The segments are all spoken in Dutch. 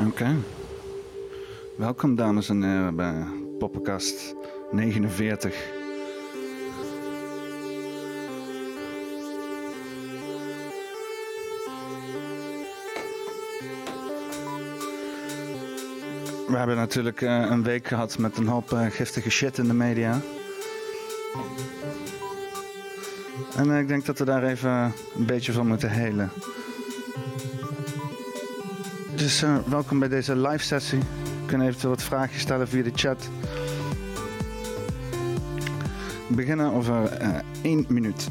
Oké. Welkom dames en heren bij Poppenkast 49. We hebben natuurlijk eh, een week gehad met een hoop eh, giftige shit in de media. En eh, ik denk dat we daar even een beetje van moeten helen. Dus eh, welkom bij deze live sessie. We kunnen eventueel wat vragen stellen via de chat. We beginnen over eh, één minuut.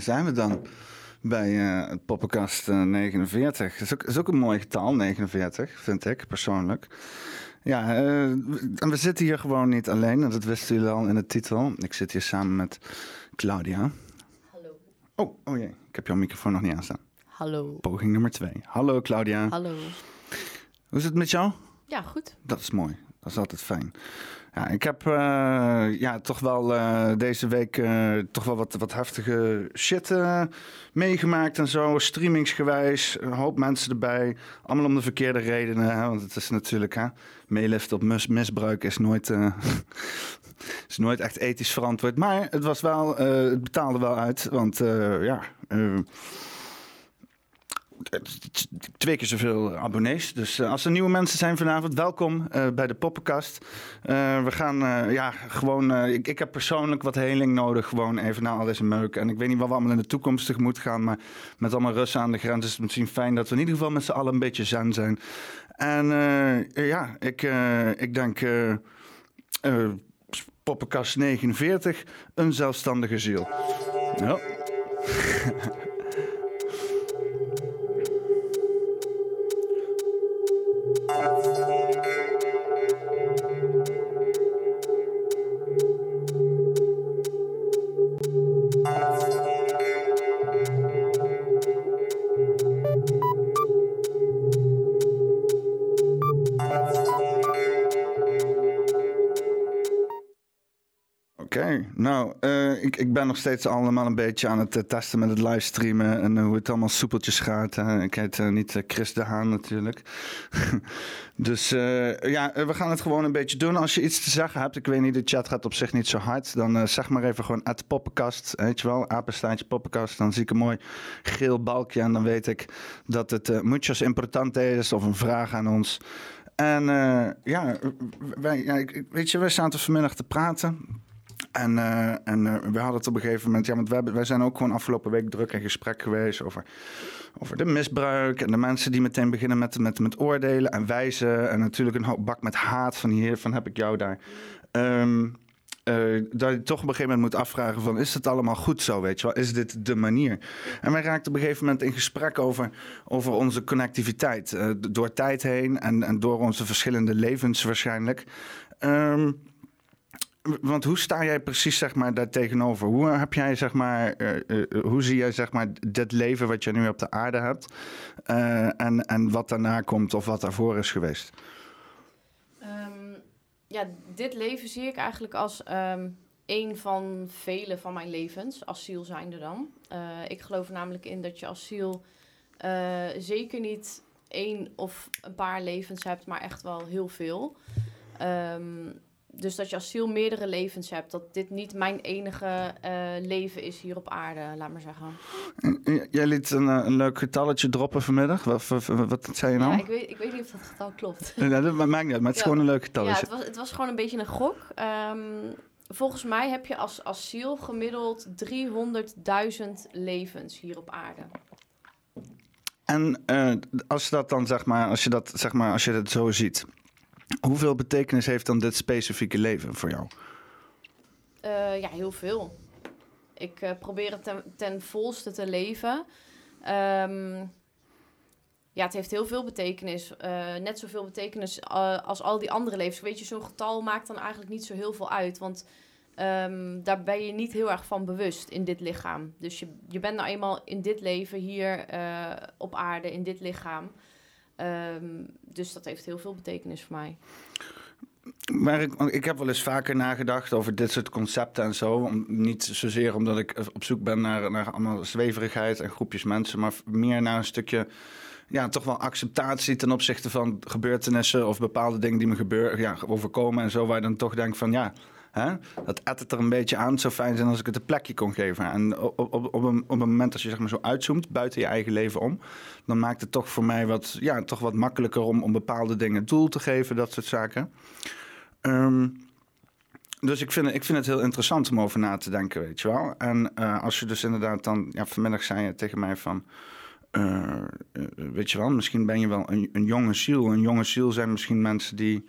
Zijn we dan. Bij eh, het poppenkast eh, 49. Dat is, ook, is ook een mooi getal, 49, vind ik persoonlijk. Ja, eh, en we zitten hier gewoon niet alleen. en Dat wisten jullie al in de titel. Ik zit hier samen met Claudia. Hallo. Oh, oh jee, ik heb jouw microfoon nog niet aanstaan. Hallo. Poging nummer twee. Hallo Claudia. Hallo. Hoe is het met jou? Ja, goed. Dat is mooi. Dat is altijd fijn. Ja, ik heb eh, ja, toch wel eh, deze week eh, toch wel wat, wat heftige shit meegemaakt en zo. Streamingsgewijs, een hoop mensen erbij. Allemaal om de verkeerde redenen. Hè? Want het is natuurlijk, hè, meeliften op mis- misbruik is nooit, is nooit echt ethisch verantwoord. Maar het was wel, het betaalde wel uit. Want ja, twee keer zoveel abonnees. Dus eh, als er nieuwe mensen zijn vanavond, welkom eh, bij de Poppenkast. Eh, we gaan ja, gewoon. ik, ik heb persoonlijk wat heling nodig, gewoon even na al deze meuk. En ik weet niet wat we allemaal in de toekomst tegemoet gaan, maar met allemaal Russen aan de grens is het misschien fijn dat we in ieder geval met z'n allen een beetje zen zijn. En ja, ik, ik denk. Poppenkast 49, een zelfstandige ziel. Ja. nou, eh, ik, ik ben nog steeds allemaal een beetje aan het eh, testen met het livestreamen en eh, hoe het allemaal soepeltjes gaat. Ik heet niet Chris de Haan natuurlijk. dus ja, we gaan het gewoon een beetje doen. Als je iets te zeggen hebt, ik weet niet, de chat gaat op zich niet zo hard, dan zeg maar even gewoon at poppenkast, weet je wel, apenstaartje poppenkast. Dan zie ik een mooi geel balkje en dan weet ik dat het muchos importante is of een vraag aan ons. En ja, wij, ja, weet je, wij staan vanmiddag te praten. En, eh, en eh, we hadden het op een gegeven moment, ja, want wij, wij zijn ook gewoon afgelopen week druk in gesprek geweest over, over de misbruik en de mensen die meteen beginnen met, met, met oordelen en wijzen. En natuurlijk een hoop bak met haat van hier, van heb ik jou daar. Eh, dat je toch op een gegeven moment moet afvragen van, is het allemaal goed zo, weet je wel? Is dit de manier? En wij raakten op een gegeven moment in gesprek over, over onze connectiviteit. door tijd heen en, en door onze verschillende levens waarschijnlijk. Ehm, want hoe sta jij precies zeg maar, daar tegenover? Hoe heb jij, zeg maar, eh, eh, hoe zie jij zeg maar, dit leven wat je nu op de aarde hebt eh, en, en wat daarna komt of wat daarvoor is geweest? Ehm, ja, dit leven zie ik eigenlijk als ehm een van vele van mijn levens, asiel zijnde dan. Eh, ik geloof namelijk in dat je asiel eh, zeker niet één of een paar levens hebt, maar echt wel heel veel. Ehm, dus dat je asiel meerdere levens hebt. Dat dit niet mijn enige eh, leven is hier op aarde, laat maar zeggen. Jij liet een, eh, een leuk getalletje droppen vanmiddag. Wat, wat, wat zei je nou? Ja, ik, weet, ik weet niet of dat getal klopt. Dat maakt niet uit, maar het is Ja. gewoon een leuk Ja, getalletje. het was, het was gewoon een beetje een gok. Ehm, volgens mij heb je als asiel gemiddeld 300.000 levens hier op aarde. En eh, als je dat dan zeg maar, als je dat zeg maar, als je dat zo ziet, hoeveel betekenis heeft dan dit specifieke leven voor jou? Eh, ja, heel veel. Ik uh, probeer het ten, volste te leven. Um, ja, het heeft heel veel betekenis. Uh, net zoveel betekenis als al die andere levens. Weet je, zo'n getal maakt dan eigenlijk niet zo heel veel uit. Want um, daar ben je niet heel erg van bewust in dit lichaam. Dus je, je bent nou eenmaal in dit leven hier op aarde, in dit lichaam. Um, dus dat heeft heel veel betekenis voor mij. Maar ik, ik heb wel eens vaker nagedacht over dit soort concepten en zo. Niet zozeer omdat ik op zoek ben naar, naar allemaal zweverigheid en groepjes mensen, maar meer naar een stukje ja, toch wel acceptatie ten opzichte van gebeurtenissen of bepaalde dingen die me gebeuren, ja, overkomen en zo. Waar je dan toch denkt van ja, hè, dat edt het er een beetje aan. Het zou fijn zijn als ik het een plekje kon geven. En op, op, op, een, op een moment als je zeg maar zo uitzoomt buiten je eigen leven om, dan maakt het toch voor mij wat, ja, toch wat makkelijker om, om bepaalde dingen doel te geven, dat soort zaken. Um, dus ik vind, ik vind het heel interessant om over na te denken, weet je wel. En uh, als je dus inderdaad dan... Ja, vanmiddag zei je tegen mij van... Uh, weet je wel, misschien ben je wel een, een jonge ziel. Een jonge ziel zijn misschien mensen die...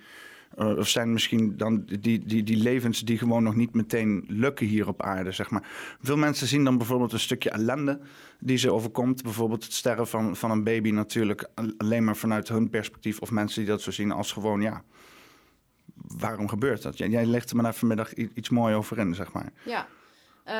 Uh, of zijn misschien dan die, die, die levens die gewoon nog niet meteen lukken hier op aarde, zeg maar. Veel mensen zien dan bijvoorbeeld een stukje ellende die ze overkomt. Bijvoorbeeld het sterren van, van een baby natuurlijk alleen maar vanuit hun perspectief. Of mensen die dat zo zien als gewoon, ja, waarom gebeurt dat? Jij legt er me daar vanmiddag iets moois over in, zeg maar. Ja. Uh,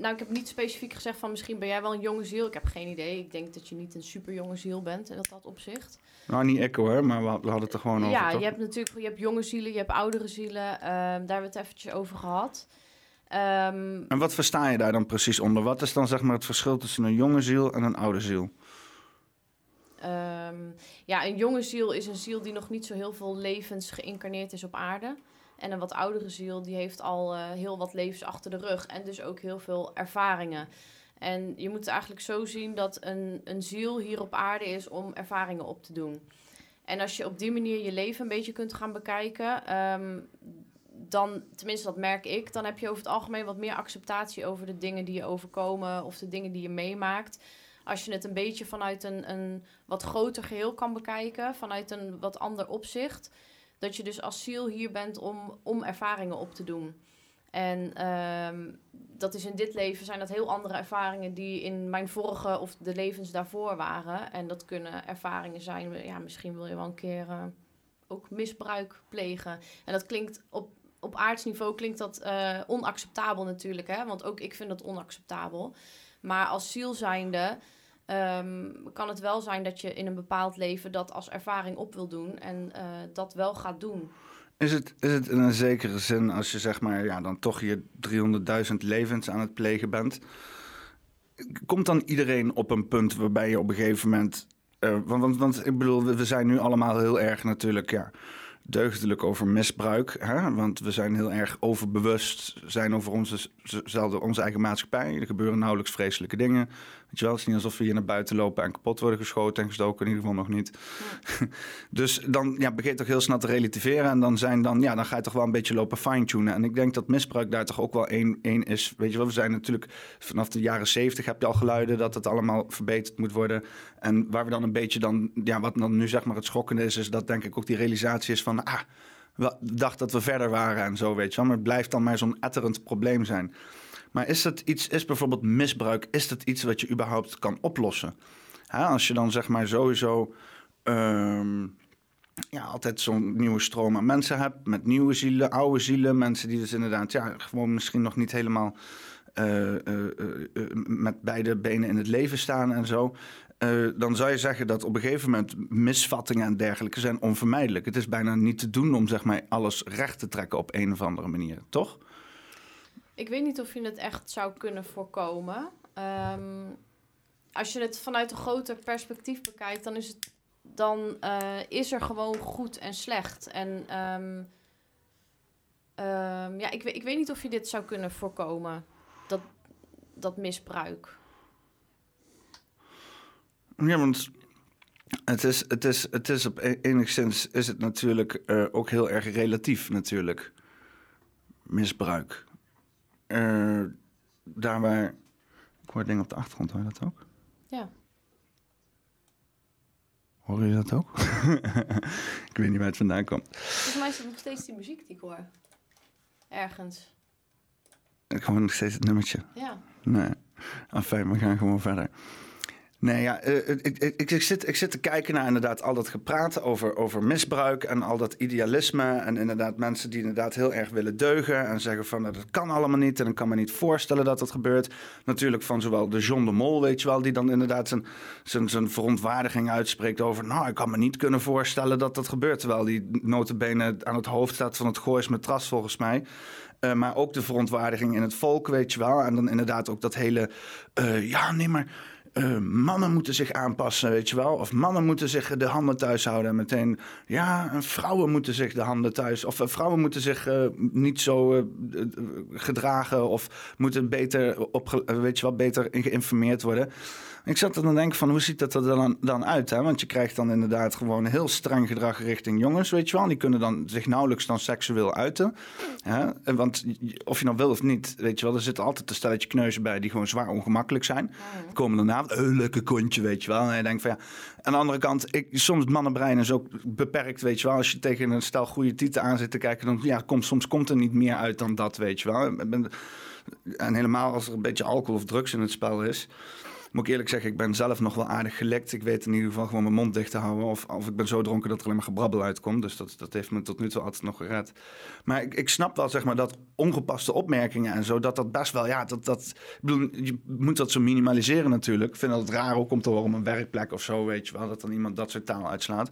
nou, ik heb niet specifiek gezegd van misschien ben jij wel een jonge ziel. Ik heb geen idee. Ik denk dat je niet een super jonge ziel bent in dat, dat opzicht. Nou, niet ik hoor, maar we, hadden het er gewoon over. Ja, je hebt natuurlijk je hebt jonge zielen, je hebt oudere zielen. Uh, daar hebben we het eventjes over gehad. Um, en wat versta je daar dan precies onder? Wat is dan zeg maar het verschil tussen een jonge ziel en een oude ziel? Um, ja, een jonge ziel is een ziel die nog niet zo heel veel levens geïncarneerd is op aarde. En een wat oudere ziel die heeft al uh, heel wat levens achter de rug en dus ook heel veel ervaringen. En je moet het eigenlijk zo zien dat een, een ziel hier op aarde is om ervaringen op te doen. En als je op die manier je leven een beetje kunt gaan bekijken, um, dan, tenminste dat merk ik, dan heb je over het algemeen wat meer acceptatie over de dingen die je overkomen of de dingen die je meemaakt als je het een beetje vanuit een, een wat groter geheel kan bekijken, vanuit een wat ander opzicht, dat je dus als ziel hier bent om, om ervaringen op te doen. En um, dat is in dit leven zijn dat heel andere ervaringen die in mijn vorige of de levens daarvoor waren. En dat kunnen ervaringen zijn, ja, misschien wil je wel een keer uh, ook misbruik plegen. En dat klinkt op, op aardsniveau klinkt dat uh, onacceptabel natuurlijk, hè? want ook ik vind dat onacceptabel. Maar als ziel zijnde um, kan het wel zijn dat je in een bepaald leven dat als ervaring op wil doen en uh, dat wel gaat doen. Is het, is het in een zekere zin, als je zeg maar, ja, dan toch je 300.000 levens aan het plegen bent, komt dan iedereen op een punt waarbij je op een gegeven moment. Want, want, want ik bedoel, we zijn nu allemaal heel erg natuurlijk, ja deugdelijk over misbruik. Hè? Want we zijn heel erg overbewust zijn over onze, onze eigen maatschappij. Er gebeuren nauwelijks vreselijke dingen. Je wel, het is niet alsof we hier naar buiten lopen en kapot worden geschoten en gestoken. In ieder geval nog niet. dus dan ja, begin toch heel snel te relativeren. En dan, zijn dan, ja, dan ga je toch wel een beetje lopen fine-tunen. En ik denk dat misbruik daar toch ook wel één, één is. Weet je wel, we zijn natuurlijk vanaf de jaren zeventig heb je al geluiden dat het allemaal verbeterd moet worden. En waar we dan een beetje dan, ja, wat dan nu zeg maar het schokkende is, is dat denk ik ook die realisatie is van, ah, we dachten dat we verder waren en zo, weet je wel. Maar het blijft dan maar zo'n etterend probleem zijn. Maar is het iets, is bijvoorbeeld misbruik, is dat iets wat je überhaupt kan oplossen? als je dan zeg maar sowieso um, ja, altijd zo'n nieuwe stroom aan mensen hebt, met nieuwe zielen, oude zielen, mensen die dus inderdaad ja, gewoon misschien nog niet helemaal uh, uh, uh, met beide benen in het leven staan en zo. dan zou je zeggen dat op een gegeven moment misvattingen en dergelijke zijn onvermijdelijk. Het is bijna niet te doen om zeg maar, alles recht te trekken op een of andere manier, toch? Ik weet niet of je het echt zou kunnen voorkomen. Um, als je het vanuit een groter perspectief bekijkt, dan is, het, dan, uh, is er gewoon goed en slecht. En um, um, ja, ik, ik weet niet of je dit zou kunnen voorkomen, dat, dat misbruik. Ja, want het is, het is, het is op e-, enigszins is het natuurlijk uh, ook heel erg relatief natuurlijk. Misbruik. Uh, daar waar... Ik hoor dingen op de achtergrond, hoor je dat ook? Ja. Hoor je dat ook? ik weet niet waar het vandaan komt. Volgens mij is het nog steeds die muziek die ik hoor. Ergens. Gewoon nog steeds het nummertje. Ja. Nee. Enfin, we gaan gewoon verder. Nee, ja, eh, ik, ik, ik, ik zit, ik zit te kijken naar inderdaad al dat gepraat over, over misbruik en al dat idealisme. En inderdaad mensen die inderdaad heel erg willen deugen en zeggen van nou, dat kan allemaal niet en ik kan me niet voorstellen dat dat gebeurt. Natuurlijk van zowel de John de Mol, weet je wel, die dan inderdaad zijn, zijn, zijn verontwaardiging uitspreekt over nou, ik kan me niet kunnen voorstellen dat dat gebeurt. Terwijl die notabene aan het hoofd staat van het Goois Matras volgens mij. Uh, maar ook de verontwaardiging in het volk, weet je wel. En dan inderdaad ook dat hele, ja nee maar uh, mannen moeten zich aanpassen, weet je wel. Of mannen moeten zich de handen thuis houden. En meteen, ja, vrouwen moeten zich de handen thuis. Of uh, vrouwen moeten zich uh, niet zo gedragen. Of moeten beter, op, weet je wel, beter geïnformeerd worden. Ik zat er dan denken van, hoe ziet dat er dan, dan uit? Hè? Want je krijgt dan inderdaad gewoon heel streng gedrag richting jongens, weet je wel. Die kunnen dan zich nauwelijks dan seksueel uiten. Hè? Want of je nou wil of niet, weet je wel, er zitten altijd een stelletje kneuzen bij die gewoon zwaar ongemakkelijk zijn. Die komen daarna, een lekker kontje, weet je wel. En je denkt van ja, aan de andere kant, ik, soms mannenbrein is ook beperkt, weet je wel. Als je tegen een stel goede tieten aan zit te kijken, dan ja, komt, soms komt er niet meer uit dan dat, weet je wel. En helemaal als er een beetje alcohol of drugs in het spel is moet ik eerlijk zeggen, ik ben zelf nog wel aardig gelekt. Ik weet in ieder geval gewoon mijn mond dicht te houden. Of, of ik ben zo dronken dat er alleen maar gebrabbel uitkomt. Dus dat, dat heeft me tot nu toe altijd nog gered. Maar ik, ik snap wel, zeg maar, dat ongepaste opmerkingen en zo, dat dat best wel, ja, dat, dat, bedoel, je moet dat zo minimaliseren natuurlijk. Ik vind dat het raar ook om te horen op een werkplek of zo, weet je wel, dat dan iemand dat soort taal uitslaat.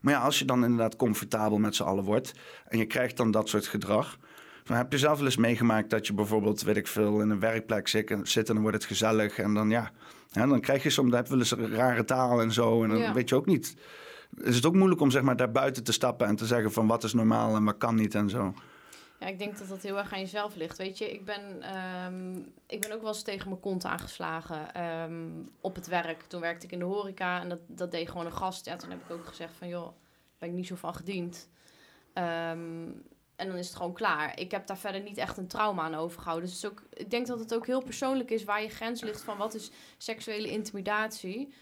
Maar ja, als je dan inderdaad comfortabel met z'n allen wordt en je krijgt dan dat soort gedrag. Dan heb je zelf wel eens meegemaakt dat je bijvoorbeeld, weet ik veel, in een werkplek zit en dan wordt het gezellig. En dan ja, ja, dan krijg je soms, dan heb je wel eens een rare taal en zo. En dan ja. weet je ook niet. Is het ook moeilijk om zeg maar daar buiten te stappen en te zeggen van wat is normaal en wat kan niet en zo. Ja, ik denk dat dat heel erg aan jezelf ligt. Weet je, ik ben, um, ik ben ook wel eens tegen mijn kont aangeslagen um, op het werk. Toen werkte ik in de horeca en dat, dat deed gewoon een gast. Ja, toen heb ik ook gezegd van, joh, ben ik niet zo van gediend. Um, en dan is het gewoon klaar. Ik heb daar verder niet echt een trauma aan overgehouden. Dus het is ook, ik denk dat het ook heel persoonlijk is waar je grens ligt van wat is seksuele intimidatie.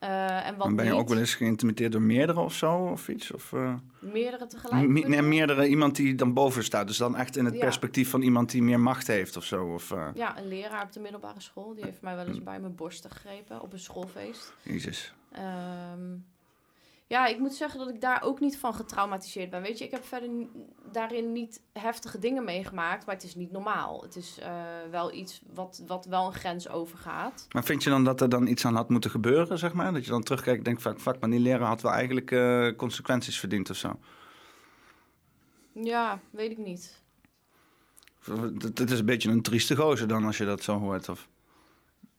Uh, en wat maar ben je niet. ook wel eens geïntimideerd door meerdere of zo of iets? Of, uh... Meerdere tegelijk? Me nee, meerdere, iemand die dan boven staat. Dus dan echt in het Ja. perspectief van iemand die meer macht heeft of zo. Of, uh... Ja, een leraar op de middelbare school. Die heeft mij wel eens bij mijn borsten gegrepen op een schoolfeest. Jezus. Ehm, ja, ik moet zeggen dat ik daar ook niet van getraumatiseerd ben. Weet je, ik heb verder daarin niet heftige dingen meegemaakt, maar het is niet normaal. Het is eh, wel iets wat, wat wel een grens overgaat. Maar vind je dan dat er dan iets aan had moeten gebeuren, zeg maar? Dat je dan terugkijkt en denkt, fuck, fuck maar die leraar had wel eigenlijk eh, consequenties verdiend of zo. Ja, weet ik niet. Het het is een beetje een trieste gozer dan als je dat zo hoort. Of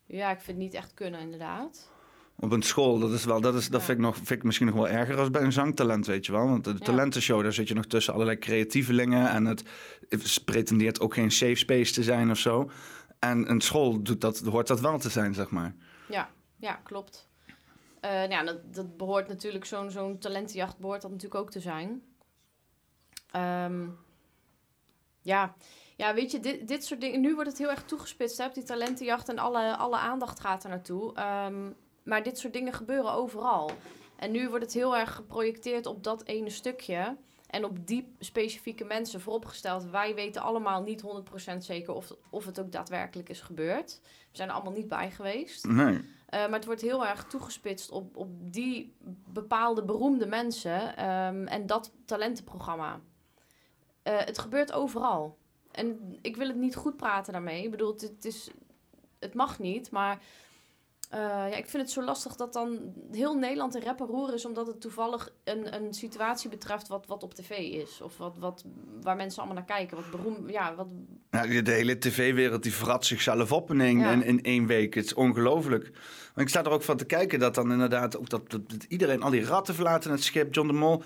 Ja, ik vind het niet echt kunnen, inderdaad. Op een school, dat, is wel, dat, is, dat vind, ik nog, vind ik misschien nog wel erger als bij een zangtalent, weet je wel. Want de Ja. talentenshow, daar zit je nog tussen allerlei creatievelingen. En het, het pretendeert ook geen safe space te zijn of zo. En een school doet dat, hoort dat wel te zijn, zeg maar. Ja, ja klopt. Eh, nou ja, dat, dat behoort natuurlijk, zo'n zo'n talentenjacht behoort dat natuurlijk ook te zijn. Ehm, ja. ja, weet je, dit, dit soort dingen... Nu wordt het heel erg toegespitst, hè, op die talentenjacht... en alle, alle aandacht gaat er naartoe. Ehm, maar dit soort dingen gebeuren overal. En nu wordt het heel erg geprojecteerd op dat ene stukje... En op die specifieke mensen vooropgesteld. Wij weten allemaal niet 100% zeker of, of het ook daadwerkelijk is gebeurd. We zijn er allemaal niet bij geweest. Nee. Eh, maar het wordt heel erg toegespitst op, op die bepaalde beroemde mensen ehm, en dat talentenprogramma. Eh, het gebeurt overal. En ik wil het niet goed praten daarmee. Ik bedoel, het, het, is, het mag niet, maar eh, ja, ik vind het zo lastig dat dan heel Nederland in rep en roer is... omdat het toevallig een, een situatie betreft wat, wat op tv is. Of wat, wat, waar mensen allemaal naar kijken. Wat beroemd, ja, wat, Nou, de hele tv-wereld die vrat zichzelf op in één, Ja. in, in één week. Het is ongelooflijk. Maar ik sta er ook van te kijken dat dan inderdaad ook dat, dat, dat iedereen, al die ratten verlaten het schip, John de Mol.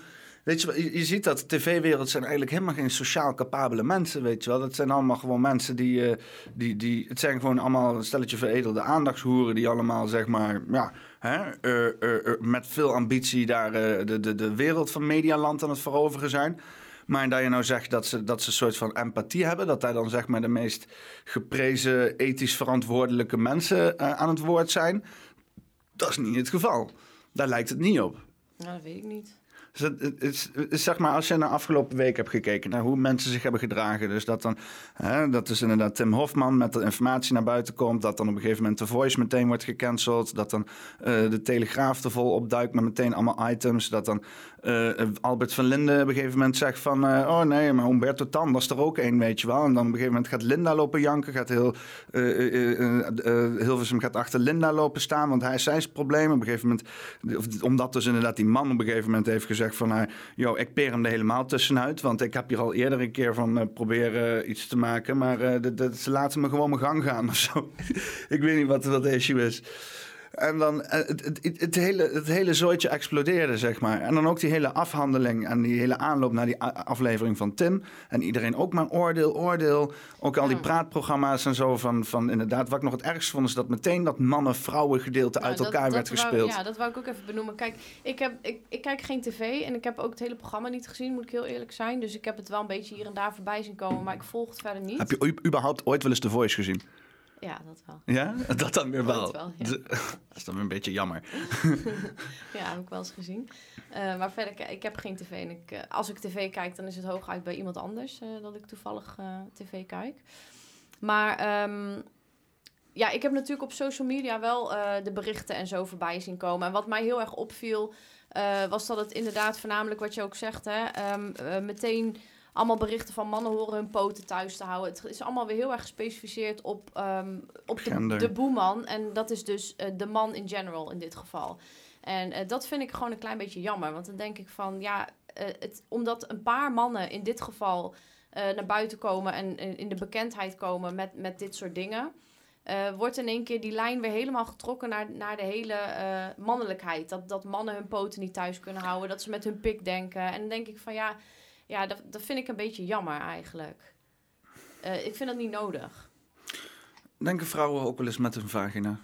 Weet je, je, ziet dat de tv-wereld zijn eigenlijk helemaal geen sociaal capabele mensen, weet je wel. Dat zijn allemaal gewoon mensen die, eh, die, die het zijn gewoon allemaal een stelletje veredelde aandachtshoeren die allemaal, zeg maar, ja, hè, eh, eh, met veel ambitie daar de, de, de wereld van Medialand aan het veroveren zijn. Maar dat je nou zegt dat ze, dat ze een soort van empathie hebben, dat daar dan zeg maar de meest geprezen, ethisch verantwoordelijke mensen aan het woord zijn, dat is niet het geval. Daar lijkt het niet op. nou, dat weet ik niet. Dus het, zeg maar, als je naar afgelopen week hebt gekeken naar hoe mensen zich hebben gedragen. Dus dat dan, hè, dat is inderdaad Tim Hofman met de informatie naar buiten komt. Dat dan op een gegeven moment de voice meteen wordt gecanceld. Dat dan eh, de Telegraaf er vol opduikt met meteen allemaal items. Dat dan eh, Albert van Linden op een gegeven moment zegt van... eh, oh nee, maar Humberto Tan, is er ook één, weet je wel. En dan op een gegeven moment gaat Linda lopen janken. Gaat heel, Hilversum gaat achter Linda lopen staan, want hij is zijn probleem. Op een gegeven moment, of- omdat dus inderdaad die man op een gegeven moment heeft gezegd van... nou, yo, ik peer hem er helemaal tussenuit. Want ik heb hier al eerder een keer van eh, proberen iets te maken. Maar eh, dat- dat- ze laten me gewoon mijn gang gaan of zo. ik weet niet wat, wat de issue is. En dan eh, het, het, het, hele, het hele zooitje explodeerde, zeg maar. En dan ook die hele afhandeling en die hele aanloop naar die aflevering van Tim. En iedereen ook maar oordeel, oordeel. Ook al die praatprogramma's en zo van, van inderdaad. Wat ik nog het ergst vond, is dat meteen dat mannen-vrouwen gedeelte Nou, uit dat- elkaar dat werd wou- gespeeld. ja, dat wou ik ook even benoemen. Kijk, ik, heb, ik, ik kijk geen tv en ik heb ook het hele programma niet gezien, moet ik heel eerlijk zijn. Dus ik heb het wel een beetje hier en daar voorbij zien komen, maar ik volg het verder niet. Heb je überhaupt ooit wel eens The Voice gezien? Ja, dat wel. Ja? Dat dan weer wel. Ooit wel, ja. Dat is dan weer een beetje jammer. Ja, heb ik wel eens gezien. Eh, maar verder, ik heb geen tv. En ik, eh, als ik tv kijk, dan is het hooguit bij iemand anders eh, dat ik toevallig tv kijk. Maar ehm, ja, ik heb natuurlijk op social media wel de berichten en zo voorbij zien komen. En wat mij heel erg opviel, was dat het inderdaad voornamelijk wat je ook zegt, hè, ehm, eh, meteen allemaal berichten van mannen horen hun poten thuis te houden. Het is allemaal weer heel erg gespecificeerd op, ehm, op de, boeman. En dat is dus eh, de man in general in dit geval. En eh, dat vind ik gewoon een klein beetje jammer. Want dan denk ik van, ja, eh, het, omdat een paar mannen in dit geval naar buiten komen en in de bekendheid komen met, met dit soort dingen. wordt in één keer die lijn weer helemaal getrokken naar, naar de hele mannelijkheid. Dat, dat mannen hun poten niet thuis kunnen houden, dat ze met hun pik denken. En dan denk ik van ja, ja dat, dat vind ik een beetje jammer eigenlijk. Eh, ik vind dat niet nodig. Denken vrouwen ook wel eens met hun vagina?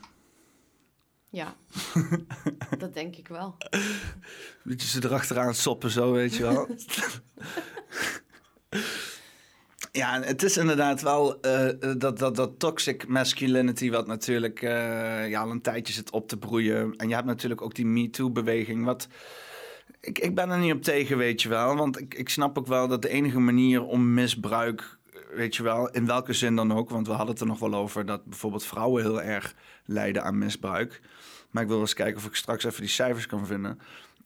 Ja, dat denk ik wel. Beetje ze erachteraan soppen zo, weet je wel. ja, het is inderdaad wel eh, dat, dat, dat toxic masculinity... wat natuurlijk eh, ja, al een tijdje zit op te broeien. En je hebt natuurlijk ook die MeToo-beweging... wat ik, ik ben er niet op tegen, weet je wel. Want ik, ik snap ook wel dat de enige manier om misbruik... weet je wel, in welke zin dan ook... want we hadden het er nog wel over... dat bijvoorbeeld vrouwen heel erg lijden aan misbruik... Maar ik wil eens kijken of ik straks even die cijfers kan vinden.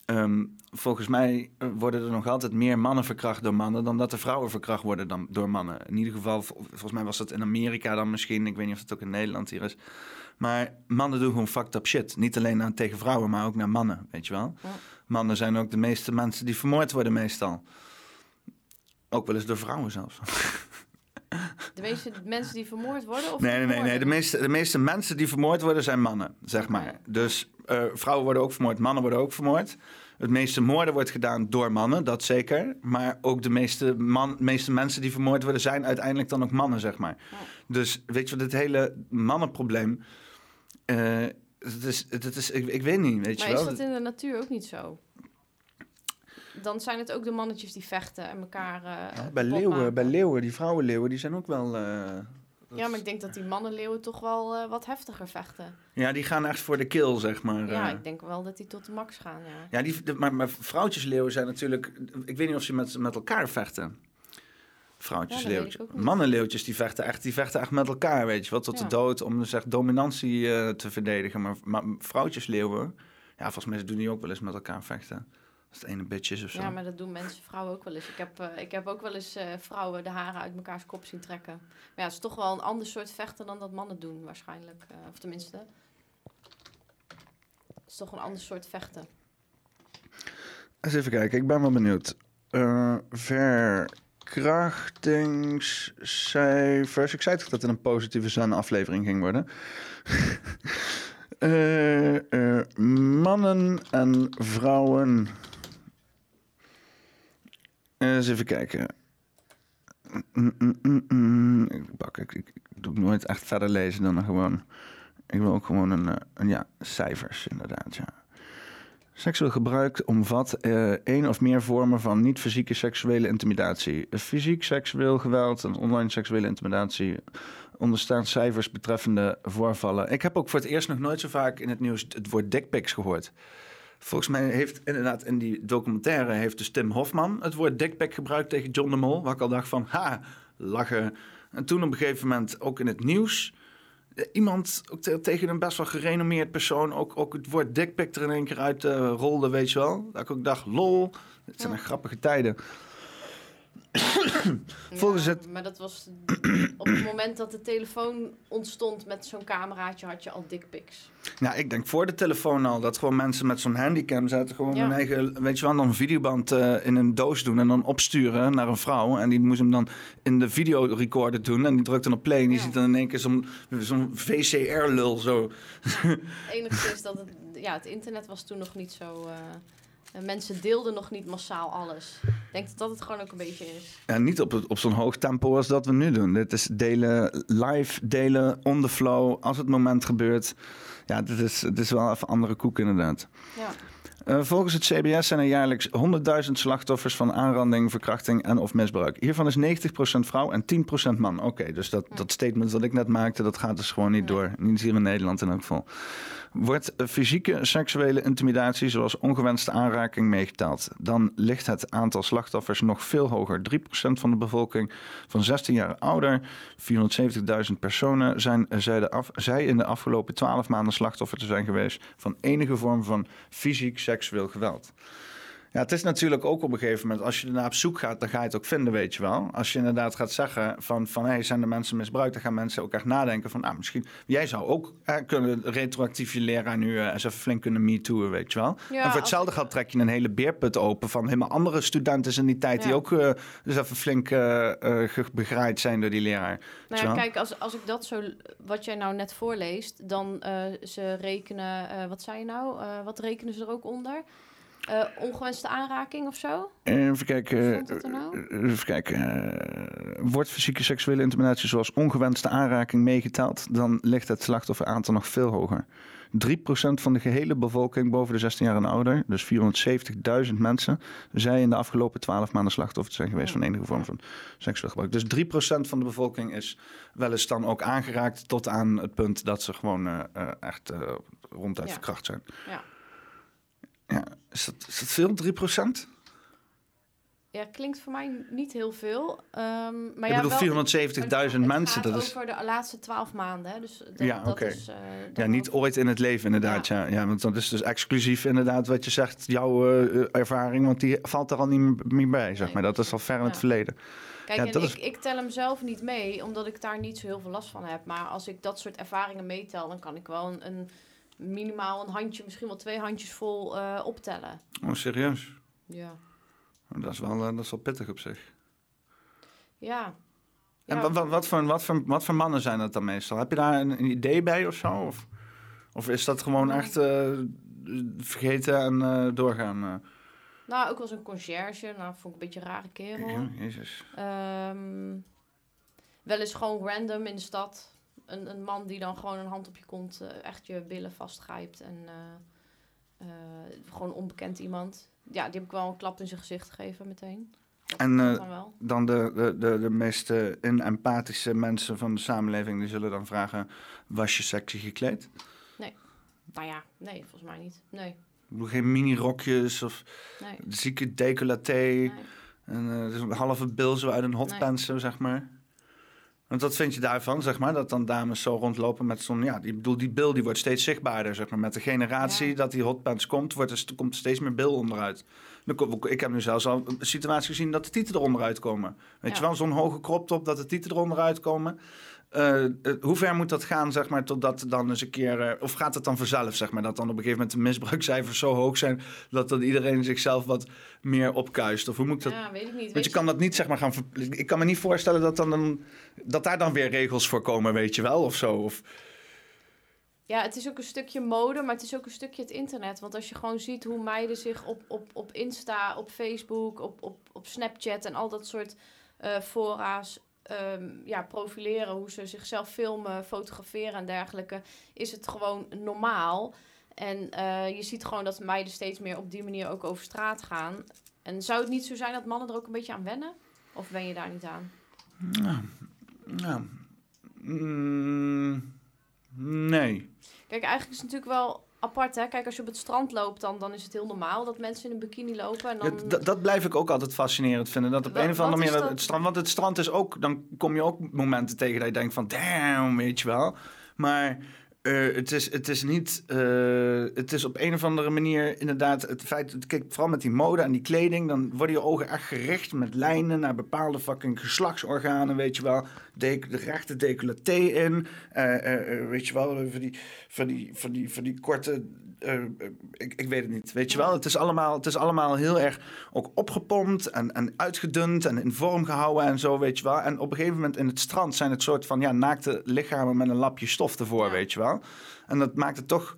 Ehm, volgens mij eh, worden er nog altijd meer mannen verkracht door mannen dan dat er vrouwen verkracht worden dan, door mannen. In ieder geval, vol- volgens mij was dat in Amerika dan misschien. Ik weet niet of het ook in Nederland hier is. Maar mannen doen gewoon fucked up shit. Niet alleen naar, tegen vrouwen, maar ook naar mannen, weet je wel. Ja. Mannen zijn ook de meeste mensen die vermoord worden meestal. Ook wel eens door vrouwen zelfs. De meeste mensen die vermoord worden? Of Nee, nee, nee. nee. De, meeste, de meeste mensen die vermoord worden zijn mannen, zeg maar. Dus eh, vrouwen worden ook vermoord, mannen worden ook vermoord. Het meeste moorden wordt gedaan door mannen, dat zeker. Maar ook de meeste, man, meeste mensen die vermoord worden zijn uiteindelijk dan ook mannen, zeg maar. Dus weet je wat, dit hele mannenprobleem... eh, het is, het is, ik, ik weet niet, weet Maar je is wel. dat in de natuur ook niet zo? Dan zijn het ook de mannetjes die vechten en elkaar. eh, Ja, bij leeuwen, maken. bij leeuwen, die vrouwenleeuwen, die zijn ook wel... eh, Ja, maar ik denk dat die mannenleeuwen toch wel eh, wat heftiger vechten. ja, die gaan echt voor de kill, zeg maar. Ja, ik denk wel dat die tot de max gaan, ja. Ja, die, de- maar, maar vrouwtjesleeuwen zijn natuurlijk... Ik weet niet of ze met, met elkaar vechten. Vrouwtjesleeuwtjes. Ja. Mannenleeuwtjes die vechten, echt, die vechten echt met elkaar, weet je wel. Tot Ja. de dood om dus echt dominantie eh, te verdedigen. Maar, maar vrouwtjesleeuwen... Ja, volgens mij doen die ook wel eens met elkaar vechten. Als het ene bitch is of zo. Ja, maar dat doen mensen, vrouwen ook wel eens. Ik heb, eh, ik heb ook wel eens eh, vrouwen de haren uit mekaars kop zien trekken. Maar ja, het is toch wel een ander soort vechten dan dat mannen doen, waarschijnlijk. of tenminste. Het is toch een ander soort vechten. Eens even kijken, ik ben wel benieuwd. Eh verkrachtingscijfers. Ik zei toch dat het een positieve zin aflevering ging worden. Eh, eh, mannen en vrouwen. Eens even kijken. Mm, mm, mm. Ik, bak, ik, doe nooit echt verder lezen dan gewoon. Ik wil ook gewoon een, eh, een ja, cijfers inderdaad, ja. Seksueel gebruik omvat eh, één of meer vormen van niet-fysieke seksuele intimidatie. Fysiek seksueel geweld en online seksuele intimidatie onderstaan cijfers betreffende voorvallen. Ik heb ook voor het eerst nog nooit zo vaak in het nieuws het woord dickpics gehoord. Volgens mij heeft inderdaad in die documentaire heeft dus Tim Hofman het woord dikpik gebruikt tegen John de Mol. Waar ik al dacht van, ha, lachen. En toen op een gegeven moment ook in het nieuws. Iemand ook te- tegen een best wel gerenommeerd persoon ook, ook het woord dikpik er in één keer uit eh, rolde, weet je wel. Dat ik ook dacht, lol, dit zijn Ja. grappige tijden. Volgens Ja, het- Maar dat was op het moment dat de telefoon ontstond met zo'n cameraatje, had je al dickpics. Nou, ik denk voor de telefoon al dat gewoon mensen met zo'n handicam zaten gewoon Ja. hun eigen, weet je wel, dan een videoband eh, in een doos doen en dan opsturen naar een vrouw. En die moest hem dan in de videorecorder doen en die drukt dan op play en die Ja. ziet dan in één keer zo'n zo'n VCR-lul zo. Het enige is dat het, ja, het internet was toen nog niet zo. eh, eh, mensen deelden nog niet massaal alles. Ik denk dat dat het gewoon ook een beetje is. Ja, niet op, het- op zo'n hoog tempo als dat we nu doen. Dit is delen, live delen, on the flow, als het moment gebeurt. Ja, dit is, dit is wel even andere koek inderdaad. Ja. Eh, volgens het CBS zijn er jaarlijks 100.000 slachtoffers van aanranding, verkrachting en of misbruik. Hiervan is 90% vrouw en 10% man. Oké, dus dat, dat statement dat ik net maakte, dat gaat dus gewoon niet door. Niet hier in Nederland in elk geval. Wordt fysieke seksuele intimidatie zoals ongewenste aanraking meegeteld, dan ligt het aantal slachtoffers nog veel hoger. 3% van de bevolking van 16 jaar ouder, 470.000 personen, zijn, eh, af, zij in de afgelopen 12 maanden slachtoffer te zijn geweest van enige vorm van fysiek seksueel geweld. Ja, het is natuurlijk ook op een gegeven moment, als je ernaar op zoek gaat, dan ga je het ook vinden, weet je wel. Als je inderdaad gaat zeggen van, van hey, zijn de mensen misbruikt, dan gaan mensen ook echt nadenken van, nou, misschien, jij zou ook eh, kunnen retroactief je leraar nu eh, eens even flink kunnen metooen, weet je wel. Ja, en voor hetzelfde geld trek je een hele beerput open van helemaal andere studenten in die tijd die ook dus even flink ge- begraaid zijn door die leraar. Nou ja, kijk, als, als ik dat zo, wat jij nou net voorleest, dan ze rekenen, wat zei je nou? Wat rekenen ze er ook onder? Eh, ongewenste aanraking of zo? Even kijken. Nou? eh, Even kijken. eh, wordt fysieke seksuele intimidatie zoals ongewenste aanraking meegeteld, dan ligt het slachtofferaantal nog veel hoger. 3% van de gehele bevolking boven de 16 jaar en ouder, dus 470.000 mensen, zij in de afgelopen 12 maanden slachtoffer zijn geweest van enige vorm van seksueel gebruik. Dus 3% van de bevolking is wel eens dan ook aangeraakt tot aan het punt dat ze gewoon eh, eh, echt eh, ronduit Ja. verkracht zijn. Ja. Ja, is dat, is dat veel, 3%? Ja, klinkt voor mij niet heel veel. Ehm, maar Ik ja, bedoel, wel- 470.000 het mensen, dat is... over de laatste twaalf maanden, hè? Dus dat, Ja, oké. eh, Ja, niet ooit in het leven inderdaad. Ja. Ja, want dat is dus exclusief inderdaad wat je zegt, jouw eh, ervaring. Want die valt er al niet meer- bij, zeg Nee, maar. Dat is al ver in het verleden. Kijk, Ja, en ik, is- ik tel hem zelf niet mee, omdat ik daar niet zo heel veel last van heb. Maar als ik dat soort ervaringen meetel, dan kan ik wel een, een minimaal een handje, misschien wel twee handjes vol eh, optellen. Oh, serieus? Ja. Dat is wel, eh, dat is wel pittig op zich. Ja. En Ja. wat, wat, wat, voor, wat, voor, wat voor mannen zijn dat dan meestal? Heb je daar een, een idee bij of zo? Of, of is dat gewoon Ja. echt eh, vergeten en doorgaan? Nou, ook wel eens een conciërge. Nou, vond ik een beetje een rare kerel. Ja, jezus. Ehm, wel eens gewoon random in de stad. Een, een man die dan gewoon een hand op je kont, eh, echt je billen vastgrijpt. En eh, eh, gewoon onbekend iemand. Ja, die heb ik wel een klap in zijn gezicht gegeven meteen. En, dan. Dan de, de, de, de meest inempathische mensen van de samenleving... die zullen dan vragen, was je sexy gekleed? Nou ja, nee, volgens mij niet. Nee, geen mini-rokjes of nee. zieke decolleté. nee. En dus een halve bil zo uit een hotpants, zo, zeg maar. Want wat vind je daarvan, zeg maar? Dat dan dames zo rondlopen met zo'n... Ja, die, ik bedoel, die bil die wordt steeds zichtbaarder, zeg maar. Met de generatie Ja. dat die hotpants komt, wordt er, komt er steeds meer bil onderuit. Ik heb nu zelfs al een situatie gezien dat de tieten eronder uitkomen. Weet je wel, zo'n hoge crop top dat de tieten eronder uitkomen. Eh, eh, hoe ver moet dat gaan, zeg maar, totdat dan eens een keer... eh, of gaat het dan vanzelf, zeg maar, dat dan op een gegeven moment de misbruikcijfers zo hoog zijn... dat dan iedereen zichzelf wat meer opkuist? Of hoe moet ik dat... Ja, weet ik niet. Want Weet je kan dat niet zeg maar gaan. Ik kan me niet voorstellen dat, dan een, dat daar dan weer regels voor komen, weet je wel, of zo. Of, Ja, het is ook een stukje mode, maar het is ook een stukje het internet. Want als je gewoon ziet hoe meiden zich op, op, op Insta, op Facebook, op, op, op Snapchat en al dat soort fora's ehm, ja, profileren, hoe ze zichzelf filmen, fotograferen en dergelijke, is het gewoon normaal. En eh, je ziet gewoon dat meiden steeds meer op die manier ook over straat gaan. En zou het niet zo zijn dat mannen er ook een beetje aan wennen? Of ben je daar niet aan? ja, ja. Mm, nee. Kijk, eigenlijk is het natuurlijk wel apart, hè? Kijk, als je op het strand loopt, dan, dan is het heel normaal dat mensen in een bikini lopen. En dan... Ja, dat, dat blijf ik ook altijd fascinerend vinden. Dat op Wat- een of andere manier, het strand, want het strand is ook, dan kom je ook momenten tegen dat je denkt van, damn, weet je wel. Maar eh, het, is, het is niet, eh, het is op een of andere manier inderdaad het feit, kijk, vooral met die mode en die kleding, dan worden je ogen echt gericht met lijnen naar bepaalde fucking geslachtsorganen, weet je wel. De, de rechte decolleté in, eh, weet je wel, van die, van die, van die, van die korte eh, eh, ik, ik weet het niet. Weet je wel, het is allemaal, het is allemaal heel erg ook opgepompt en, en uitgedund en in vorm gehouden en zo, weet je wel. En op een gegeven moment in het strand zijn het soort van ja, naakte lichamen met een lapje stof ervoor, Ja. weet je wel. En dat maakt het toch,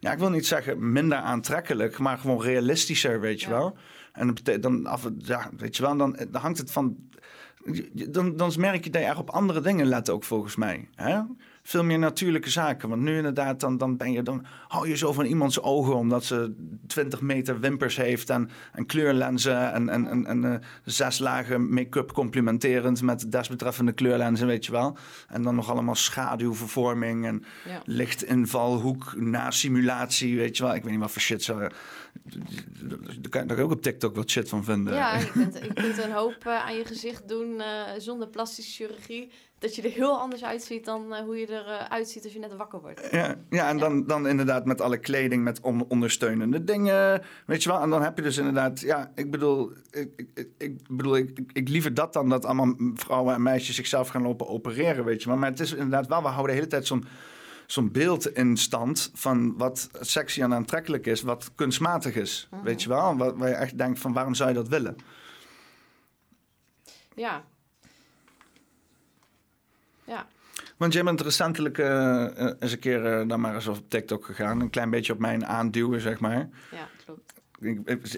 ja, ik wil niet zeggen minder aantrekkelijk, maar gewoon realistischer, weet je Ja. wel. En dat dan af, ja, weet je wel, dan, dan hangt het van. Dan, dan merk je dat je echt op andere dingen let ook volgens mij. Hè? Veel meer natuurlijke zaken. Want nu inderdaad, dan, dan, ben je, dan hou je zo van iemands ogen omdat ze 20 meter wimpers heeft en, en kleurlenzen en, en, en, en eh, zes lagen make-up complementerend met desbetreffende kleurlenzen, weet je wel. En dan nog allemaal schaduwvervorming en Ja. lichtinvalhoek na simulatie, weet je wel. Ik weet niet wat voor shit zo. Daar kan daar kan je ook op TikTok wat shit van vinden. Ja, je kunt, je kunt een hoop eh, aan je gezicht doen eh, zonder plastische chirurgie. Dat je er heel anders uitziet dan eh, hoe je eruit uitziet als je net wakker wordt. Ja, ja en dan, dan inderdaad met alle kleding, met on- ondersteunende dingen. Weet je wel? En dan heb je dus inderdaad, ja, ik bedoel, ik, ik, ik bedoel, ik, ik, ik liever dat dan dat allemaal vrouwen en meisjes zichzelf gaan lopen opereren, weet je wel. Maar het is inderdaad wel, we houden de hele tijd zo'n zo'n beeld in stand van wat sexy en aantrekkelijk is, wat kunstmatig is, weet je wel. Waar, waar je echt denkt van, waarom zou je dat willen? Ja. Ja. Want jij bent recentelijk eh, eh, eens een keer eh, dan maar eens op TikTok gegaan. Een klein beetje op mijn aanduwen, zeg maar. Ja,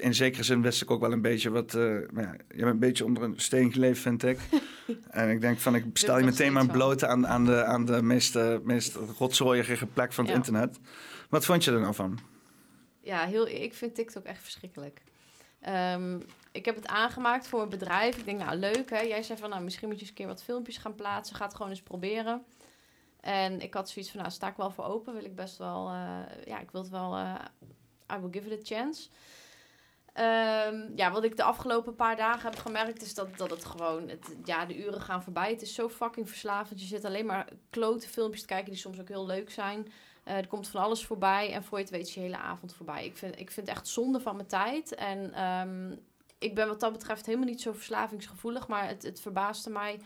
In zekere zin wist ik ook wel een beetje wat... eh ja, je bent een beetje onder een steen geleefd, vind ik. en ik denk van, ik stel je meteen maar bloot aan, aan de, aan de meest, eh, meest rotzooierige plek van het Ja. internet. Wat vond je er nou van? Ja, heel, ik vind TikTok echt verschrikkelijk. Ehm, ik heb het aangemaakt voor een bedrijf. Ik denk, nou leuk hè. Jij zei van, nou misschien moet je eens een keer wat filmpjes gaan plaatsen. Ga het gewoon eens proberen. En ik had zoiets van, nou sta ik wel voor open. Wil ik best wel, eh, ja, ik wil het wel, I will give it a chance. Ehm, ja, wat ik de afgelopen paar dagen heb gemerkt is dat, dat het gewoon, het, ja, de uren gaan voorbij. Het is zo fucking verslavend. Je zit alleen maar klote filmpjes te kijken die soms ook heel leuk zijn. Eh, er komt van alles voorbij en voor je het weet is je hele avond voorbij. Ik vind, ik vind het echt zonde van mijn tijd. En ehm, ik ben wat dat betreft helemaal niet zo verslavingsgevoelig. Maar het, het verbaasde mij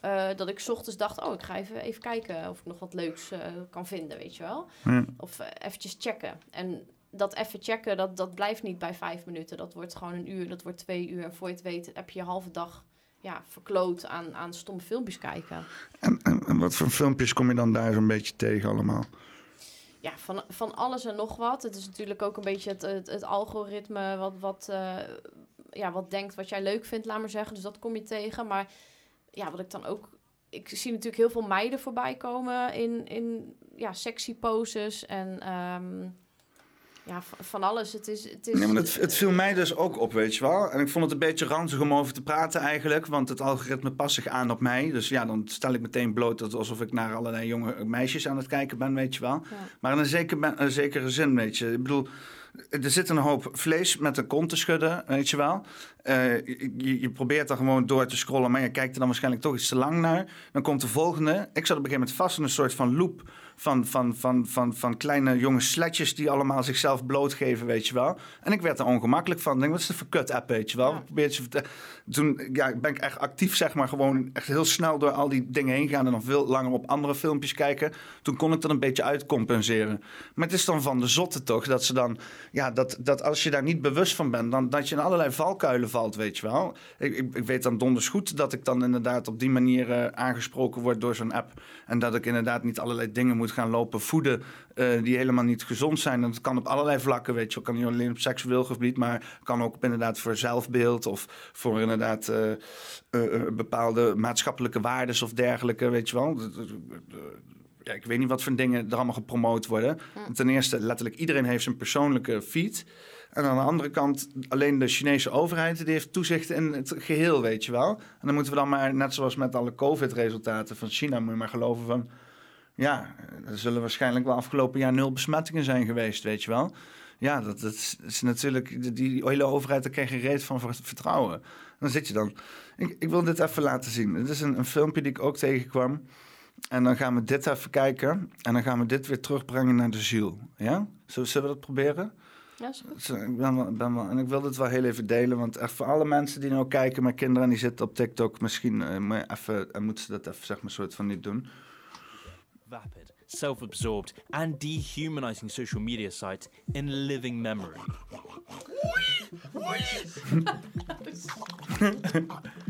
eh, dat ik 's ochtends dacht... oh, ik ga even, even kijken of ik nog wat leuks eh, kan vinden, weet je wel. Ja. Of eventjes checken. En dat even checken, dat, dat blijft niet bij vijf minuten. Dat wordt gewoon een uur, dat wordt twee uur. En voor je het weet heb je je halve dag ja, verkloot aan, aan stomme filmpjes kijken. En, en, en wat voor filmpjes kom je dan daar zo'n beetje tegen allemaal? Ja, van, van alles en nog wat. Het is natuurlijk ook een beetje het, het, het algoritme wat, wat, eh, ja, wat denkt wat jij leuk vindt, laat maar zeggen. Dus dat kom je tegen. Maar ja, wat ik dan ook... Ik zie natuurlijk heel veel meiden voorbij komen in, in ja, sexy poses en ehm, ja, van, alles. Het is... Het is Nee, maar het, het viel mij dus ook op, weet je wel. En ik vond het een beetje ranzig om over te praten eigenlijk. Want het algoritme past zich aan op mij. Dus ja, dan stel ik meteen bloot dat alsof ik naar allerlei jonge meisjes aan het kijken ben, weet je wel. Ja. Maar in een, zeker, een zekere zin, weet je. Ik bedoel, er zit een hoop vlees met een kont te schudden, weet je wel. Eh, je, je probeert er gewoon door te scrollen, maar je kijkt er dan waarschijnlijk toch iets te lang naar. Dan komt de volgende. Ik zat op een gegeven moment vast in een soort van loop van, van, van, van, van kleine jonge sletjes die allemaal zichzelf blootgeven, weet je wel. En ik werd er ongemakkelijk van. Ik denk, wat is dit voor kut-app, weet je wel? Ja. Probeer het je Toen ja, ben ik echt actief, zeg maar, gewoon echt heel snel door al die dingen heen gaan en dan veel langer op andere filmpjes kijken. Toen kon ik dat een beetje uitcompenseren. Maar het is dan van de zotte toch, dat ze dan, ja, dat, dat als je daar niet bewust van bent, dan dat je in allerlei valkuilen valt, weet je wel. Ik, ik, ik weet dan donders goed dat ik dan inderdaad op die manier eh, aangesproken word door zo'n app. En dat ik inderdaad niet allerlei dingen moet gaan lopen voeden eh, die helemaal niet gezond zijn. En dat kan op allerlei vlakken, weet je. wel. kan niet alleen op seksueel gebied, maar kan ook inderdaad voor zelfbeeld of voor inderdaad eh, eh, bepaalde maatschappelijke waarden of dergelijke, weet je wel. Ja, ik weet niet wat voor dingen er allemaal gepromoot worden. Ten eerste, letterlijk iedereen heeft zijn persoonlijke feed. En aan de andere kant, alleen de Chinese overheid die heeft toezicht in het geheel, weet je wel. En dan moeten we dan maar, net zoals met alle COVID-resultaten van China, moet je maar geloven van... ja, er zullen waarschijnlijk wel afgelopen jaar nul besmettingen zijn geweest, weet je wel. Ja, dat, dat is, is natuurlijk, die, die hele overheid, daar krijg je reet van ver- vertrouwen. Dan zit je dan. Ik, ik wil dit even laten zien. Het is een, een filmpje die ik ook tegenkwam. En dan gaan we dit even kijken. En dan gaan we dit weer terugbrengen naar de ziel. Ja? Zullen zullen we dat proberen? Ja, is goed. Zo, Ik ben wel, ben wel, en ik wil dit wel heel even delen, want echt voor alle mensen die nou kijken met kinderen en die zitten op TikTok, misschien je even, eh, moeten ze dat even zeg maar soort van niet doen. Vapid, self absorbed, and dehumanizing social media site in living memory.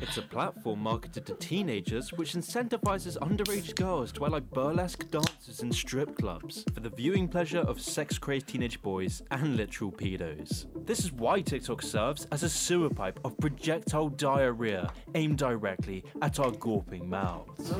it's a platform marketed to teenagers which incentivizes underage girls to act like burlesque dancers in strip clubs for the viewing pleasure of sex crazed teenage boys and literal pedos. This is why TikTok serves as a sewer pipe of projectile diarrhea aimed directly at our gawping mouths.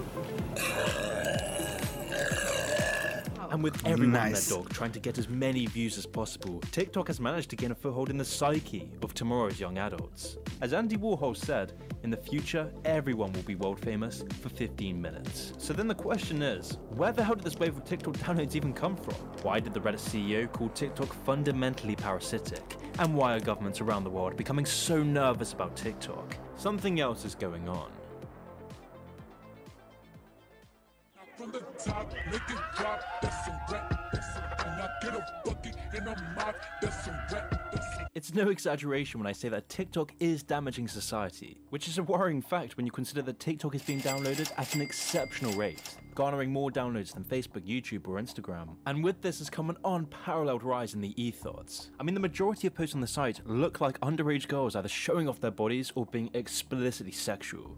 And with everyone and Nice. their dog trying to get as many views as possible, TikTok has managed to gain a foothold in the psyche of tomorrow's young adults. As Andy Warhol said, in the future, everyone will be world famous for 15 minutes. So then the question is, where the hell did this wave of TikTok downloads even come from? Why did the Reddit CEO call TikTok fundamentally parasitic? And why are governments around the world becoming so nervous about TikTok? Something else is going on. Top, make it drop, that's rap, and I get a bucket a mop, that's rap, It's no exaggeration when I say that TikTok is damaging society, which is a worrying fact when you consider that TikTok is being downloaded at an exceptional rate, garnering more downloads than Facebook, YouTube, or Instagram. And with this has come an unparalleled rise in the e-thoughts. I mean, the majority of posts on the site look like underage girls either showing off their bodies or being explicitly sexual.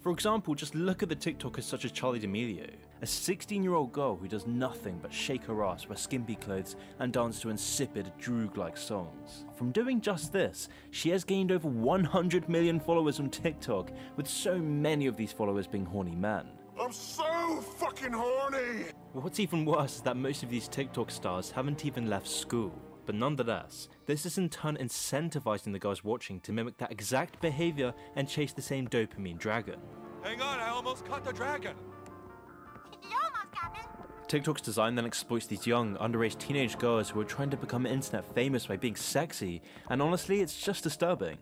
For example, just look at the TikTokers such as Charlie D'Amelio, a 16 year old girl who does nothing but shake her ass, wear skimpy clothes, and dance to insipid, droog like songs. From doing just this, she has gained over 100 million followers on TikTok, with so many of these followers being horny men. I'm so fucking horny! What's even worse is that most of these TikTok stars haven't even left school. But nonetheless, this is in turn incentivizing the girls watching to mimic that exact behavior and chase the same dopamine dragon. Hang on, I almost caught the dragon! TikTok's design then exploits these young, underage teenage girls who are trying to become internet famous by being sexy, and honestly, it's just disturbing.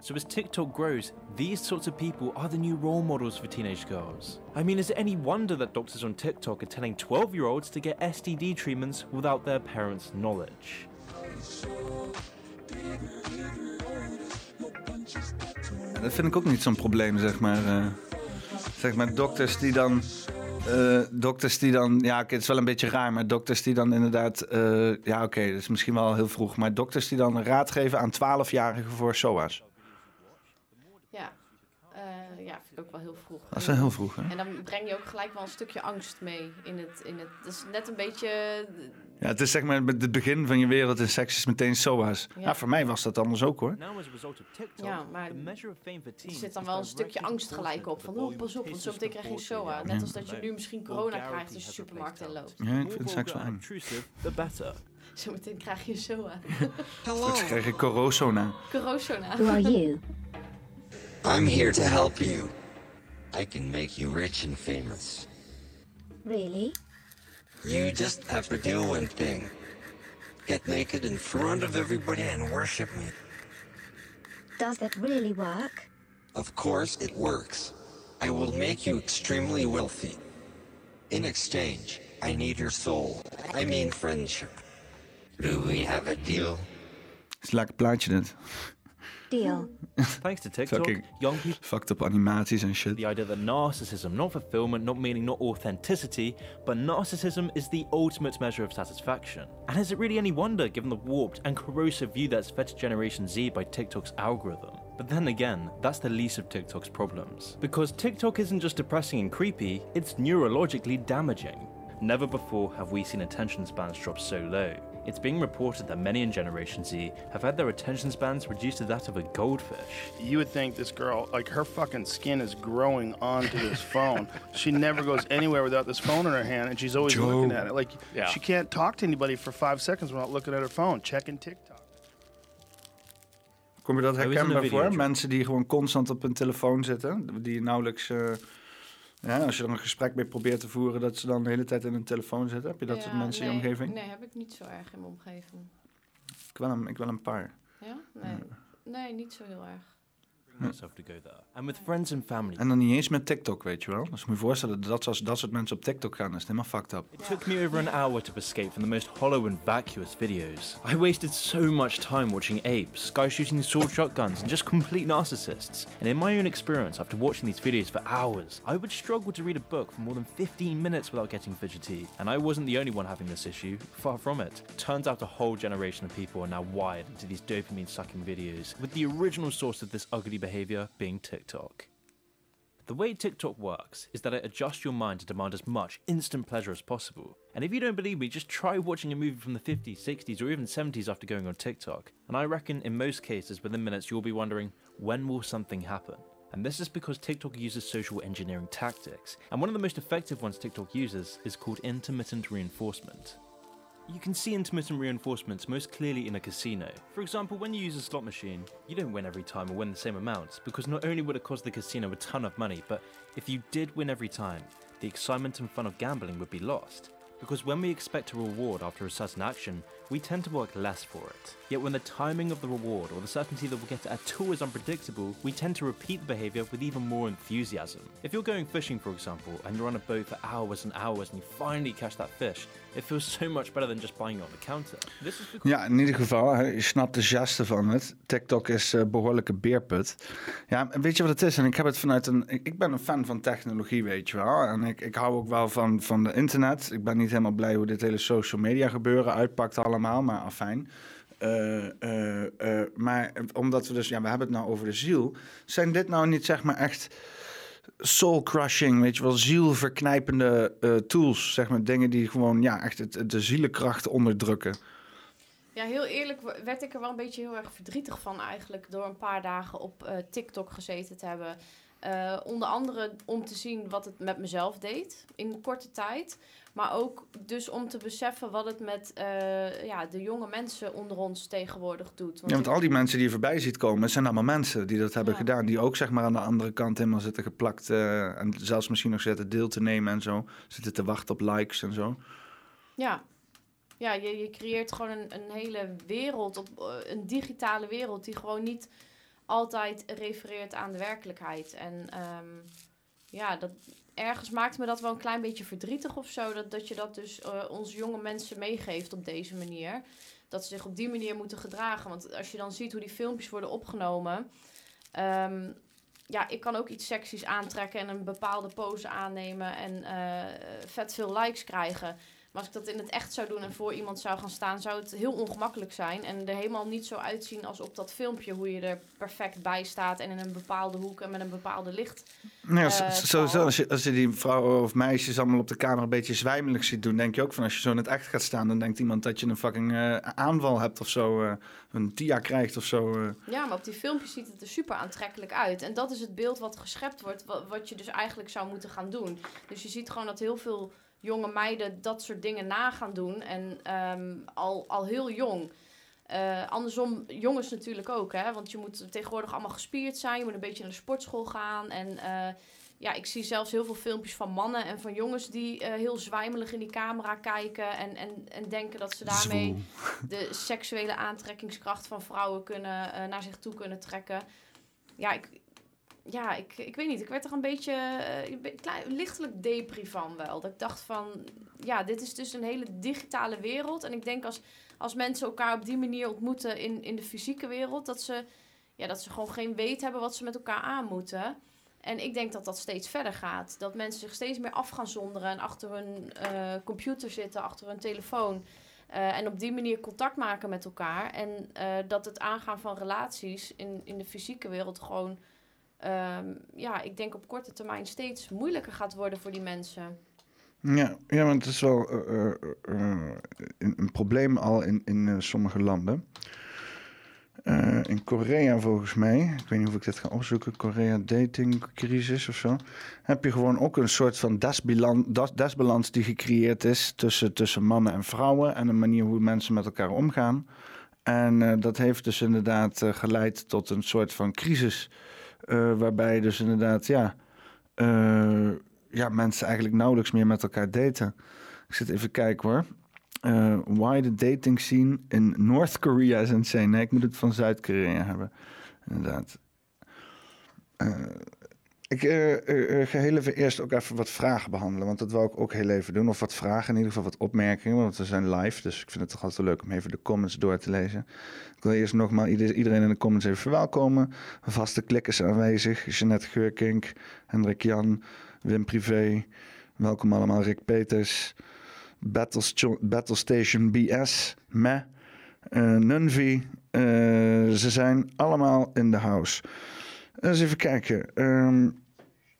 So, as TikTok grows, these sorts of people are the new role models for teenage girls. I mean, is it any wonder that doctors on TikTok are telling 12 year olds to get STD treatments without their parents' knowledge? Dat vind ik ook niet zo'n probleem, zeg maar. eh. zeg maar, dokters die dan... eh, dokters die dan... Ja, het is wel een beetje raar, maar dokters die dan inderdaad... eh, ja, oké, dat is misschien wel heel vroeg. Maar dokters die dan raad geven aan 12-jarigen voor SOA's. Ja. Eh, ook wel heel vroeg. Dat is wel heel vroeg, hè? En dan breng je ook gelijk wel een stukje angst mee in het... In het dat is net een beetje... Ja, het is zeg maar met het begin van je wereld in seks is meteen SOA's. Ja. Ja. voor mij was dat anders ook, hoor. Ja, maar Er zit dan wel een stukje angst gelijk op. Van, oh, pas op, want zo meteen krijg je een SOA. Net als dat je nu misschien corona krijgt als je de supermarkt inloopt. Ja, ik vind seks wel eng. better. Zometeen krijg je SOA. Straks krijg ik corona. Corona. Who are you? I'm here to help you. I can make you rich and famous. Really? You just have to do one thing. Get naked in front of everybody and worship me. Does that really work? Of course it works. I will make you extremely wealthy. In exchange, I need your soul. I mean friendship. Do we have a deal? is een lekker plaatje dit. Deal. Thanks to TikTok, Fucking- young people Fucked up animaties and shit. the idea that narcissism, not fulfillment, not meaning, not authenticity, but narcissism is the ultimate measure of satisfaction. And is it really any wonder given the warped and corrosive view that's fed to Generation Z by TikTok's algorithm? But then again, that's the least of TikTok's problems. Because TikTok isn't just depressing and creepy, it's neurologically damaging. Never before have we seen attention spans drop so low. It's being reported that many in Generation Z have had their attention spans reduced to that of a goldfish. you would think this girl, like her fucking skin is growing onto this phone. she never goes anywhere without this phone in her hand, and she's always Joe. looking at it. Like Yeah. she can't talk to anybody for five seconds without looking at her phone, checking TikTok. Kom je dat Hij is in herkenbaar voor? Mensen die gewoon constant op hun telefoon zitten. Die nauwelijks... eh, Ja, als je dan een gesprek mee probeert te voeren, dat ze dan de hele tijd in hun telefoon zitten. Heb je dat Ja, soort mensen in je omgeving? Nee, heb ik niet zo erg in mijn omgeving. Ik, wel een, ik wel een paar. Ja? Nee. Nee, niet zo heel erg. myself to go there. And with friends and family, En dan niet eens met TikTok, weet je wel. Dus moet je voorstellen, dat als dat soort mensen op TikTok gaan, is het helemaal fucked up. It took me over an hour to escape from the most hollow and vacuous videos. I wasted so much time watching apes, guys shooting sword shotguns, and just complete narcissists. And in my own experience, after watching these videos for hours, I would struggle to read a book for more than 15 minutes without getting fidgety. And I wasn't the only one having this issue, far from it. Turns out a whole generation of people are now wired into these dopamine sucking videos, with the original source of this ugly behavior being TikTok. The way TikTok works is that it adjusts your mind to demand as much instant pleasure as possible. And if you don't believe me, just try watching a movie from the 50s, 60s, or even 70s after going on TikTok. And I reckon in most cases, within minutes, you'll be wondering, when will something happen? And this is because TikTok uses social engineering tactics. And one of the most effective ones TikTok uses is called intermittent reinforcement. You can see intermittent reinforcements most clearly in a casino. For example, when you use a slot machine, you don't win every time or win the same amounts, because not only would it cost the casino a ton of money, but if you did win every time, the excitement and fun of gambling would be lost. Because when we expect a reward after a certain action, we tend to work less for it. Yet when the timing of the reward or the certainty that we'll get at all is unpredictable, we tend to repeat the behavior with even more enthusiasm. If you're going fishing, for example, and you're on a boat for hours and hours and you finally catch that fish, it feels so much better than just buying it on the counter. Ja, in ieder geval, je snapt de geste van het. TikTok is een behoorlijke beerput. Ja, weet je wat het is? En ik heb het vanuit een... Ik, ik ben een fan van technologie, weet je wel. En ik, ik hou ook wel van, van de internet. Ik ben niet helemaal blij hoe dit hele social media gebeuren uitpakt allemaal, maar afijn. Eh, maar omdat we dus, ja, we hebben het nou over de ziel. Zijn dit nou niet zeg maar echt soul crushing, weet je wel, zielverknijpende tools, zeg maar, dingen die gewoon, ja, echt de zielenkracht onderdrukken. Ja, heel eerlijk werd ik er wel een beetje heel erg verdrietig van eigenlijk door een paar dagen op TikTok gezeten te hebben. Onder andere om te zien wat het met mezelf deed in korte tijd. Maar ook dus om te beseffen wat het met eh, ja, de jonge mensen onder ons tegenwoordig doet. Ja, want al die mensen die je voorbij ziet komen, het zijn allemaal mensen die dat hebben Ja. gedaan. Die ook zeg maar aan de andere kant helemaal zitten geplakt. eh, en zelfs misschien nog zitten deel te nemen en zo. Zitten te wachten op likes en zo. Ja, ja je, je creëert gewoon een, een hele wereld, op, eh, een digitale wereld die gewoon niet altijd refereert aan de werkelijkheid. En ehm, ja, dat, ergens maakt me dat wel een klein beetje verdrietig of zo. Dat, dat je dat dus eh onze jonge mensen meegeeft op deze manier. Dat ze zich op die manier moeten gedragen. Want als je dan ziet hoe die filmpjes worden opgenomen. ehm, ja, ik kan ook iets seksies aantrekken en een bepaalde pose aannemen en eh, vet veel likes krijgen. Maar als ik dat in het echt zou doen en voor iemand zou gaan staan, zou het heel ongemakkelijk zijn. En er helemaal niet zo uitzien als op dat filmpje, hoe je er perfect bij staat en in een bepaalde hoek en met een bepaalde licht. Nou ja, Eh, sowieso, als je, als je die vrouwen of meisjes allemaal op de kamer een beetje zwijmelig ziet doen, denk je ook van als je zo in het echt gaat staan, dan denkt iemand dat je een fucking eh, aanval hebt of zo. eh, een TIA krijgt of zo. Ja, maar op die filmpjes ziet het er super aantrekkelijk uit. En dat is het beeld wat geschept wordt, wa- wat, je dus eigenlijk zou moeten gaan doen. Dus je ziet gewoon dat heel veel jonge meiden dat soort dingen na gaan doen. En ehm, al, al heel jong. Eh, andersom, jongens natuurlijk ook, hè. Want je moet tegenwoordig allemaal gespierd zijn. Je moet een beetje naar de sportschool gaan. En eh, ja, ik zie zelfs heel veel filmpjes van mannen en van jongens... die eh, heel zwijmelig in die camera kijken... en, en, en denken dat ze daarmee de seksuele aantrekkingskracht van vrouwen kunnen, naar zich toe kunnen trekken. Ja, ik, ja ik, ik weet niet. Ik werd er een beetje eh, lichtelijk depri van wel. Dat ik dacht van, ja, dit is dus een hele digitale wereld. En ik denk als, als mensen elkaar op die manier ontmoeten in, in de fysieke wereld... Dat ze, ja, dat ze gewoon geen weet hebben wat ze met elkaar aan moeten... En ik denk dat dat steeds verder gaat. Dat mensen zich steeds meer af gaan zonderen en achter hun eh, computer zitten, achter hun telefoon. Eh, en op die manier contact maken met elkaar. En dat het aangaan van relaties in, in de fysieke wereld gewoon, ehm, ja, ik denk op korte termijn steeds moeilijker gaat worden voor die mensen. Ja, ja, want het is wel eh, eh, eh, een, probleem al in, in sommige landen. In Korea volgens mij, ik weet niet of ik dit ga opzoeken, Korea datingcrisis of zo, heb je gewoon ook een soort van desbalans, die gecreëerd is tussen, tussen mannen en vrouwen en de manier hoe mensen met elkaar omgaan. En dat heeft dus inderdaad geleid tot een soort van crisis, eh, waarbij dus inderdaad, ja, eh, ja, mensen eigenlijk nauwelijks meer met elkaar daten. Ik zit even kijken hoor. Eh, why the dating scene in North Korea is insane. Nee, ik moet het van Zuid-Korea hebben. Inderdaad. Ik eh, eh, eh, ga heel even eerst ook even wat vragen behandelen. Want dat wou ik ook heel even doen. Of wat vragen, in ieder geval wat opmerkingen. Want we zijn live, dus ik vind het toch altijd leuk om even de comments door te lezen. Ik wil eerst nogmaals ieder- iedereen in de comments even verwelkomen. Vaste klikkers aanwezig. Jeanette Geurkink, Hendrik Jan, Wim Privé. Welkom allemaal, Rick Peters. Battle, Station BS, Meh, eh Nunvi. Ze zijn allemaal in de house. Eens even kijken. Ehm,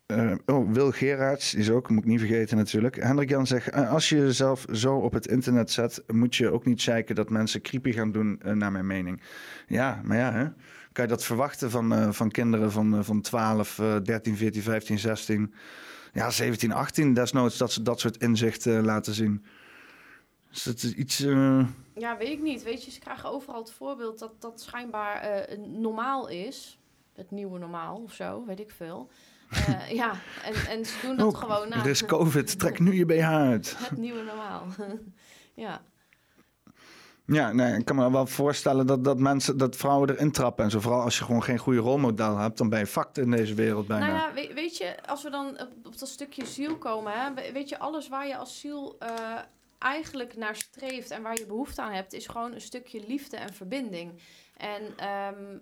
eh, oh, Wil Gerards, is ook, moet ik niet vergeten natuurlijk. Hendrik Jan zegt, eh, als je jezelf zo op het internet zet, moet je ook niet zeiken dat mensen creepy gaan doen, eh, naar mijn mening. Ja, maar ja, hè? kan je dat verwachten van, van kinderen van, van 12, eh, 13, 14, 15, 16, ja, 17, 18 desnoods, dat ze dat soort inzichten laten zien. Is het iets... Ja, weet ik niet. Weet je, ze krijgen overal het voorbeeld dat dat schijnbaar normaal is. Het nieuwe normaal of zo, weet ik veel. Eh, ja, en, en ze doen dat oh, gewoon na. er is COVID, trek nu je BH uit. Het nieuwe normaal. ja. Ja, nee, ik kan me wel voorstellen dat, dat mensen, dat vrouwen erin trappen en zo. Vooral als je gewoon geen goede rolmodel hebt, dan ben je fucked in deze wereld bijna. Nou ja, weet, weet je, als we dan op, op dat stukje ziel komen, hè, we- weet je, alles waar je als ziel eh, eigenlijk naar streeft en waar je behoefte aan hebt, is gewoon een stukje liefde en verbinding. En ehm,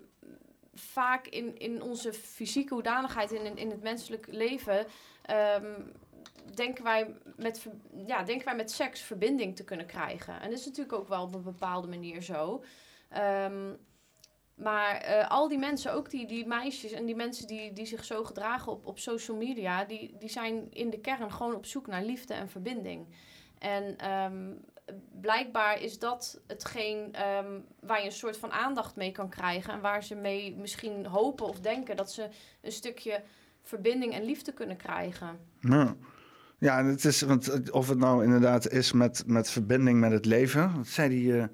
vaak in, in onze fysieke hoedanigheid, in, in het menselijk leven, ehm, denken, wij met, ja, denken wij met seks verbinding te kunnen krijgen. En dat is natuurlijk ook wel op een bepaalde manier zo. Ehm, maar eh, al die mensen, ook die, die meisjes en die mensen die, die zich zo gedragen op, op social media, die, die zijn in de kern gewoon op zoek naar liefde en verbinding. En ehm, blijkbaar is dat hetgeen ehm, waar je een soort van aandacht mee kan krijgen. En waar ze mee misschien hopen of denken dat ze een stukje verbinding en liefde kunnen krijgen. Ja. Ja, het is, want of het nou inderdaad is met, met verbinding met het leven. Dat zei die, eh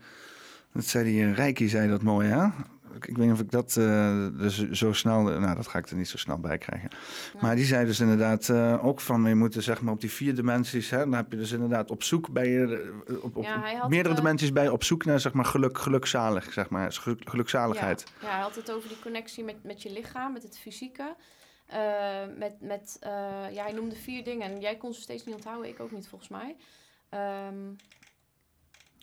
dat zei die Reiki, zei dat mooi, hè? Ik, ik weet niet of ik dat eh, dus zo snel... Nou, dat ga ik er niet zo snel bij krijgen. Maar die zei dus inderdaad eh, ook van... Je moet er, zeg maar op die vier dimensies... Hè, dan heb je dus inderdaad op zoek bij je... eh, Op, op Ja, hij had, meerdere dimensies bij op zoek naar zeg maar geluk, gelukzalig, zeg maar. Geluk- Gelukzaligheid. Ja, ja, hij had het over die connectie met, met je lichaam, met het fysieke. Met, met, ja, hij noemde vier dingen en jij kon ze steeds niet onthouden, ik ook niet volgens mij. Ehm,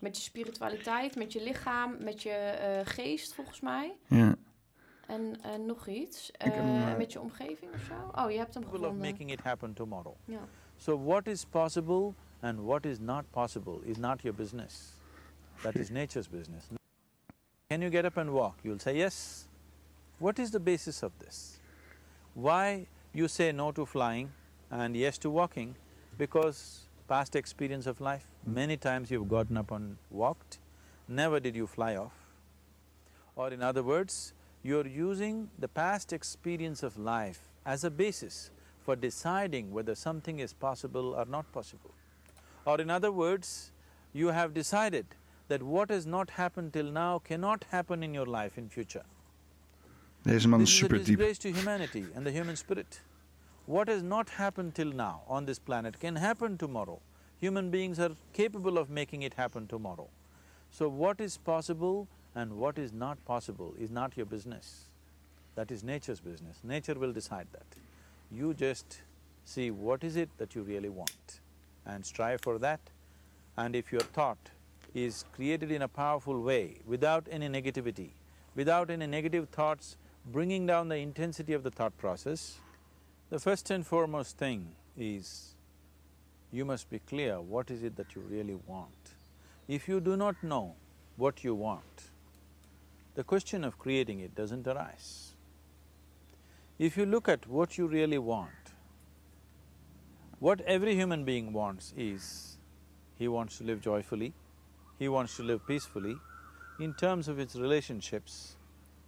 met je spiritualiteit, met je lichaam, met je eh, geest volgens mij. Ja. En eh, nog iets. heb hem, Eh, eh, met je omgeving of zo. Oh, je hebt hem capable of gevonden. making it happen tomorrow. Ja. So what is possible and what is not possible is not your business. That is nature's business. Can you get up and walk? You'll say yes. What is the basis of this? Why you say no to flying and yes to walking? Because past experience of life, hmm. many times you've gotten up and walked, never did you fly off. Or in other words, you're using the past experience of life as a basis for deciding whether something is possible or not possible. Or in other words, you have decided that what has not happened till now cannot happen in your life in future. Deze man This is a super diep. disgrace to humanity and the human spirit. What has not happened till now on this planet can happen tomorrow. Human beings are capable of making it happen tomorrow. So what is possible and what is not possible is not your business. That is nature's business. Nature will decide that. You just see what is it that you really want and strive for that. And if your thought is created in a powerful way, without any negativity, without any negative thoughts bringing down the intensity of the thought process, the first and foremost thing is you must be clear what is it that you really want. If you do not know what you want, the question of creating it doesn't arise. If you look at what you really want, what every human being wants is, he wants to live joyfully, he wants to live peacefully. In terms of its relationships,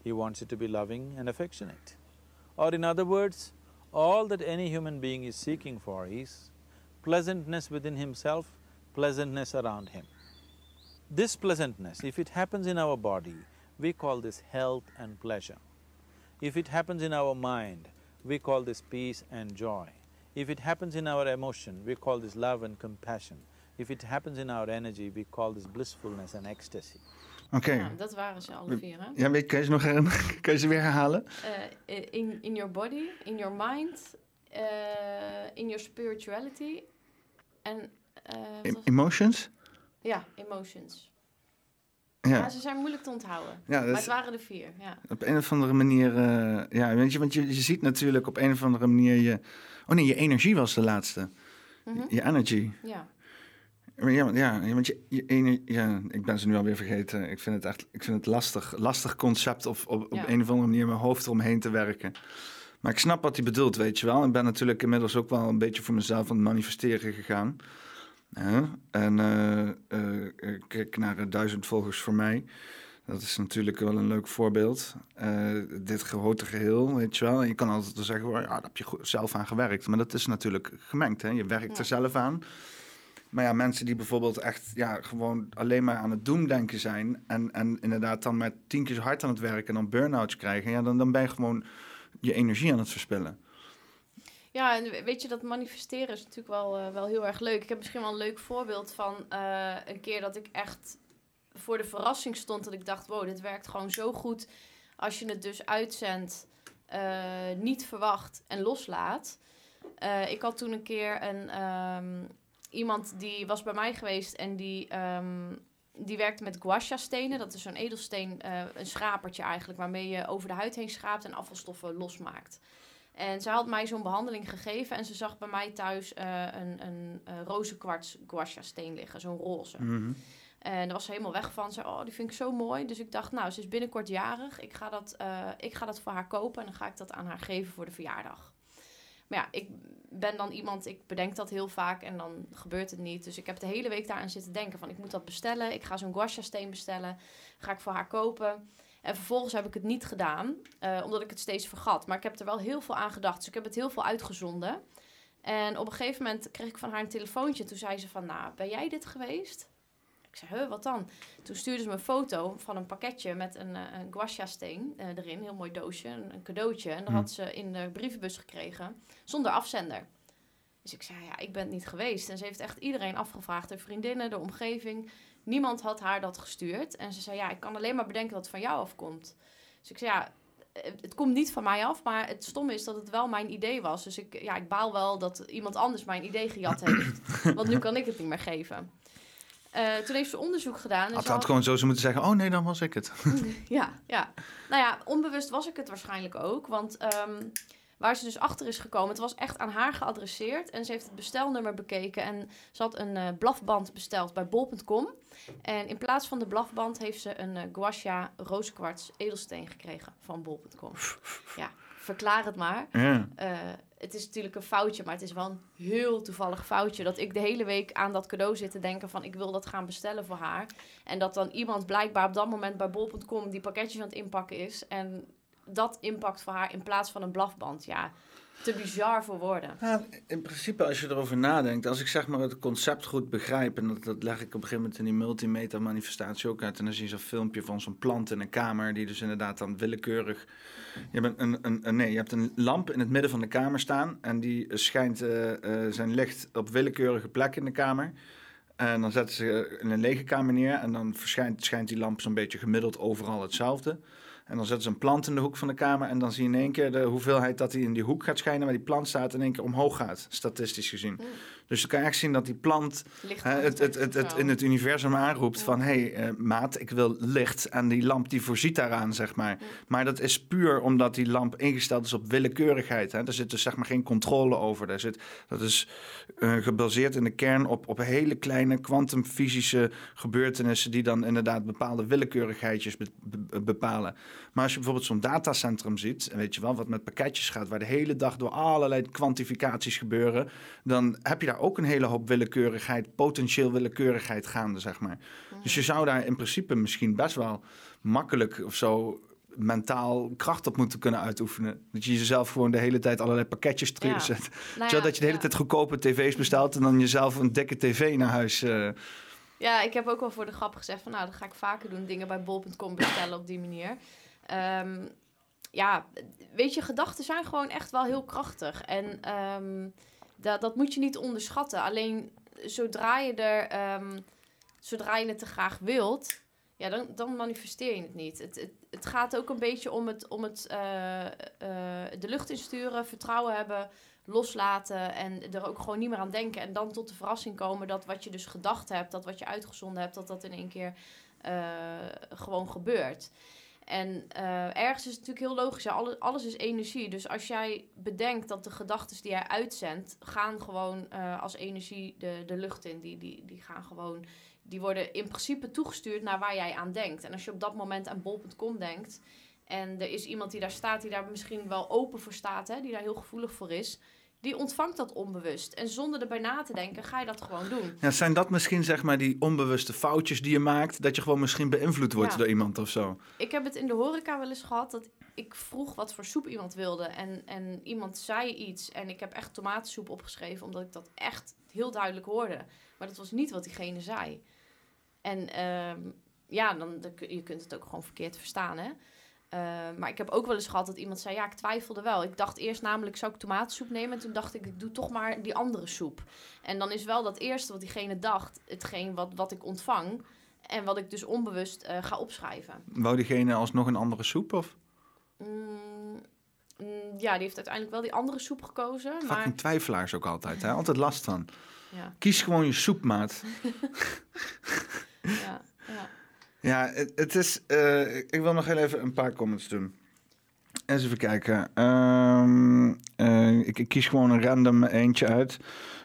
he wants it to be loving and affectionate. Or in other words, all that any human being is seeking for is pleasantness within himself, pleasantness around him. This pleasantness, if it happens in our body, we call this health and pleasure. If it happens in our mind, we call this peace and joy. If it happens in our emotion, we call this love and compassion. If it happens in our energy, we call this blissfulness and ecstasy. Oké. Ja, dat waren ze alle vier, hè? Ja, weet, kan je ze nog? Kan je ze weer herhalen? Eh, in, in your body, in your mind, eh, in your spirituality en... eh, Emotions? ja, emotions. Ja. Ja. ze zijn moeilijk te onthouden. Ja, dat maar het waren er vier, ja. Op een of andere manier, eh, ja, weet je, want je, je ziet natuurlijk op een of andere manier je... Oh nee, je energie was de laatste. Mhm. Je energy. Ja. Ja, want- ja, want je, je ja, ik ben ze nu alweer vergeten. Ik vind het echt ik vind het lastig, lastig concept of op, op Ja. een of andere manier mijn hoofd eromheen te werken. Maar ik snap wat hij bedoelt, weet je wel. Ik ben natuurlijk inmiddels ook wel een beetje voor mezelf aan het manifesteren gegaan. En eh, eh, kijk naar de duizend volgers voor mij. Dat is natuurlijk wel een leuk voorbeeld. Dit grote geheel, weet je wel. En je kan altijd wel zeggen, ja, daar heb je zelf aan gewerkt. Maar dat is natuurlijk gemengd, hè. Je werkt Ja. er zelf aan. Maar ja, mensen die bijvoorbeeld echt ja, gewoon alleen maar aan het doemdenken zijn... En, en inderdaad dan met tien keer zo hard aan het werken en dan burn-outs krijgen... Ja, dan, dan ben je gewoon je energie aan het verspillen. Ja, en weet je, dat manifesteren is natuurlijk wel, eh, wel heel erg leuk. Ik heb misschien wel een leuk voorbeeld van eh, een keer dat ik echt voor de verrassing stond. Dat ik dacht, wow, dit werkt gewoon zo goed. Als je het dus uitzendt, eh, niet verwacht en loslaat. Ik had toen een keer een, ehm, iemand die was bij mij geweest en die, ehm, die werkte met guasha stenen. Dat is zo'n edelsteen, eh, een schrapertje eigenlijk, waarmee je over de huid heen schraapt en afvalstoffen losmaakt. En ze had mij zo'n behandeling gegeven en ze zag bij mij thuis eh, een, een eh rozenkwarts guasha steen liggen, zo'n roze. Mhm. En daar was ze helemaal weg van. Ze zei, oh, die vind ik zo mooi. Dus ik dacht, nou, ze is binnenkort jarig. Ik ga dat, ik ga dat voor haar kopen en dan ga ik dat aan haar geven voor de verjaardag. Maar ja, ik ben dan iemand, ik bedenk dat heel vaak en dan gebeurt het niet. Dus ik heb de hele week daaraan zitten denken van, ik moet dat bestellen. Ik ga zo'n guasha steen bestellen. Ga ik voor haar kopen. En vervolgens heb ik het niet gedaan, eh, omdat ik het steeds vergat. Maar ik heb er wel heel veel aan gedacht. Dus ik heb het heel veel uitgezonden. En op een gegeven moment kreeg ik van haar een telefoontje. Toen zei ze van, nou, ben jij dit geweest? Ik zei, huh, wat dan? Toen stuurde ze me een foto van een pakketje met een, eh, een guasha-steen eh, erin. Een heel mooi doosje, een, een cadeautje. En dat Hmm. had ze in de brievenbus gekregen, zonder afzender. Dus ik zei, ja, ik ben het niet geweest. En ze heeft echt iedereen afgevraagd, de vriendinnen, de omgeving. Niemand had haar dat gestuurd. En ze zei, ja, ik kan alleen maar bedenken dat het van jou afkomt. Dus ik zei, ja, het komt niet van mij af, maar het stomme is dat het wel mijn idee was. Dus ik, ja, ik baal wel dat iemand anders mijn idee gejat heeft. Want nu kan ik het niet meer geven. Eh, toen heeft ze onderzoek gedaan. en Had, ze had had- gewoon zo ze moeten zeggen, oh nee, dan was ik het. ja, ja. Nou ja, onbewust was ik het waarschijnlijk ook. Want ehm, waar ze dus achter is gekomen, het was echt aan haar geadresseerd. En ze heeft het bestelnummer bekeken. En ze had een eh, blafband besteld bij bol.com. En in plaats van de blafband heeft ze een eh guasha rooskwarts edelsteen gekregen van bol.com. Ja, verklaar het maar. Ja. Eh, het is natuurlijk een foutje, maar het is wel een heel toevallig foutje. Dat ik de hele week aan dat cadeau zit te denken van ik wil dat gaan bestellen voor haar. En dat dan iemand blijkbaar op dat moment bij bol.com die pakketjes aan het inpakken is. En dat inpakt voor haar in plaats van een blafband. Ja, te bizar voor woorden. In principe, als je erover nadenkt, als ik zeg maar het concept goed begrijp, en dat, dat leg ik op een gegeven moment in die multimeta-manifestatie ook uit, en dan zie je zo'n filmpje van zo'n plant in een kamer, die dus inderdaad dan willekeurig. Je hebt een, een, een, nee, je hebt een lamp in het midden van de kamer staan, en die schijnt eh, eh, zijn licht op willekeurige plekken in de kamer. En dan zetten ze in een lege kamer neer, en dan verschijnt, schijnt die lamp zo'n beetje gemiddeld overal hetzelfde. En dan zetten ze een plant in de hoek van de kamer. En dan zie je in één keer de hoeveelheid dat die in die hoek gaat schijnen. Waar die plant staat in één keer omhoog gaat, statistisch gezien. Dus dan kan je echt zien dat die plant hè, het, het, het, het in het universum aanroept Ja. van... hé, hey, eh, maat, ik wil licht. En die lamp die voorziet daaraan, zeg maar. Ja. Maar dat is puur omdat die lamp ingesteld is op willekeurigheid. Hè. Er zit dus zeg maar geen controle over. Daar zit, dat is eh, gebaseerd in de kern op, op hele kleine kwantumfysische gebeurtenissen... die dan inderdaad bepaalde willekeurigheidjes be- be- bepalen. Maar als je bijvoorbeeld zo'n datacentrum ziet... en weet je wel, wat met pakketjes gaat... waar de hele dag door allerlei kwantificaties gebeuren... dan heb je daar ook een hele hoop willekeurigheid... potentieel willekeurigheid gaande, zeg maar. Dus je zou daar in principe misschien best wel makkelijk of zo mentaal kracht op moeten kunnen uitoefenen. Dat je jezelf gewoon de hele tijd allerlei pakketjes terugzet. Nou Zodat ja, je de hele ja. tijd goedkope tv's bestelt... en dan jezelf een dikke tv naar huis... eh, Ja, ik heb ook wel voor de grap gezegd van nou, dat ga ik vaker doen. Dingen bij bol.com bestellen op die manier. Ehm, ja, weet je, gedachten zijn gewoon echt wel heel krachtig. En ehm, Dat, dat moet je niet onderschatten. Alleen zodra je, er, ehm, zodra je het te graag wilt, ja, dan, dan manifesteer je het niet. Het, het, het gaat ook een beetje om het, om het eh, eh, de lucht insturen, vertrouwen hebben, loslaten en er ook gewoon niet meer aan denken. En dan tot de verrassing komen dat wat je dus gedacht hebt, dat wat je uitgezonden hebt, dat dat in één keer eh, gewoon gebeurt. En eh, ergens is het natuurlijk heel logisch. Alles, alles is energie. Dus als jij bedenkt dat de gedachten die jij uitzendt, gaan gewoon eh, als energie de, de lucht in. Die, die, die gaan gewoon. Die worden in principe toegestuurd naar waar jij aan denkt. En als je op dat moment aan bol.com denkt. En er is iemand die daar staat, die daar misschien wel open voor staat, hè, die daar heel gevoelig voor is. Die ontvangt dat onbewust. En zonder erbij na te denken, ga je dat gewoon doen. Ja, zijn dat misschien zeg maar die onbewuste foutjes die je maakt, dat je gewoon misschien beïnvloed wordt Ja. door iemand of zo? Ik heb het in de horeca wel eens gehad dat ik vroeg wat voor soep iemand wilde. En, en iemand zei iets. En ik heb echt tomatensoep opgeschreven, omdat ik dat echt heel duidelijk hoorde. Maar dat was niet wat diegene zei. En ehm, ja, dan, je kunt het ook gewoon verkeerd verstaan, hè. Eh, maar ik heb ook wel eens gehad dat iemand zei, ja, ik twijfelde wel. Ik dacht eerst namelijk, zou ik tomatensoep nemen? En toen dacht ik, ik doe toch maar die andere soep. En dan is wel dat eerste wat diegene dacht, hetgeen wat, wat ik ontvang. En wat ik dus onbewust eh, ga opschrijven. Wou diegene alsnog een andere soep of? Mm, mm, ja, die heeft uiteindelijk wel die andere soep gekozen. Maar Fucking twijfelaars ook altijd, hè? Altijd last van. ja, Kies gewoon je soepmaat. ja, ja. Ja, het, het is. eh, ik wil nog heel even een paar comments doen. Eens even kijken. Ehm, eh, ik, kies gewoon een random eentje uit.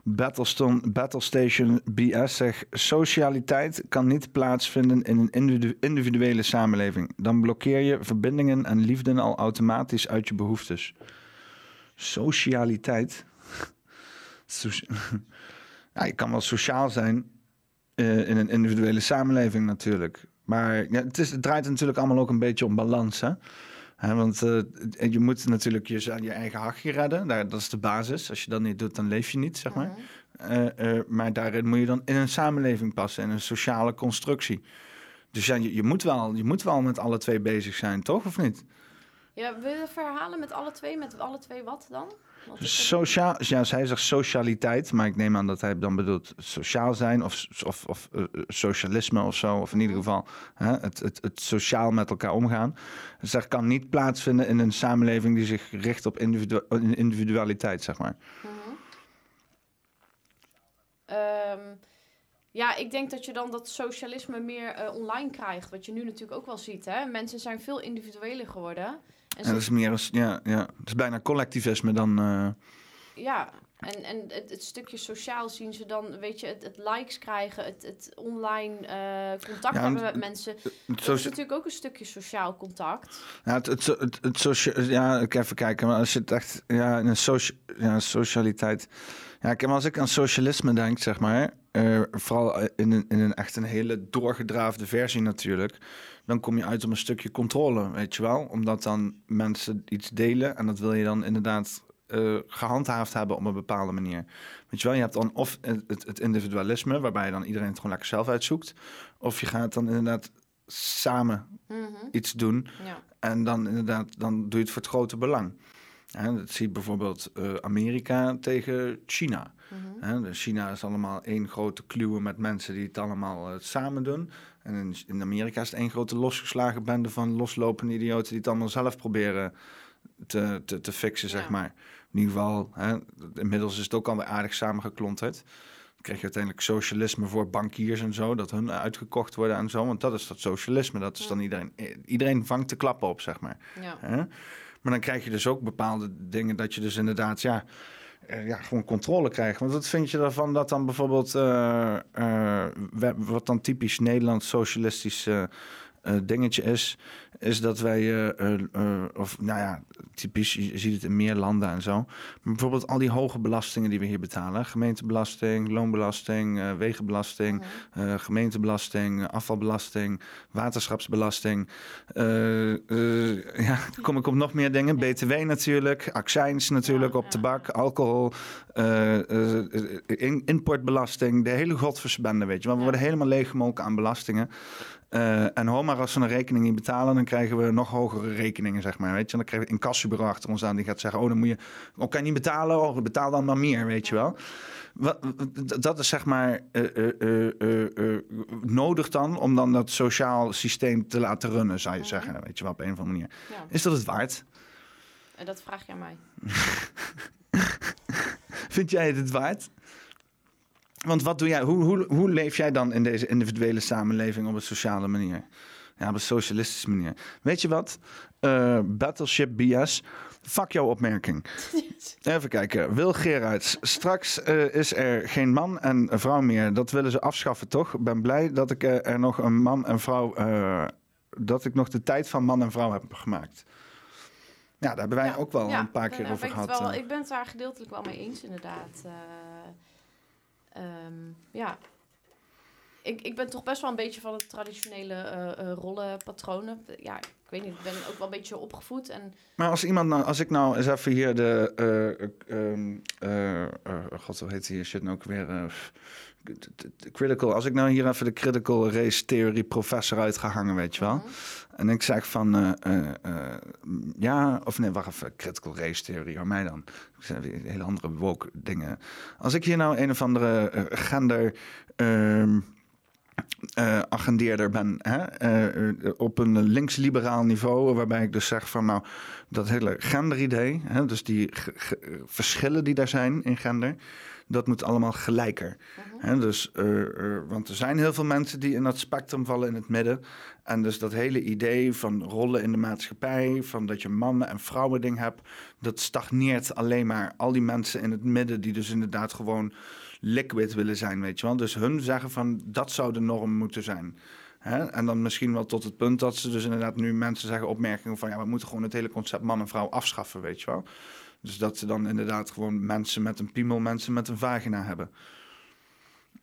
Battleston, Battlestation BS zegt: Socialiteit kan niet plaatsvinden in een individu- individuele samenleving. Dan blokkeer je verbindingen en liefden al automatisch uit je behoeftes. Socialiteit. Soci- ja, je kan wel sociaal zijn eh, in een individuele samenleving natuurlijk. Maar ja, het, is, het draait natuurlijk allemaal ook een beetje om balans. Hè? Want eh, je moet natuurlijk je, je eigen hachje redden. Daar, dat is de basis. Als je dat niet doet, dan leef je niet, zeg maar. Eh, maar daarin moet je dan in een samenleving passen, in een sociale constructie. Dus ja, je, je, moet wel, je moet wel met alle twee bezig zijn, toch? Of niet? ja, het verhalen met alle twee? Met alle twee wat dan? Sociaal, ja, zij zegt socialiteit, maar ik neem aan dat hij dan bedoelt sociaal zijn of, of, of eh, socialisme of zo. Of in ieder geval hè, het, het, het sociaal met elkaar omgaan. Dus dat kan niet plaatsvinden in een samenleving die zich richt op individu individualiteit, zeg maar. Mhm. Ehm, ja, ik denk dat je dan dat socialisme meer eh, online krijgt. Wat je nu natuurlijk ook wel ziet. Hè? Mensen zijn veel individueler geworden. En dat is meer als, ja, ja, het is bijna collectivisme dan. eh, Ja, en, en het, het stukje sociaal zien ze dan, weet je, het, het likes krijgen, het, het online eh, contact Ja, hebben met mensen. het Dat is natuurlijk ook een stukje sociaal contact. Ja, het, het, het, het socia- ja, ik even kijken. Maar als je het echt, ja, een socia- ja, socialiteit. Ja, als ik aan socialisme denk, zeg maar, eh, vooral in een, in een echt een hele doorgedraafde versie natuurlijk, dan kom je uit op een stukje controle, weet je wel? Omdat dan mensen iets delen en dat wil je dan inderdaad eh, gehandhaafd hebben op een bepaalde manier. Weet je wel, je hebt dan of het, individualisme, waarbij je dan iedereen het gewoon lekker zelf uitzoekt, of je gaat dan inderdaad samen Mhm, iets doen Ja. en dan inderdaad, dan doe je het voor het grote belang. Hè, dat zie je bijvoorbeeld eh, Amerika tegen China. mhm. Dus China is allemaal één grote kluwe met mensen die het allemaal eh, samen doen. En in, in Amerika is het één grote losgeslagen bende van loslopende idioten die het allemaal zelf proberen te, te, te fixen, zeg Ja. maar. In ieder geval, hè, inmiddels is het ook alweer aardig samengeklonterd. Dan krijg je uiteindelijk socialisme voor bankiers en zo, dat hun uitgekocht worden en zo. Want dat is dat socialisme, dat is dan iedereen, iedereen vangt de klappen op, zeg maar. Ja. Maar dan krijg je dus ook bepaalde dingen dat je dus inderdaad, ja, eh, ja gewoon controle krijgt. Want wat vind je ervan dat dan bijvoorbeeld, eh, eh, wat dan typisch Nederlands socialistisch dingetje is, is dat wij, eh, eh, eh, of nou ja, typisch, je ziet het in meer landen en zo. Maar bijvoorbeeld al die hoge belastingen die we hier betalen, gemeentebelasting, loonbelasting, eh, wegenbelasting, Mhm. eh, gemeentebelasting, eh, afvalbelasting, waterschapsbelasting. eh, eh, ja, dan kom ik op nog meer dingen. BTW natuurlijk, accijns natuurlijk op tabak, alcohol, eh, eh, in- importbelasting, de hele godversbende, weet je. Want we worden helemaal leeggemolken aan belastingen. Eh, en maar als ze een rekening niet betalen, dan krijgen we nog hogere rekeningen, zeg maar. Weet je, en dan krijgen we een incassobureau achter ons aan die gaat zeggen: Oh, dan moet je, oh, kan je niet betalen? Oh, betaal dan maar meer, weet je wel. Dat is zeg maar eh, eh, nodig dan om dan dat sociaal systeem te laten runnen, zou je zeggen. Weet je wel, op een of andere manier. Ja. Is dat het waard? En dat vraag je aan mij. Vind jij het waard? Want wat doe jij? Hoe, hoe, hoe leef jij dan in deze individuele samenleving op een sociale manier? Ja, op een socialistische manier. Weet je wat? Eh, Battleship BS. Fuck jouw opmerking. Even kijken. Wil Gerards. Straks eh, is er geen man en vrouw meer. Dat willen ze afschaffen, toch? Ik ben blij dat ik eh, er nog een man en vrouw... dat ik nog de tijd van man en vrouw heb gemaakt. Ja, daar hebben wij Ja, ook wel ja, een paar keer over ben ik gehad. wel- ik ben het daar gedeeltelijk wel mee eens, inderdaad. Eh, ehm, ja. Ik, ik ben toch best wel een beetje van het traditionele eh, eh, rollenpatronen. Ja, ik weet niet, ik ben ook wel een beetje opgevoed. En Maar als iemand nou, als ik nou eens even hier de, eh, eh, god, hoe heet die shit nou ook weer? critical, als ik nou hier even de critical race theory professor uit ga hangen, weet je wel. En ik zeg van, eh, eh, eh, ja, of nee, wacht even, critical race theory, waar mij dan? Ik zeg hele andere woke dingen. Als ik hier nou een of andere gender... ehm, eh, agendeerder ben. Hè? op een links-liberaal niveau, waarbij ik dus zeg van nou, dat hele genderidee, hè, dus die verschillen die daar zijn in gender, dat moet allemaal gelijker. Hè, dus, eh, eh, want er zijn heel veel mensen die in dat spectrum vallen in het midden. En dus dat hele idee van rollen in de maatschappij, van dat je mannen- en vrouwen ding hebt, dat stagneert alleen maar. Al die mensen in het midden die dus inderdaad gewoon liquid willen zijn, weet je wel. Dus hun zeggen van dat zou de norm moeten zijn. En dan misschien wel tot het punt dat ze dus inderdaad nu mensen zeggen opmerkingen van ja, we moeten gewoon het hele concept man en vrouw afschaffen, weet je wel. Dus dat ze dan inderdaad gewoon mensen met een piemel, mensen met een vagina hebben.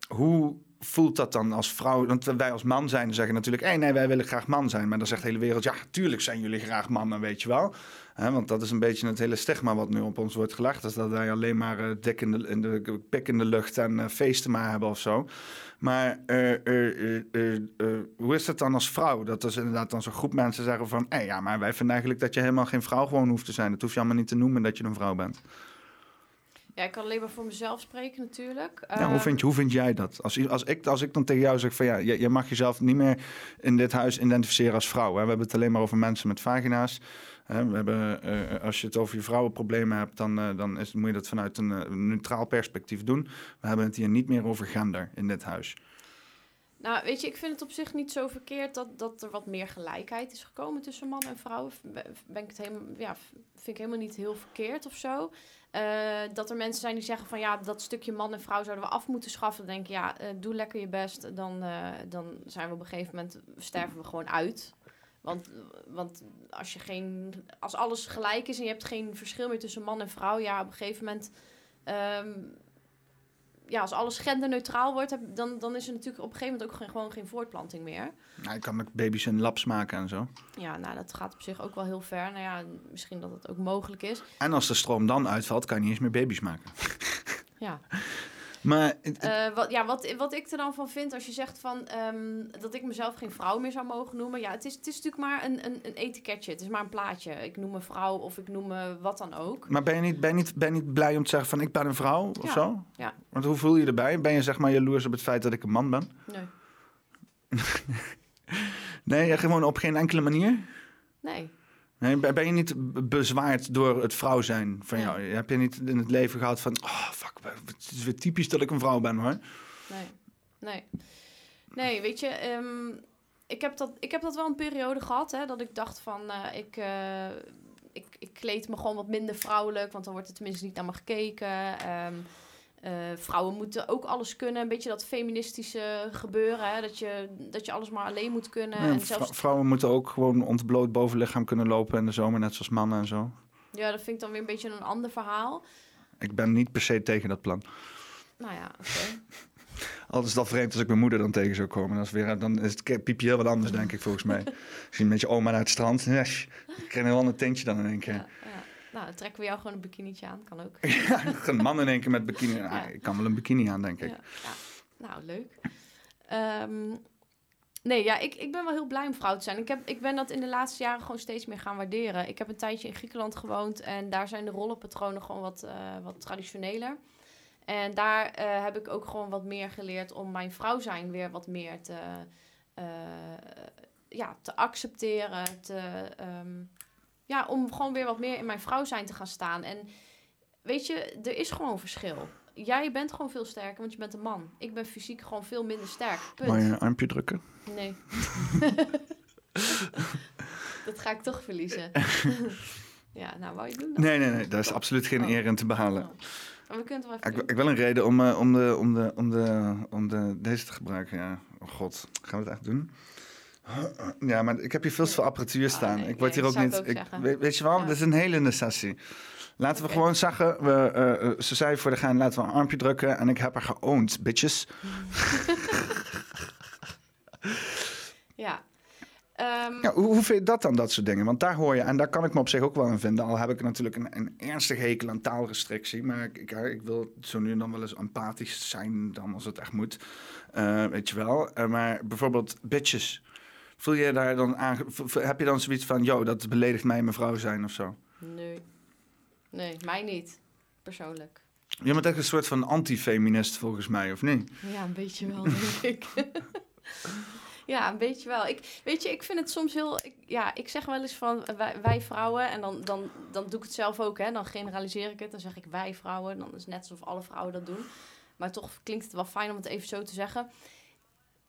Hoe voelt dat dan als vrouw? Want wij als man zijn zeggen natuurlijk, hey, nee, wij willen graag man zijn. Maar dan zegt de hele wereld, ja, tuurlijk zijn jullie graag mannen, weet je wel. Want dat is een beetje het hele stigma wat nu op ons wordt gelegd. Dus dat wij alleen maar eh, dik in de, in pik in de lucht en eh, feesten maar hebben of zo. Maar eh, eh, eh, hoe is het dan als vrouw? Dat dus inderdaad dan zo'n groep mensen zeggen van... Hé, ja, maar wij vinden eigenlijk dat je helemaal geen vrouw gewoon hoeft te zijn. Dat hoef je allemaal niet te noemen dat je een vrouw bent. Ja, ik kan alleen maar voor mezelf spreken natuurlijk. Ja, hoe, Ehm, vind je, hoe vind jij dat? Als, als, ik, als ik dan tegen jou zeg van ja, je, je mag jezelf niet meer in dit huis identificeren als vrouw. Hè? We hebben het alleen maar over mensen met vagina's. Hè? We hebben, eh, als je het over je vrouwenproblemen hebt, dan, eh, dan is, moet je dat vanuit een eh, neutraal perspectief doen. We hebben het hier niet meer over gender in dit huis. Nou, weet je, ik vind het op zich niet zo verkeerd dat, dat er wat meer gelijkheid is gekomen tussen man en vrouw. Ben ik het helemaal, ja, vind ik helemaal niet heel verkeerd of zo. Eh, dat er mensen zijn die zeggen van ja, dat stukje man en vrouw zouden we af moeten schaffen. Dan denk ik, ja, eh, doe lekker je best. Dan, eh, dan zijn we op een gegeven moment, sterven we gewoon uit. Want, want als, je geen, als alles gelijk is en je hebt geen verschil meer tussen man en vrouw, ja, op een gegeven moment. ehm, ja, als alles genderneutraal wordt, dan, dan is er natuurlijk op een gegeven moment ook geen, gewoon geen voortplanting meer. Nou, je kan ook baby's in labs maken en zo. Ja, nou, dat gaat op zich ook wel heel ver. Nou ja, misschien dat het ook mogelijk is. En als de stroom dan uitvalt, kan je niet eens meer baby's maken. Ja. Maar Eh, wat, ja, wat, wat ik er dan van vind als je zegt van, ehm, dat ik mezelf geen vrouw meer zou mogen noemen. Ja, het is, het is natuurlijk maar een, een, een etiketje. Het is maar een plaatje. Ik noem me vrouw of ik noem me wat dan ook. Maar ben je, niet, ben, je niet, ben je niet blij om te zeggen van ik ben een vrouw of Ja, zo? ja. Want hoe voel je je erbij? Ben je zeg maar jaloers op het feit dat ik een man ben? Nee. Nee, gewoon op geen enkele manier? Nee. Nee, ben je niet be- bezwaard door het vrouw zijn van Nee. jou? Heb je niet in het leven gehad van... Oh, fuck, het is weer typisch dat ik een vrouw ben, hoor. Nee, nee. Nee, weet je, ehm, ik, heb dat, ik heb dat wel een periode gehad, hè, dat ik dacht van, eh, ik, eh, ik, ik kleed me gewoon wat minder vrouwelijk, want dan wordt er tenminste niet naar me gekeken. Ehm, eh, vrouwen moeten ook alles kunnen, een beetje dat feministische gebeuren, hè, dat, je, dat je alles maar alleen moet kunnen. Ja, en zelfs, Vrouwen moeten ook gewoon ontbloot bovenlichaam kunnen lopen in de zomer, net zoals mannen en zo. ja, dat vind ik dan weer een beetje een ander verhaal. Ik ben niet per se tegen dat plan. Nou ja, oké. Al is dat vreemd als ik mijn moeder dan tegen zou komen. Dat is weer, dan is het piepje heel wat anders, denk ik, volgens mij. Als je een beetje oma naar het strand. Yes, ik krijg een heel ander tintje dan in één keer. Ja, ja. Nou, dan trekken we jou gewoon een bikinietje aan, kan ook. een man in één keer met bikini. Ja. Ik kan wel een bikini aan, denk ik. Ja, ja. Nou, leuk. Ehm, Nee, ja, ik, ik ben wel heel blij om vrouw te zijn. Ik, heb, ik ben dat in de laatste jaren gewoon steeds meer gaan waarderen. Ik heb een tijdje in Griekenland gewoond en daar zijn de rollenpatronen gewoon wat, eh, wat traditioneler. En daar eh, heb ik ook gewoon wat meer geleerd om mijn vrouw zijn weer wat meer te, eh, ja, te accepteren. Te, ehm, ja, om gewoon weer wat meer in mijn vrouw zijn te gaan staan. En weet je, er is gewoon verschil. Jij bent gewoon veel sterker, want je bent een man. Ik ben fysiek gewoon veel minder sterk. Punt. Maar je een armpje drukken? Nee. dat ga ik toch verliezen. ja, nou, wou je doen? dan? Nee, nee, nee. Daar is absoluut geen Oh. eer in te behalen. Oh. Maar we kunnen het wel even Ik, ik wil een reden om, eh, om, de, om, de, om, de, om de, deze te gebruiken. Ja. Oh god, gaan we het echt doen? Ja, maar ik heb hier veel te veel apparatuur Ah, staan. nee, ik word nee, hier ook dat niet. ik ook ik- zeggen. weet, weet je wel, Ja. dit is een hele necessie. Laten we gewoon zeggen, we, eh, eh, ze zei voor de gein, laten we een armpje drukken. En ik heb haar geowned, bitches. Ja. Ehm, Ja, hoe, hoe vind je dat dan, dat soort dingen? Want daar hoor je, en daar kan ik me op zich ook wel in vinden. Al heb ik natuurlijk een, een ernstige hekel aan taalrestrictie. Maar ik, ik, ik wil zo nu en dan wel eens empathisch zijn, dan als het echt moet. Eh, weet je wel. Maar bijvoorbeeld bitches. Voel je daar dan aan, heb je dan zoiets van, yo, dat beledigt mij mevrouw zijn of zo? Nee. Nee, mij niet. Persoonlijk. Je bent echt een soort van anti-feminist volgens mij, of niet? Ja, een beetje wel, denk ik. ja, een beetje wel. Ik, weet je, ik vind het soms heel... Ik, ja, ik zeg wel eens van eh, wij, wij vrouwen... en dan, dan, dan doe ik het zelf ook, hè. Dan generaliseer ik het. Dan zeg ik wij vrouwen. Dan is het net alsof alle vrouwen dat doen. Maar toch klinkt het wel fijn om het even zo te zeggen.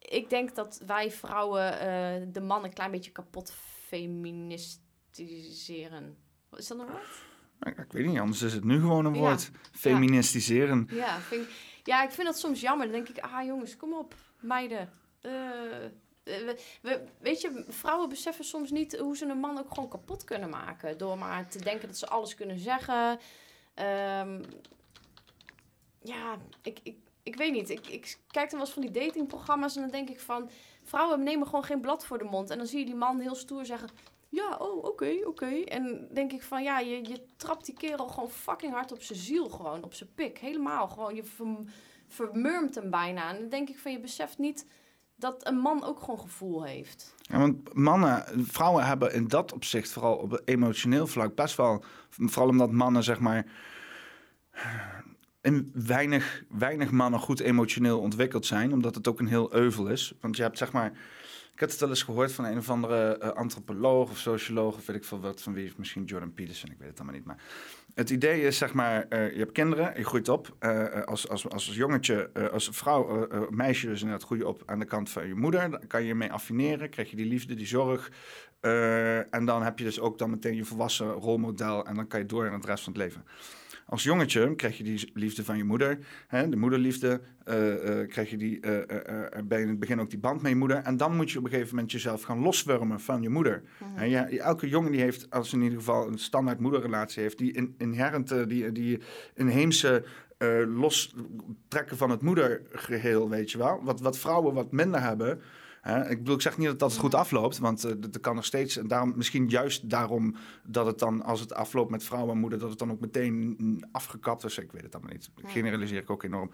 Ik denk dat wij vrouwen eh, de man een klein beetje kapot feministiseren. Is dat een woord? Ik, weet niet, anders is het nu gewoon een Ja. woord. Feministiseren. Ja, vind ik, ja, ik vind dat soms jammer. Dan denk ik, ah jongens, kom op, meiden. Eh, eh, we, we- weet je, vrouwen beseffen soms niet hoe ze een man ook gewoon kapot kunnen maken. Door maar te denken dat ze alles kunnen zeggen. Ehm, ja, ik, ik, ik weet niet. Ik, ik kijk dan wel eens van die datingprogramma's en dan denk ik van... Vrouwen nemen gewoon geen blad voor de mond. En dan zie je die man heel stoer zeggen... Ja, oh, oké, oké. En denk ik van, ja, je, je trapt die kerel gewoon fucking hard op zijn ziel gewoon. Op zijn pik, helemaal. Gewoon, je verm- vermurmt hem bijna. En dan denk ik van, je beseft niet dat een man ook gewoon gevoel heeft. Ja, want mannen, vrouwen hebben in dat opzicht, vooral op emotioneel vlak, best wel. Vooral omdat mannen, zeg maar. In weinig, weinig mannen goed emotioneel ontwikkeld zijn, omdat het ook een heel euvel is. Want je hebt zeg maar. Ik heb het wel eens gehoord van een of andere eh, antropoloog of socioloog, of weet ik veel wat, van wie, misschien Jordan Peterson, ik weet het allemaal niet. Maar het idee is, zeg maar, eh, je hebt kinderen, je groeit op. eh, als, als, als jongetje, als vrouw, meisje dus inderdaad, groei je op aan de kant van je moeder. Dan kan je je mee affineren, krijg je die liefde, die zorg. en dan heb je dus ook dan meteen je volwassen rolmodel en dan kan je door in het rest van het leven. Als jongetje krijg je die liefde van je moeder, hè, de moederliefde. eh, eh, krijg je die, eh, bij in het begin ook die band met je moeder. En dan moet je op een gegeven moment jezelf gaan loswurmen van je moeder. En ja, elke jongen die heeft, als in ieder geval een standaard moederrelatie heeft, die in, inherente, die, die inheemse eh lostrekken van het moedergeheel, weet je wel. Wat, wat vrouwen wat minder hebben. Hè? Ik bedoel, ik zeg niet dat dat goed afloopt, want eh, dat kan nog steeds. En daarom, misschien juist daarom dat het dan, als het afloopt met vrouw en moeder, dat het dan ook meteen mm, afgekapt is. Ik weet het allemaal niet. Generaliseer ik ook enorm.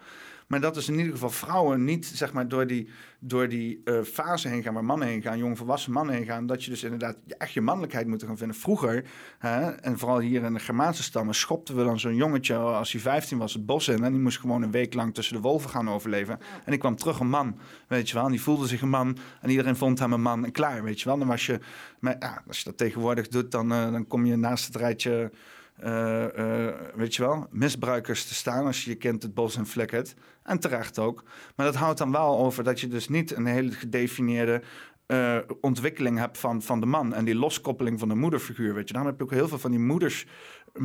Maar dat is in ieder geval vrouwen niet, zeg maar, door die, door die eh, fase heen gaan waar mannen heen gaan, jong volwassen mannen heen gaan, dat je dus inderdaad echt je mannelijkheid moet gaan vinden. Vroeger, hè, en vooral hier in de Germaanse stammen, schopten we dan zo'n jongetje als hij 15 was het bos in en die moest gewoon een week lang tussen de wolven gaan overleven. En die kwam terug een man, weet je wel. En die voelde zich een man en iedereen vond hem een man en klaar, weet je wel. Dan was je, maar ja, als je dat tegenwoordig doet, dan, eh, dan kom je naast het rijtje, eh, weet je wel, misbruikers te staan als je je kind het bos in flikkert. En terecht ook. Maar dat houdt dan wel over dat je dus niet een hele gedefinieerde eh, ontwikkeling hebt van, van de man. En die loskoppeling van de moederfiguur, weet je. Daarom heb je ook heel veel van die moeders,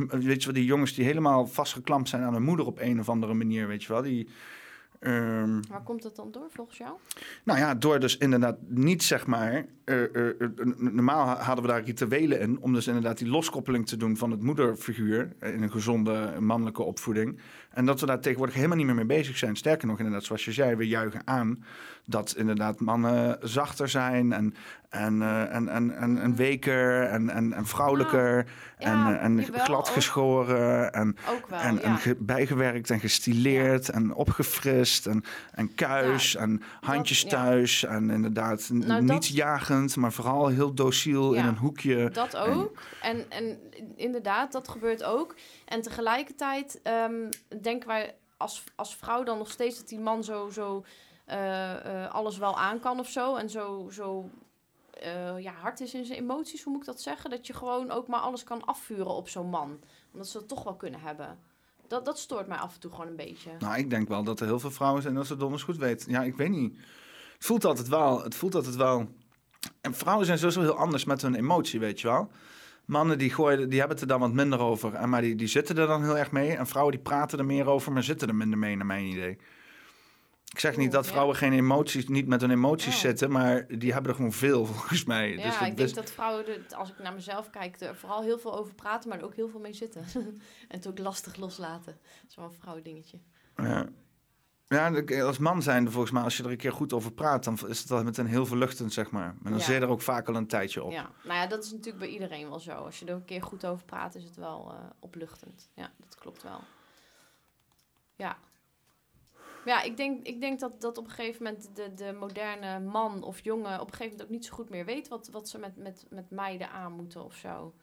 weet je wel, die jongens die helemaal vastgeklampt zijn aan hun moeder op een of andere manier, weet je wel. Die, ehm, Waar komt dat dan door, volgens jou? nou ja, door dus inderdaad niet zeg maar. eh, eh, normaal ha- hadden we daar rituelen in. om dus inderdaad die loskoppeling te doen van het moederfiguur. in een gezonde mannelijke opvoeding. En dat we daar tegenwoordig helemaal niet meer mee bezig zijn. Sterker nog, inderdaad, zoals je zei, we juichen aan. dat inderdaad mannen zachter zijn. en, En, eh, en, en, en, en weker en, en, en vrouwelijker Ja, en, eh, en jawel, gladgeschoren en, wel, en, ja. en ge- bijgewerkt en gestileerd en opgefrist en, en kuis en handjes thuis. En inderdaad, Nou, niet dat- jagend, maar vooral heel dociel in een hoekje. Dat ook. En, en inderdaad, dat gebeurt ook. En tegelijkertijd ehm, denken wij als, als vrouw dan nog steeds dat die man zo, zo eh, eh, alles wel aan kan of zo. En zo, zo eh, ja, hard is in zijn emoties, hoe moet ik dat zeggen? Dat je gewoon ook maar alles kan afvuren op zo'n man. Omdat ze dat toch wel kunnen hebben. Dat, dat stoort mij af en toe gewoon een beetje. Nou, ik denk wel dat er heel veel vrouwen zijn dat ze donders goed weten. Ja, ik weet niet. Het voelt altijd wel. Het voelt altijd wel. En vrouwen zijn sowieso heel anders met hun emotie, weet je wel. Mannen die, gooien, die hebben het er dan wat minder over. En maar die, die zitten er dan heel erg mee. En vrouwen die praten er meer over, maar zitten er minder mee, naar mijn idee. Ik zeg niet dat vrouwen geen emoties, niet met hun emoties Oh. zitten, maar die hebben er gewoon veel, volgens mij. Ja, dus ik denk dat vrouwen, er, als ik naar mezelf kijk, er vooral heel veel over praten, maar er ook heel veel mee zitten. en het ook lastig loslaten. Dat is wel een vrouwendingetje. Ja. Ja, als man zijn, volgens mij, als je er een keer goed over praat, dan is het al meteen heel verluchtend, zeg maar. Maar dan Ja. zit je er ook vaak al een tijdje op. Ja, nou ja, dat is natuurlijk bij iedereen wel zo. Als je er een keer goed over praat, is het wel eh, opluchtend. Ja, dat klopt wel. Ja. Ja, ik denk, ik denk dat, dat op een gegeven moment de, de moderne man of jongen op een gegeven moment ook niet zo goed meer weet wat, wat ze met, met, met meiden aan moeten of zo.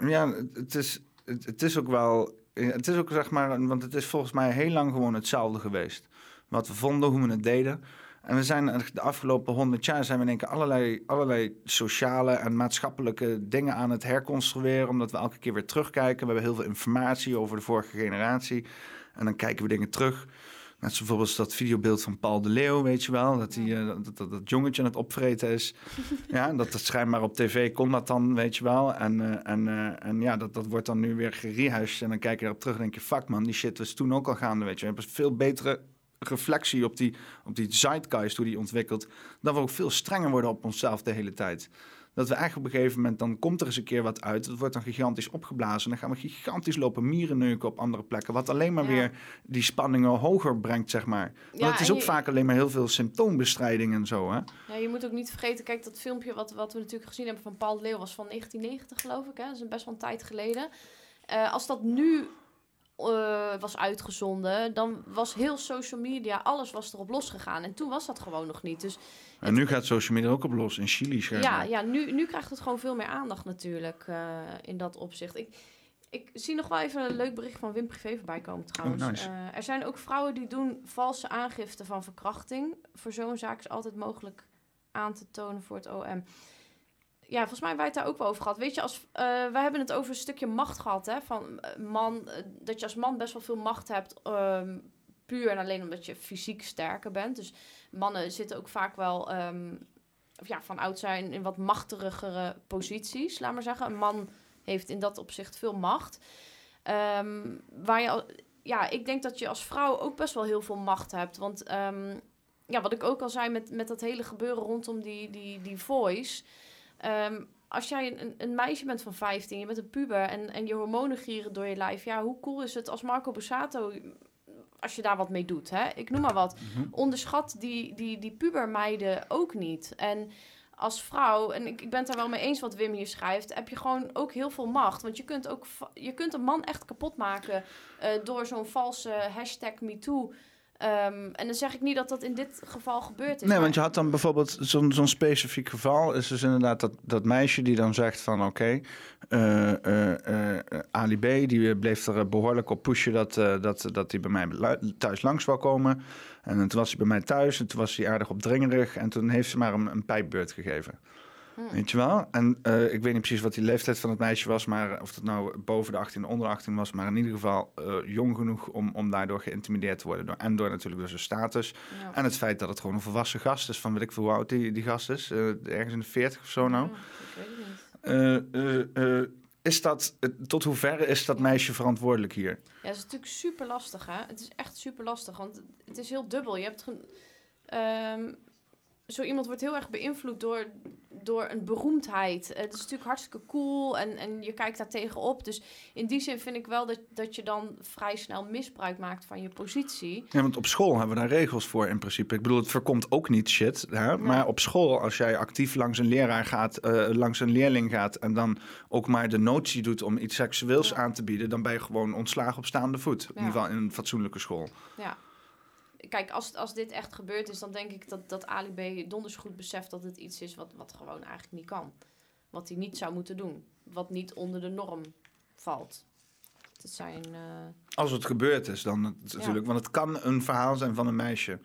Ja, het- het is, het, het is ook wel. Het is ook zeg maar, want het is volgens mij heel lang gewoon hetzelfde geweest. Wat we vonden, hoe we het deden. En we zijn de afgelopen honderd jaar zijn we één keer allerlei, allerlei sociale en maatschappelijke dingen aan het herconstrueren. Omdat we elke keer weer terugkijken. We hebben heel veel informatie over de vorige generatie. En dan kijken we dingen terug. Net zoals bijvoorbeeld dat videobeeld van Paul de Leeuw, weet je wel. Dat, die, eh, dat, dat, dat jongetje aan het opvreten is. ja, dat het schijnbaar op tv kon dat dan, weet je wel. En, eh, en, eh, en ja, dat, dat wordt dan nu weer gerehuisd. En dan kijk je erop terug en denk je... fuck man, die shit was toen ook al gaande, weet je. We hebben een veel betere reflectie op die, op die zeitgeist, hoe die ontwikkelt... dat we ook veel strenger worden op onszelf de hele tijd. Dat we eigenlijk op een gegeven moment... dan komt er eens een keer wat uit. Het wordt dan gigantisch opgeblazen. En dan gaan we gigantisch lopen mierenneuken op andere plekken. Wat alleen maar Ja. weer die spanningen hoger brengt, zeg maar. Want Ja, het is ook je- vaak alleen maar heel veel symptoombestrijding en zo, hè? Ja, je moet ook niet vergeten, kijk, dat filmpje wat, wat we natuurlijk gezien hebben van Paul Leeuw was van 1990, geloof ik. Hè? Dat is best wel een tijd geleden. Eh, als dat nu eh, was uitgezonden, dan was heel social media, alles was erop losgegaan. En toen was dat gewoon nog niet. Dus En nu gaat social media ook op los. In Chili ja, ja nu, nu krijgt het gewoon veel meer aandacht natuurlijk eh, in dat opzicht. Ik, ik zie nog wel even een leuk bericht van Wim Privé voorbij komen trouwens. Oh, nice. Eh, er zijn ook vrouwen die doen valse aangifte van verkrachting. Voor zo'n zaak is altijd mogelijk aan te tonen voor het OM. Ja, volgens mij hebben wij het daar ook wel over gehad. Weet je, als, eh, wij hebben het over een stukje macht gehad, hè. Van eh, man, eh, dat je als man best wel veel macht hebt. ehm, puur en alleen omdat je fysiek sterker bent. Dus mannen zitten ook vaak wel... ehm, of ja, van oud zijn in wat machtigere posities, laat maar zeggen. Een man heeft in dat opzicht veel macht. Ehm, waar je, ja, ik denk dat je als vrouw ook best wel heel veel macht hebt. Want ja, wat ik ook al zei met, met dat hele gebeuren rondom die, die, die voice. Ehm, als jij een, een meisje bent van 15, je bent een puber en, en je hormonen gieren door je lijf. Ja, hoe cool is het als Marco Borsato, als je daar wat mee doet, hè? Ik noem maar wat. Onderschat die, die, die pubermeiden ook niet. En als vrouw, en ik, ik ben het daar wel mee eens wat Wim hier schrijft, heb je gewoon ook heel veel macht. Want je kunt, ook, je kunt een man echt kapot maken eh, door zo'n valse hashtag MeToo. Ehm, en dan zeg ik niet dat dat in dit geval gebeurd is. Nee, want je had dan bijvoorbeeld zo'n zo'n specifiek geval. Is dus inderdaad dat, dat meisje die dan zegt van oké, eh, eh, eh, Ali B. die bleef er eh, behoorlijk op pushen dat, eh, dat, dat hij bij mij thuis langs wou komen. En toen was hij bij mij thuis en toen was hij aardig opdringerig. En toen heeft ze maar een, een pijpbeurt gegeven. Weet je wel? En eh, ik weet niet precies wat die leeftijd van het meisje was, maar of het nou boven de 18, onder de 18 was, maar in ieder geval eh, jong genoeg om, om daardoor geïntimideerd te worden. Door, en door natuurlijk door zijn status. Ja. En het feit dat het gewoon een volwassen gast is, van weet ik veel hoe oud die, die gast is, eh, ergens in de 40 of zo nou. Ja, ik weet het niet. Eh, is dat, tot hoeverre is dat meisje verantwoordelijk hier? Ja, het is natuurlijk super lastig, hè? Het is echt super lastig, want het is heel dubbel. Je hebt ehm, zo iemand wordt heel erg beïnvloed door, door een beroemdheid. Het is natuurlijk hartstikke cool en, en je kijkt daar tegenop. Dus in die zin vind ik wel dat, dat je dan vrij snel misbruik maakt van je positie. Ja, want op school hebben we daar regels voor in principe. Ik bedoel, het voorkomt ook niet shit. Hè? Maar op school, als jij actief langs een leraar gaat, eh, langs een leerling gaat en dan ook maar de notie doet om iets seksueels Ja. aan te bieden, dan ben je gewoon ontslagen op staande voet. In Ja. ieder geval in een fatsoenlijke school. Ja. Kijk, als, als dit echt gebeurd is, dan denk ik dat, dat Ali B. donders goed beseft dat het iets is wat, wat gewoon eigenlijk niet kan. Wat hij niet zou moeten doen. Wat niet onder de norm valt. Het zijn... eh, Als het gebeurd is, dan het- natuurlijk. Want het kan een verhaal zijn van een meisje.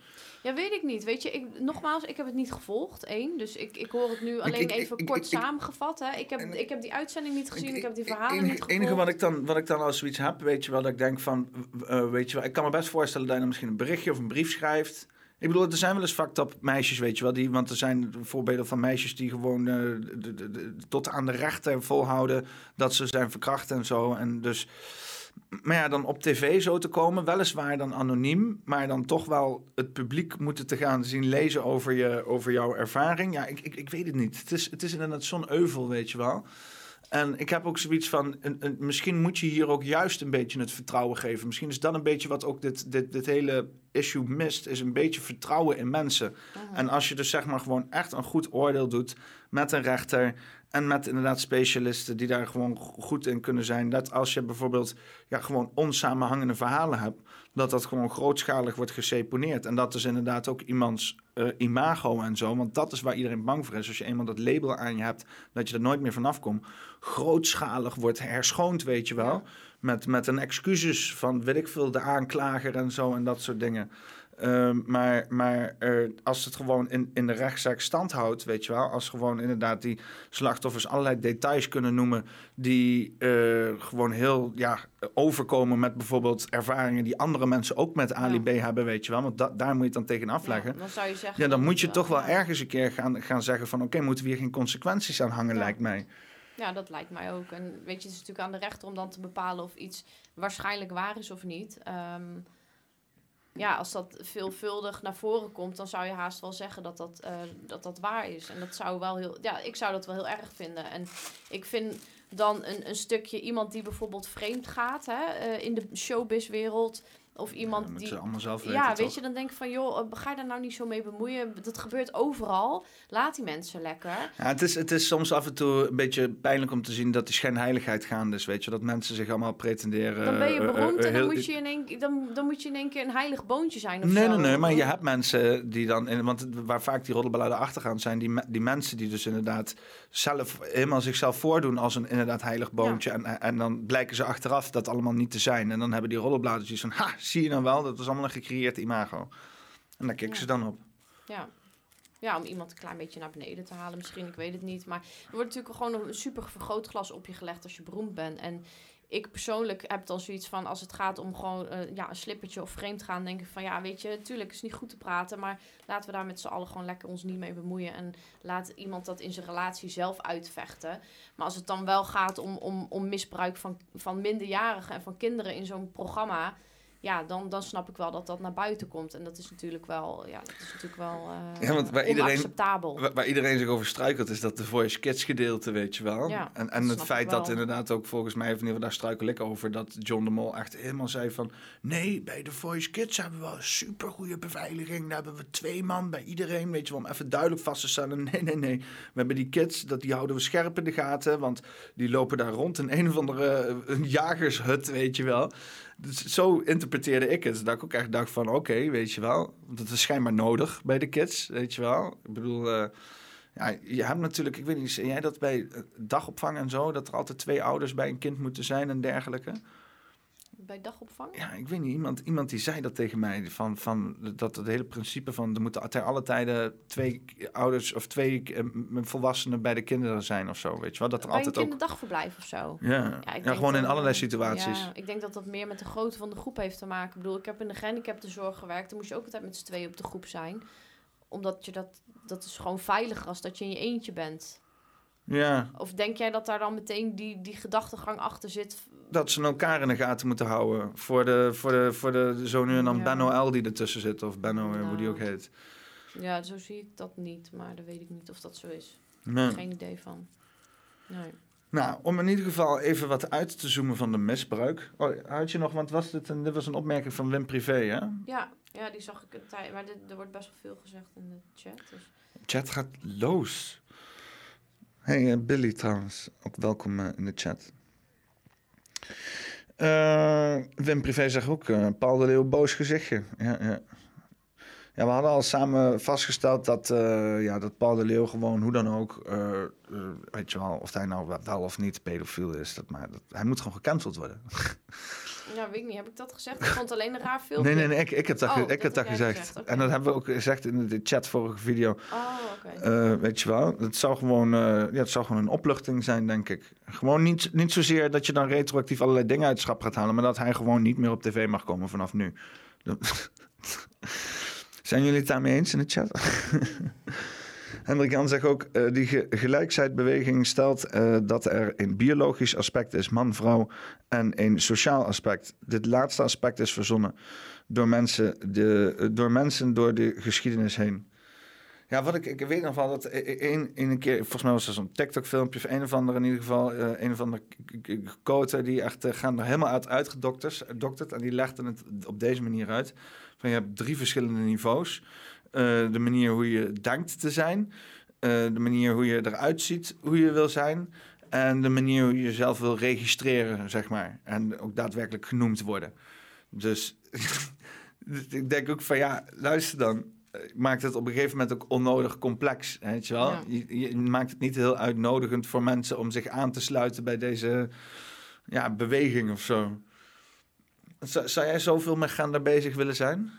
Ja, weet ik niet. Weet je, ik, nogmaals, ik heb het niet gevolgd, één. Dus ik, ik hoor het nu alleen ik- even kort samengevat. Hè. Ik, heb, ik heb die uitzending niet gezien, ik, heb die Het verhalen enige, niet gevolgd. enige wat ik, dan, wat ik dan als zoiets heb, weet je wel, dat ik denk van, eh, weet je wel, ik kan me best voorstellen dat je dan misschien een berichtje of een brief schrijft. Ik bedoel, er zijn wel eens fucked up meisjes, weet je wel, die, want er zijn voorbeelden van meisjes die gewoon eh, de- de- de- tot aan de rechter volhouden dat ze zijn verkracht en zo. En dus, maar ja, dan op tv zo te komen, weliswaar dan anoniem, maar dan toch wel het publiek moeten te gaan zien lezen over, je, over jouw ervaring. Ja, ik, ik, ik weet het niet. Het is, het is inderdaad zo'n euvel, weet je wel. En ik heb ook zoiets van, een, een- misschien moet je hier ook juist een beetje het vertrouwen geven. Misschien is dat een beetje wat ook dit, dit, dit hele issue mist, is een beetje vertrouwen in mensen. En als je dus zeg maar gewoon echt een goed oordeel doet met een rechter en met inderdaad specialisten die daar gewoon go- goed in kunnen zijn. Dat als je bijvoorbeeld ja, gewoon onsamenhangende verhalen hebt, dat dat gewoon grootschalig wordt geseponeerd. En dat dus inderdaad ook iemands eh, imago en zo, want dat is waar iedereen bang voor is. Als je eenmaal dat label aan je hebt, dat je er nooit meer vanaf komt. Grootschalig wordt herschoond, weet je wel. Met, met een excuses van, weet ik veel, de aanklager en zo en dat soort dingen. Ehm, maar maar als het gewoon in, in de rechtszaak stand houdt, weet je wel, als gewoon inderdaad die slachtoffers allerlei details kunnen noemen die eh, gewoon heel ja, overkomen met bijvoorbeeld ervaringen die andere mensen ook met Ali B hebben, weet je wel, want da- daar moet je het dan tegen afleggen. Ja, dan zou je zeggen... Ja, dan moet je toch wel ergens een keer gaan, gaan zeggen van... oké, moeten we hier geen consequenties aan hangen, Ja. lijkt mij. Ja, dat lijkt mij ook. En weet je, het is natuurlijk aan de rechter om dan te bepalen of iets waarschijnlijk waar is of niet. Ehm, ja, als dat veelvuldig naar voren komt, dan zou je haast wel zeggen dat dat, eh, dat, dat waar is. En dat zou wel heel, ja, ik zou dat wel heel erg vinden. En ik vind dan een, een stukje iemand die bijvoorbeeld vreemd gaat hè, eh, in de showbizwereld. Of iemand moeten die. ze allemaal zelf weten, Ja, toch? weet je, dan denk ik van joh, eh, ga je daar nou niet zo mee bemoeien? Dat gebeurt overal. Laat die mensen lekker. Ja, het, is, het is soms af en toe een beetje pijnlijk om te zien dat die schijnheiligheid gaande is, weet je. Dat mensen zich allemaal pretenderen... Dan ben je eh, eh, beroemd en dan moet, je in één, dan, dan moet je in één keer een heilig boontje zijn of Nee, zo. nee, nee, maar je hebt mensen die dan... in- Want waar vaak die roddelbeladen achter gaan, zijn die, die mensen die dus inderdaad zelf helemaal zichzelf voordoen als een inderdaad heilig boontje. En, en dan blijken ze achteraf dat allemaal niet te zijn. En dan hebben die roddelbladen zoiets van, ha, zie je nou wel, dat was allemaal een gecreëerd imago. En daar kikken Ja. ze dan op. Ja. ja, om iemand een klein beetje naar beneden te halen misschien, ik weet het niet. Maar er wordt natuurlijk gewoon een super vergrootglas op je gelegd als je beroemd bent. En ik persoonlijk heb dan zoiets van, als het gaat om gewoon eh, ja, een slippertje of vreemd gaan, denk ik van, ja, weet je, natuurlijk is het niet goed te praten, maar laten we daar met z'n allen gewoon lekker ons niet mee bemoeien. En laat iemand dat in zijn relatie zelf uitvechten. Maar als het dan wel gaat om, om, om misbruik van, van minderjarigen en van kinderen in zo'n programma, ja, dan, dan snap ik wel dat dat naar buiten komt. En dat is natuurlijk wel, ja, dat is natuurlijk wel eh Ja, want waar iedereen-. Waar, waar iedereen zich over struikelt, is dat de Voice Kids gedeelte, weet je wel. Ja, en en het feit dat wel. inderdaad ook volgens mij, of in ieder geval daar struikel ik over, dat John de Mol echt helemaal zei van... Nee, bij de Voice Kids hebben we een supergoeie beveiliging. Daar hebben we twee man bij iedereen, weet je wel, om even duidelijk vast te stellen. Nee, nee, nee. We hebben die kids, dat, die houden we scherp in de gaten, want die lopen daar rond in een of andere eh, jagershut, weet je wel. Dus zo interpreteerde ik het. Dat ik ook echt dacht van, oké, weet je wel. Het is schijnbaar nodig bij de kids, weet je wel. Ik bedoel, eh, ja, je hebt natuurlijk, ik weet niet, zie jij dat bij eh, dagopvang en zo, dat er altijd twee ouders bij een kind moeten zijn en dergelijke? Bij dagopvang? Ja, ik weet niet, iemand, iemand die zei dat tegen mij, van, van dat het hele principe van er moeten ter alle tijden twee ouders of twee eh, volwassenen bij de kinderen zijn of zo, weet je wel. Dat er Bij een altijd ook... kinderdagverblijf of zo. Ja, ja, gewoon in allerlei situaties. Ja, ik denk dat dat meer met de grootte van de groep heeft te maken. Ik bedoel, ik heb in de gehandicaptenzorg gewerkt. Dan moest je ook altijd met z'n tweeën op de groep zijn. Omdat je dat... Dat is gewoon veiliger als dat je in je eentje bent. Ja, Of denk jij dat daar dan meteen die, die gedachtegang achter zit? Dat ze elkaar in de gaten moeten houden. Voor de, voor de, voor de zo nu en dan Ja. Benno L die ertussen zit. Of Benno, eh, hoe die Nou. ook heet. Ja, zo zie ik dat niet. Maar dan weet ik niet of dat zo is. Nee. Geen idee van. Nee. Nou, om in ieder geval even wat uit te zoomen van de misbruik. Oh, had je nog, want was dit, een, dit was een opmerking van Wim Privé, hè? Ja, ja, die zag ik een tijd. Maar dit, er wordt best wel veel gezegd in de chat. Dus. Chat gaat los. Hey eh, Billy trouwens, ook welkom eh, in de chat. Eh, Wim Privé zegt ook, eh, Paul de Leeuw, boos gezichtje. Ja, ja. ja, we hadden al samen vastgesteld dat, eh, ja, dat Paul de Leeuw gewoon hoe dan ook, weet je wel, of hij nou wel of niet pedofiel is, dat, maar dat, hij moet gewoon gecanceld worden. Ja, weet ik niet. Heb ik dat gezegd? Ik vond het alleen een raar filmpje. Nee, nee, nee, ik, ik heb dat, Oh, ge- ik heb dat gezegd. En dat hebben we ook gezegd in de chat vorige video. Oh, oké. Eh, weet je wel, het zou gewoon, eh, ja, het zou gewoon een opluchting zijn, denk ik. Gewoon niet, niet zozeer dat je dan retroactief allerlei dingen uit het schap gaat halen, maar dat hij gewoon niet meer op tv mag komen vanaf nu. Zijn jullie het daarmee eens in de chat? Hendrik Jan zegt ook, eh, die ge- gelijkheidsbeweging stelt eh, dat er een biologisch aspect is, man-vrouw, en een sociaal aspect. Dit laatste aspect is verzonnen door mensen, de, door mensen door de geschiedenis heen. Ja, wat ik, ik weet nog wel dat een, een keer, volgens mij was er zo'n TikTok-filmpje of een of andere in ieder geval, eh, een of andere quote die echt gaan er helemaal uit uitgedokterd, dokterd, en die legden het op deze manier uit. Van je hebt drie verschillende niveaus. Eh, de manier hoe je denkt te zijn, eh, de manier hoe je eruit ziet, hoe je wil zijn, en de manier hoe je jezelf wil registreren, zeg maar, en ook daadwerkelijk genoemd worden. Dus ik denk ook van ja, luister dan eh, maakt het op een gegeven moment ook onnodig complex. Weet je wel? Ja. Je, je maakt het niet heel uitnodigend voor mensen om zich aan te sluiten bij deze ja, beweging of zo. Zou, zou jij zoveel met gaan daar bezig willen zijn?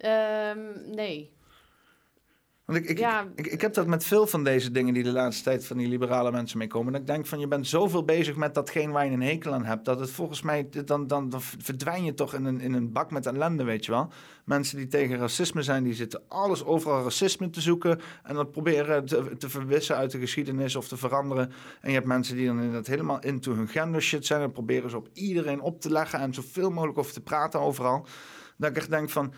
Ehm, nee. Want ik, ik, Ja. ik, ik heb dat met veel van deze dingen die de laatste tijd van die liberale mensen meekomen. Dat ik denk van je bent zoveel bezig met datgene waar je een hekel aan hebt. Dat het volgens mij, dan, dan, dan verdwijn je toch in een, in een bak met ellende, weet je wel. Mensen die tegen racisme zijn, die zitten alles overal racisme te zoeken. En dat proberen te, te verwissen uit de geschiedenis of te veranderen. En je hebt mensen die dan inderdaad helemaal into hun gender shit zijn. En proberen ze op iedereen op te leggen en zoveel mogelijk over te praten overal. Dat ik echt denk van...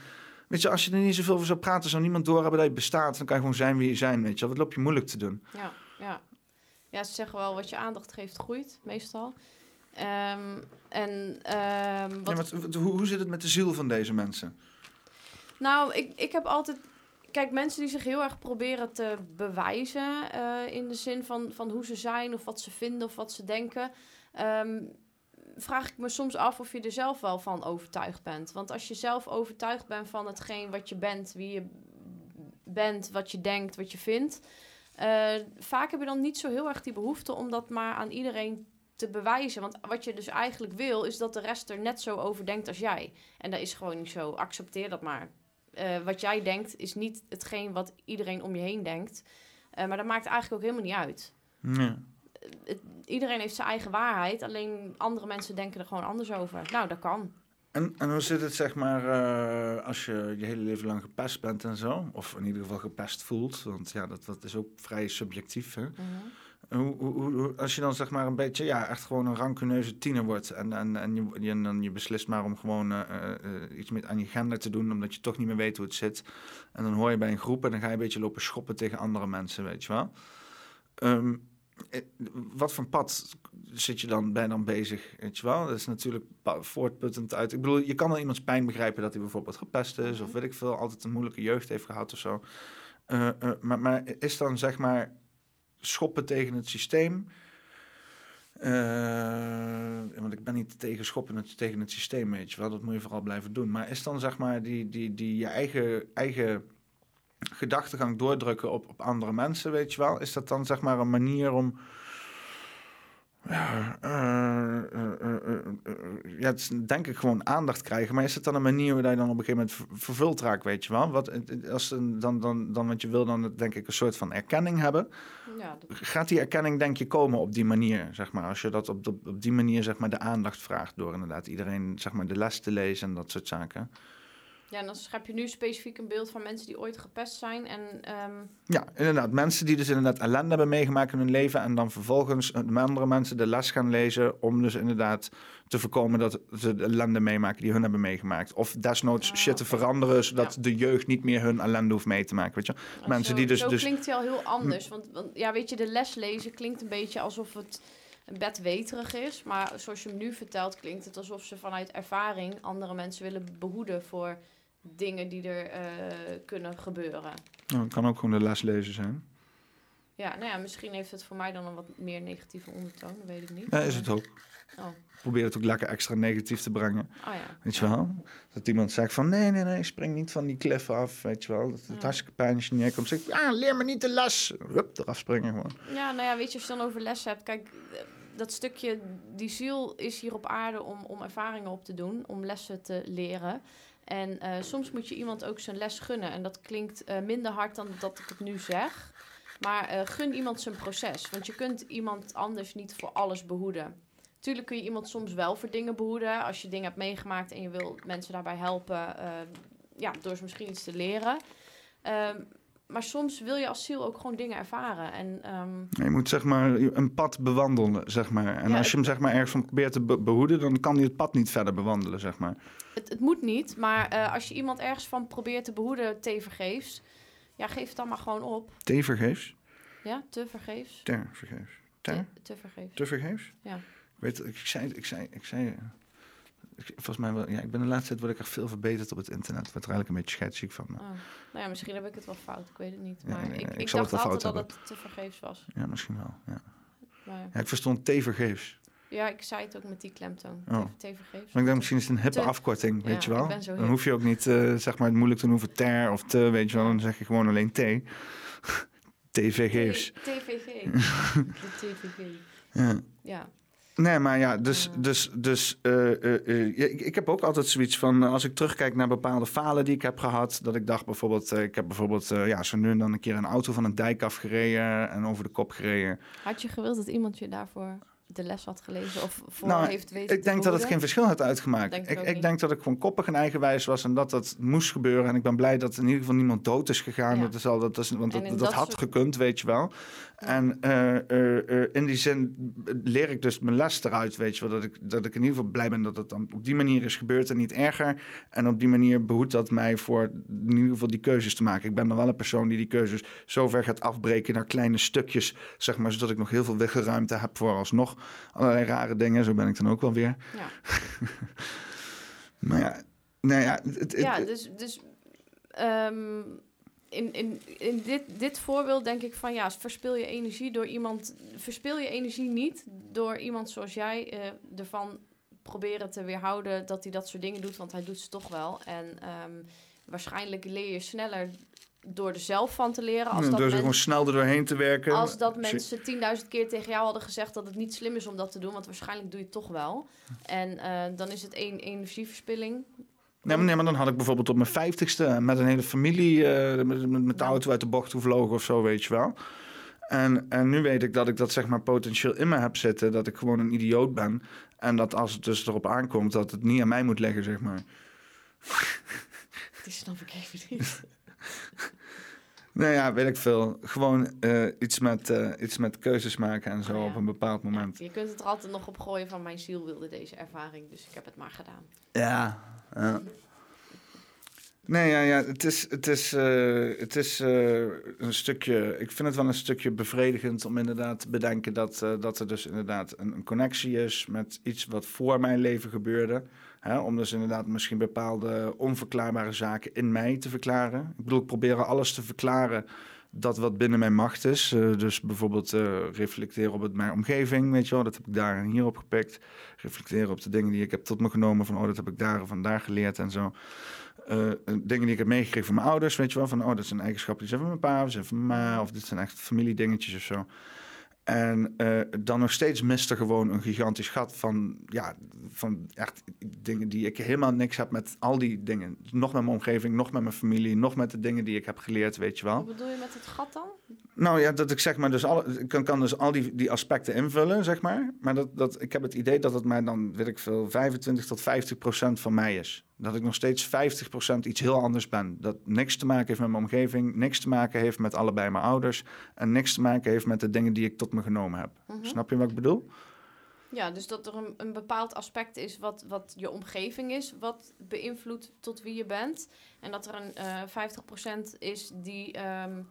Weet je, als je er niet zoveel over zou praten, zou niemand doorhebben dat je bestaat. Dan kan je gewoon zijn wie je zijn, weet je. Wat loop je moeilijk te doen? Ja, ja. Ja, ze zeggen wel wat je aandacht geeft groeit, meestal. Ehm, en ehm, wat Ja, maar hoe zit het met de ziel van deze mensen? Nou, ik, ik heb altijd. Kijk, mensen die zich heel erg proberen te bewijzen. eh, in de zin van, van hoe ze zijn, of wat ze vinden, of wat ze denken. ehm, vraag ik me soms af of je er zelf wel van overtuigd bent. Want als je zelf overtuigd bent van hetgeen wat je bent, wie je bent, wat je denkt, wat je vindt. eh, vaak heb je dan niet zo heel erg die behoefte om dat maar aan iedereen te bewijzen. Want wat je dus eigenlijk wil, is dat de rest er net zo over denkt als jij. En dat is gewoon niet zo. Accepteer dat maar. Eh, wat jij denkt, is niet hetgeen wat iedereen om je heen denkt. Eh, maar dat maakt eigenlijk ook helemaal niet uit. Ja. Het- iedereen heeft zijn eigen waarheid. Alleen andere mensen denken er gewoon anders over. Nou, dat kan. En, en hoe zit het, zeg maar, eh, als je je hele leven lang gepest bent en zo? Of in ieder geval gepest voelt. Want ja, dat, dat is ook vrij subjectief, hè? Hoe, hoe, hoe- hoe- als je dan zeg maar een beetje, ja, echt gewoon een rancuneuze tiener wordt. En, en, en, je, dan je beslist maar om gewoon eh, eh, iets met aan je gender te doen, omdat je toch niet meer weet hoe het zit. En dan hoor je bij een groep en dan ga je een beetje lopen schoppen tegen andere mensen, weet je wel. Eh, wat voor pad zit je dan, je dan bezig, weet je wel? Dat is natuurlijk voortputtend uit. Ik bedoel, je kan wel iemands pijn begrijpen dat hij bijvoorbeeld gepest is, of weet ik veel, altijd een moeilijke jeugd heeft gehad of zo. Eh, eh, maar, maar is dan zeg maar schoppen tegen het systeem. Eh, want ik ben niet tegen schoppen tegen het systeem, weet je wel. Dat moet je vooral blijven doen. Maar is dan zeg maar die, die, die je eigen, eigen gedachtegang doordrukken op, op andere mensen, weet je wel? Is dat dan zeg maar een manier om... Ja, eh, eh, eh, ja, het is denk ik gewoon aandacht krijgen. Maar is het dan een manier waar je dan op een gegeven moment ver- vervuld raakt, weet je wel? Wat, als dan, dan, dan, want je wil dan denk ik een soort van erkenning hebben Ja, dat- gaat die erkenning denk je komen op die manier, zeg maar? Als je dat op, op, op die manier, zeg maar, de aandacht vraagt door inderdaad iedereen, zeg maar, de les te lezen en dat soort zaken. Ja, en dan schep je nu specifiek een beeld van mensen die ooit gepest zijn. En ehm, Ja, inderdaad. Mensen die dus inderdaad ellende hebben meegemaakt in hun leven en dan vervolgens de andere mensen de les gaan lezen om dus inderdaad te voorkomen dat ze de ellende meemaken die hun hebben meegemaakt. Of desnoods Ah, shit te veranderen, zodat Ja. de jeugd niet meer hun ellende hoeft mee te maken, weet je. Maar Mensen zo, die dus... Zo dus klinkt hij al heel anders. Want, want ja, weet je, de les lezen klinkt een beetje alsof het bedweterig is. Maar zoals je hem nu vertelt, klinkt het alsof ze vanuit ervaring andere mensen willen behoeden voor dingen die er eh, kunnen gebeuren. nou, het kan ook gewoon de les lezen zijn. Ja, nou ja, misschien heeft het voor mij dan een wat meer negatieve ondertoon, dat weet ik niet. Ja, is het ook. Oh, Probeer het ook lekker extra negatief te brengen. oh ja. Weet je wel? Dat iemand zegt van nee, nee, nee, spring niet van die klif af. Weet je wel? Dat het Ja. hartstikke pijn als je neerkomt. Zeg ah, leer me niet de les. Hup, eraf springen gewoon. Ja, nou ja, weet je, als je dan over les hebt, kijk, dat stukje, die ziel is hier op aarde om, om ervaringen op te doen, om lessen te leren. En eh, soms moet je iemand ook zijn les gunnen. En dat klinkt eh, minder hard dan dat ik het nu zeg. Maar eh, gun iemand zijn proces. Want je kunt iemand anders niet voor alles behoeden. Tuurlijk kun je iemand soms wel voor dingen behoeden. Als je dingen hebt meegemaakt en je wil mensen daarbij helpen. ja, door ze misschien iets te leren. Ehm, maar soms wil je als ziel ook gewoon dingen ervaren. En ehm, Je moet zeg maar een pad bewandelen, zeg maar. En Ja, als je hem zeg maar ergens van probeert te be- behoeden, dan kan hij het pad niet verder bewandelen, zeg maar. Het, het moet niet, maar eh, als je iemand ergens van probeert te behoeden, tevergeefs, ja, geef het dan maar gewoon op. Te vergeefs? Ja, te vergeefs. Ter? Te, te vergeefs. Te vergeefs? Ja. Weet, ik zei, ik zei, ik zei, eh, volgens mij wel, ja, ik ben de laatste tijd word ik echt veel verbeterd op het internet. Ik word er eigenlijk een beetje scheidsziek van. maar- Oh. Nou ja, misschien heb ik het wel fout, ik weet het niet. Maar ik, ik dacht het altijd dat het te vergeefs was. Ja, misschien wel, ja. Maar, Ja, ik verstond te vergeefs. ja, ik zei het ook met die klemtoon. Oh. Te, te vergeefs. Maar ik denk misschien is het een hippe Te- afkorting, weet Ja, je wel. Dan hoef je ook niet, eh, zeg maar, het moeilijk te noemen voor ter of te, weet je wel. Dan zeg je gewoon alleen T. TVG's. TVG. De TVG. Ja. Ja. Nee, maar ja, dus, dus, dus eh, eh, eh, ik, ik heb ook altijd zoiets van, als ik terugkijk naar bepaalde falen die ik heb gehad, dat ik dacht bijvoorbeeld, ik heb bijvoorbeeld, ja, zo nu en dan een keer een auto van een dijk afgereden en over de kop gereden. Had je gewild dat iemand je daarvoor de les had gelezen of voor Nou, heeft weten Ik denk dat het geen verschil had uitgemaakt. Denk ik ik denk dat ik gewoon koppig en eigenwijs was en dat dat moest gebeuren. En ik ben blij dat in ieder geval niemand dood is gegaan. Ja. Dat is al, dat is, want dat, dat dat had soort- gekund, weet je wel. En eh, eh, eh, in die zin leer ik dus mijn les eruit, weet je wel. Dat ik, dat ik in ieder geval blij ben dat het dan op die manier is gebeurd en niet erger. En op die manier behoedt dat mij voor in ieder geval die keuzes te maken. Ik ben dan wel een persoon die die keuzes zo ver gaat afbreken naar kleine stukjes, zeg maar, zodat ik nog heel veel weggeruimte heb voor alsnog allerlei rare dingen. Zo ben ik dan ook wel weer. Ja. Maar ja, nou ja, het, Ja, het- dus, dus ehm, in, in, in dit, dit voorbeeld denk ik van ja, verspil je energie door iemand. Verspil je energie niet door iemand zoals jij eh, ervan proberen te weerhouden dat hij dat soort dingen doet, want hij doet ze toch wel. En ehm, waarschijnlijk leer je sneller door er zelf van te leren. Als door dat, men- gewoon snel er doorheen te werken. als dat mensen tienduizend keer tegen jou hadden gezegd dat het niet slim is om dat te doen, want waarschijnlijk doe je het toch wel. En eh, dan is het één energieverspilling. Nee maar, nee, maar dan had ik bijvoorbeeld op mijn vijftigste met een hele familie eh, met, met, de auto uit de bocht gevlogen of zo, weet je wel. En, en nu weet ik dat ik dat zeg maar potentieel in me heb zitten, dat ik gewoon een idioot ben. En dat als het dus erop aankomt, dat het niet aan mij moet liggen, zeg maar. Die snap ik even niet. Nou ja, weet ik veel. Gewoon eh, iets, met, eh, iets met keuzes maken en zo Oh ja. op een bepaald moment. Je kunt het er altijd nog op gooien van mijn ziel wilde deze ervaring, dus ik heb het maar gedaan. Ja. Nee, ja, ja, het is, het is, eh, het is een stukje. Ik vind het wel een stukje bevredigend om inderdaad te bedenken dat, dat er dus inderdaad een, een connectie is met iets wat voor mijn leven gebeurde. Hè, om dus inderdaad misschien bepaalde onverklaarbare zaken in mij te verklaren. Ik bedoel, ik probeer alles te verklaren dat wat binnen mijn macht is. Eh, dus bijvoorbeeld eh, reflecteren op het, mijn omgeving, weet je wel. Dat heb ik daar en hier op gepikt. Reflecteren op de dingen die ik heb tot me genomen. Van, oh, dat heb ik daar en vandaar geleerd en zo. Eh, dingen die ik heb meegekregen van mijn ouders, weet je wel. Van, oh, dat zijn eigenschappen die zijn van mijn pa, of zijn van ma. Of dit zijn echt familiedingetjes of zo. En eh, dan nog steeds mist er gewoon een gigantisch gat van, ja, van echt dingen die ik helemaal niks heb met al die dingen. Nog met mijn omgeving, nog met mijn familie, nog met de dingen die ik heb geleerd, weet je wel. Wat bedoel je met het gat dan? Nou ja, dat ik zeg maar dus alle, ik kan, kan dus al die, die aspecten invullen, zeg maar. Maar dat, dat, ik heb het idee dat het mij dan, weet ik veel, 25 tot 50 procent van mij is. Dat ik nog steeds 50 procent iets heel anders ben. Dat niks te maken heeft met mijn omgeving, niks te maken heeft met allebei mijn ouders. En niks te maken heeft met de dingen die ik tot me genomen heb. Mhm. Snap je wat ik bedoel? Ja, dus dat er een, een bepaald aspect is wat, wat je omgeving is, wat beïnvloedt tot wie je bent. En dat er een eh 50% is die ehm,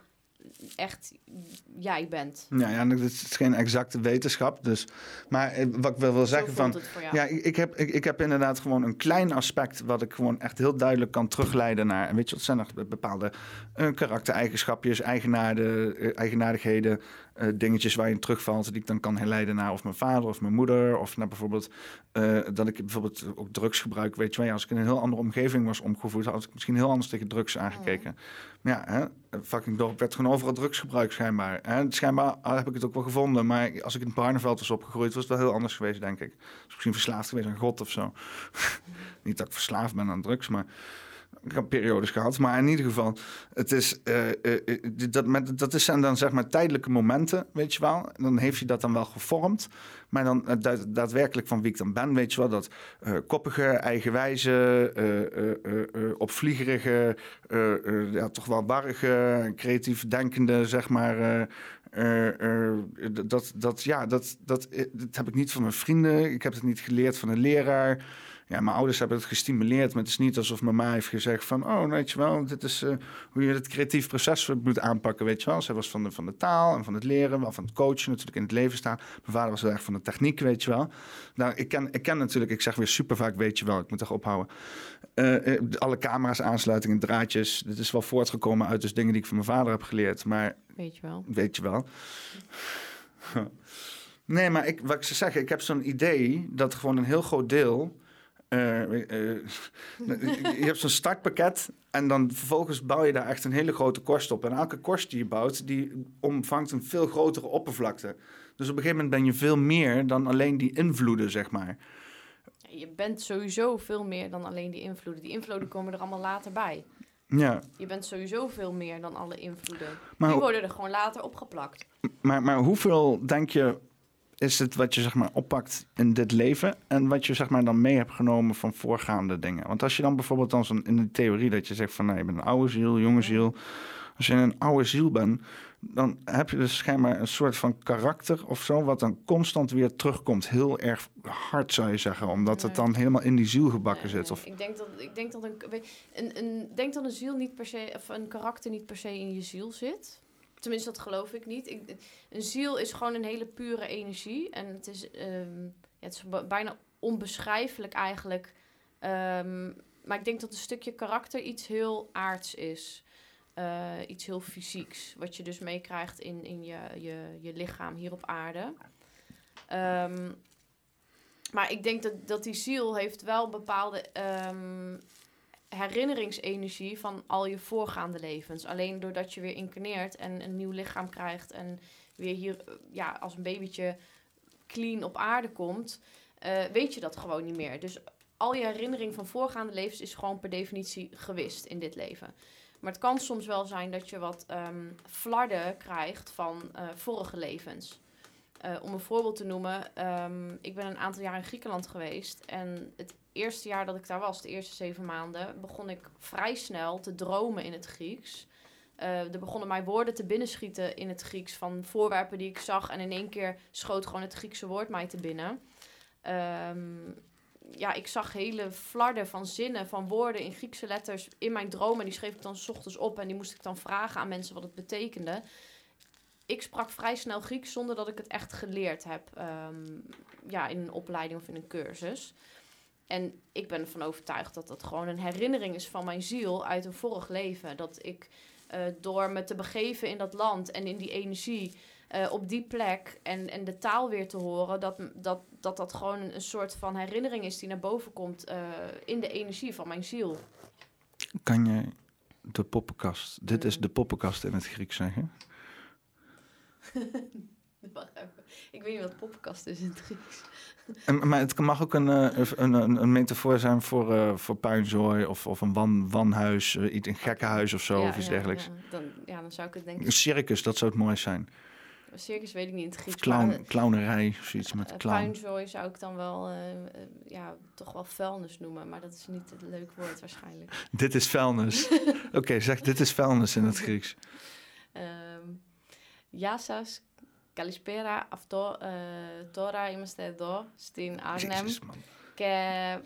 echt jij bent. Ja, ja, dat is geen exacte wetenschap. Dus, maar eh, wat ik wil, wil zeggen van... Ja, ik, heb, ik, ik heb inderdaad gewoon een klein aspect wat ik gewoon echt heel duidelijk kan terugleiden naar. En weet je, wat zijn er bepaalde eh, karaktereigenschapjes, eigenaarden, eh, eigenaardigheden, eh, dingetjes waar je in terugvalt, die ik dan kan herleiden naar of mijn vader of mijn moeder. Of naar bijvoorbeeld eh, dat ik bijvoorbeeld ook drugs gebruik. Weet je wel, als ik in een heel andere omgeving was omgevoed, had ik misschien heel anders tegen drugs aangekeken. Maar ja, hè, fucking dorp werd gewoon overal drugs gebruikt schijnbaar. Hè. Schijnbaar heb ik het ook wel gevonden, maar als ik in het Barneveld was opgegroeid, was het wel heel anders geweest, denk ik. Dus misschien verslaafd geweest aan God of zo. Niet dat ik verslaafd ben aan drugs, maar ik heb periodes gehad. Maar in ieder geval, het is, eh, eh, eh, dat, met, dat is zijn dan zeg maar tijdelijke momenten, weet je wel. Dan heeft hij dat dan wel gevormd. Maar dan daad- daadwerkelijk van wie ik dan ben, weet je wel. Dat koppige, eigenwijze, opvliegerige, ja, toch wel warrige, creatief denkende, zeg maar. dat, dat, ja, dat, dat, dat heb ik niet van mijn vrienden. Ik heb het niet geleerd van een leraar. Ja, mijn ouders hebben het gestimuleerd, maar het is niet alsof mama heeft gezegd van... oh, weet je wel, dit is eh, hoe je het creatief proces moet aanpakken, weet je wel. Zij was van de, van de taal en van het leren, wel van het coachen natuurlijk in het leven staan. Mijn vader was heel erg van de techniek, weet je wel. Nou, ik ken, ik ken natuurlijk, ik zeg weer super vaak, weet je wel, ik moet toch ophouden. Eh, alle camera's, aansluitingen, draadjes, dit is wel voortgekomen uit dus dingen die ik van mijn vader heb geleerd. Maar Weet je wel. weet je wel. Nee, maar ik, wat ik zou zeggen, ik heb zo'n idee dat gewoon een heel groot deel. Eh, eh, je hebt zo'n startpakket en dan vervolgens bouw je daar echt een hele grote korst op. En elke korst die je bouwt, die omvangt een veel grotere oppervlakte. Dus op een gegeven moment ben je veel meer dan alleen die invloeden, zeg maar. Je bent sowieso veel meer dan alleen die invloeden. Die invloeden komen er allemaal later bij. Ja, Je bent sowieso veel meer dan alle invloeden. Maar die worden er gewoon later opgeplakt. maar, maar hoeveel denk je is het wat je zeg maar oppakt in dit leven en wat je zeg maar dan mee hebt genomen van voorgaande dingen? Want als je dan bijvoorbeeld dan zo'n in de theorie dat je zegt van nee, je bent een oude ziel, jonge ziel. Als je een oude ziel bent, dan heb je dus schijnbaar een soort van karakter of zo, wat dan constant weer terugkomt. Heel erg hard zou je zeggen, omdat het dan helemaal in die ziel gebakken Nee, zit. nee. Of, Ik denk dat, ik denk dat een, een, een, denk dat een ziel niet per se, of een karakter niet per se in je ziel zit. Tenminste, dat geloof ik niet. Ik, een ziel is gewoon een hele pure energie. En het is, ehm, ja, het is bijna onbeschrijfelijk eigenlijk. Ehm, maar ik denk dat een stukje karakter iets heel aards is. Eh, iets heel fysieks. Wat je dus meekrijgt in, in je, je, je lichaam hier op aarde. Ehm, maar ik denk dat, dat die ziel heeft wel bepaalde herinneringsenergie van al je voorgaande levens. Alleen doordat je weer incarneert en een nieuw lichaam krijgt en weer hier eh, ja, als een babytje clean op aarde komt, eh, weet je dat gewoon niet meer. Dus al je herinnering van voorgaande levens is gewoon per definitie gewist in dit leven. Maar het kan soms wel zijn dat je wat ehm flarden krijgt van eh, vorige levens. Om een voorbeeld te noemen, ehm, ik ben een aantal jaar in Griekenland geweest. En het eerste jaar dat ik daar was, de eerste zeven maanden, begon ik vrij snel te dromen in het Grieks. Eh, er begonnen mij woorden te binnenschieten in het Grieks van voorwerpen die ik zag. En in één keer schoot gewoon het Griekse woord mij te binnen. Ehm, ja, ik zag hele flarden van zinnen, van woorden in Griekse letters in mijn dromen. Die schreef ik dan 's ochtends op en die moest ik dan vragen aan mensen wat het betekende. Ik sprak vrij snel Grieks zonder dat ik het echt geleerd heb. ehm, ja, in een opleiding of in een cursus. En ik ben ervan overtuigd dat dat gewoon een herinnering is van mijn ziel uit een vorig leven. Dat ik eh, door me te begeven in dat land en in die energie eh, op die plek en, en de taal weer te horen, dat dat, dat, dat gewoon een, soort van herinnering is die naar boven komt eh, in de energie van mijn ziel. kan je de poppenkast, dit is Mm. de poppenkast in het Grieks zeggen? Ik weet niet wat poppenkast is in het Grieks maar het mag ook eh, een, een, een metafoor zijn voor, uh, voor puinzooi of, of een wan, wanhuis, eh, iets, een gekkenhuis of zo ja, of iets ja, dergelijks. Dan, dan zou ik het denken. Een circus, dat zou het mooi zijn. Een circus weet ik niet in het Grieks. Of clown, clownerij of zoiets met clown. Puinzooi zou ik dan wel, ja, toch wel vuilnis noemen, maar dat is niet het leuk woord waarschijnlijk. dit is vuilnis. Oké, zeg dit is vuilnis in het Grieks. um, καλησπέρα. Αυτό ε, τώρα είμαστε εδώ στην Arnhem. Jezus, man. Και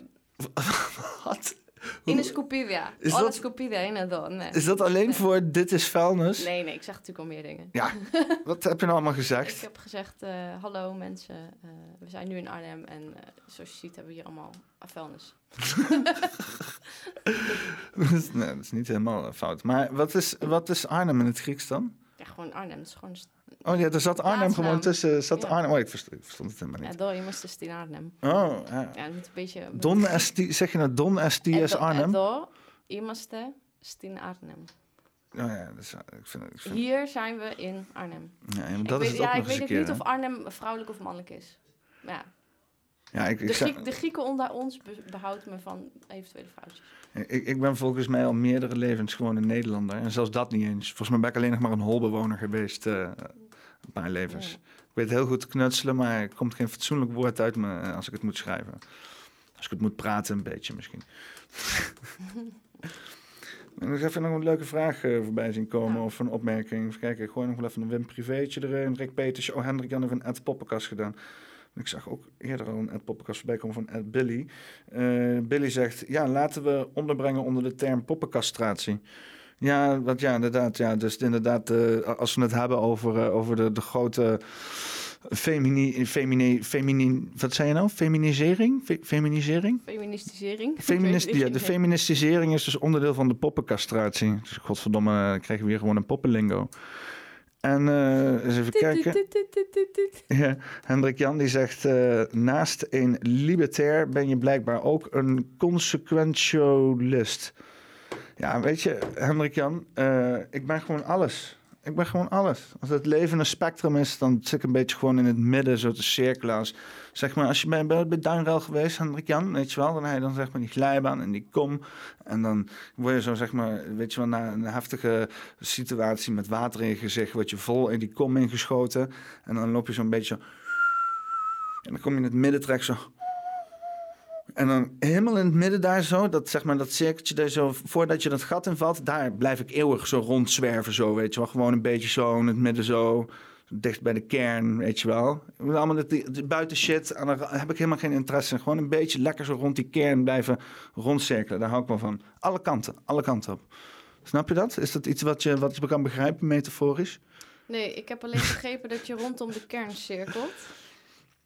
Wat? είναι σκουπίδια. Is Όλα dat- σκοupίδια είναι εδώ, ναι. Is dat alleen voor dit is vuilnis? Nee, nee, ik zeg natuurlijk al meer dingen. Ja, wat heb je nou allemaal Ik gezegd? heb gezegd, eh, hallo mensen, eh, we zijn nu in Arnhem en eh, zoals je ziet hebben we hier allemaal vuilnis. nee, dat is niet helemaal eh, fout. Maar wat is, wat is Arnhem in het Grieks dan? Ja, gewoon Arnhem, het is gewoon... Oh ja, er zat Arnhem gewoon tussen. Zat. Arnhem. Oh, ik verstond, ik het helemaal niet. Ja, door, je moest dus in Arnhem. Oh, ja. ja moet een beetje... Don die zeg je nou Don STS Arnhem? Door, je moest in Arnhem. Oh ja, dus, ik vind, ik vind... Hier zijn we in Arnhem. Ja, dat ik is weet, het ook ja, ik weet niet of Arnhem vrouwelijk of mannelijk is. Ja. Ja, ik, ik de, de, Grieken onder ons behoudt me van eventuele foutjes. Ik, ik ben volgens mij al meerdere levens gewoon een Nederlander. En zelfs dat niet eens. Volgens mij ben ik alleen nog maar een holbewoner geweest. Eh, een paar levens. Ja. Ik weet heel goed knutselen, maar er komt geen fatsoenlijk woord uit me eh, als ik het moet schrijven. Als ik het moet praten, een beetje misschien. En nog even nog een leuke vraag eh, voorbij zien komen Ja. of een opmerking. Even kijken, ik gooi nog wel even een Wim Privéetje erin. Rick Peters, oh Hendrik Jan heeft een Ed Poppenkast gedaan. Ik zag ook eerder al een Ed Poppenkast voorbij komen van Ed Billy. Eh, Billy zegt, ja, laten we onderbrengen onder de term poppencastratie. Ja, wat, ja, inderdaad. Ja, dus inderdaad, eh, als we het hebben over, eh, over de, de grote femini, femini, femini, wat zei je nou? Feminisering? Fe- feminisering? Feministisering. Feminist, ja, de feministisering is dus onderdeel van de poppencastratie. Dus godverdomme, dan krijgen we hier gewoon een poppenlingo. En eh eens even kijken. Ja, Hendrik Jan die zegt, eh, naast een libertair ben je blijkbaar ook een consequentialist. Ja, weet je, Hendrik Jan, eh, ik ben gewoon alles. Ik ben gewoon alles. Als het leven een spectrum is, dan zit ik een beetje gewoon in het midden, zo te cirkelen. Als, zeg maar, als je bij, bij, bij Duinruil geweest, Hendrik Jan, weet je wel, dan heb je dan zeg maar die glijbaan en die kom. En dan word je zo, zeg maar, weet je wel, na een heftige situatie met water in je gezicht, word je vol in die kom ingeschoten. En dan loop je zo'n beetje. En dan kom je in het midden terecht zo... En dan helemaal in het midden daar zo, dat, zeg maar, dat cirkeltje daar zo, voordat je dat gat invalt, daar blijf ik eeuwig zo rondzwerven zo, weet je wel. Gewoon een beetje zo in het midden zo, dicht bij de kern, weet je wel. Allemaal dat buiten shit, daar heb ik helemaal geen interesse in. Gewoon een beetje lekker zo rond die kern blijven rondcirkelen, daar hou ik wel van. Alle kanten, alle kanten op. Snap je dat? Is dat iets wat je, wat je kan begrijpen, metaforisch? Nee, ik heb alleen begrepen dat je rondom de kern cirkelt.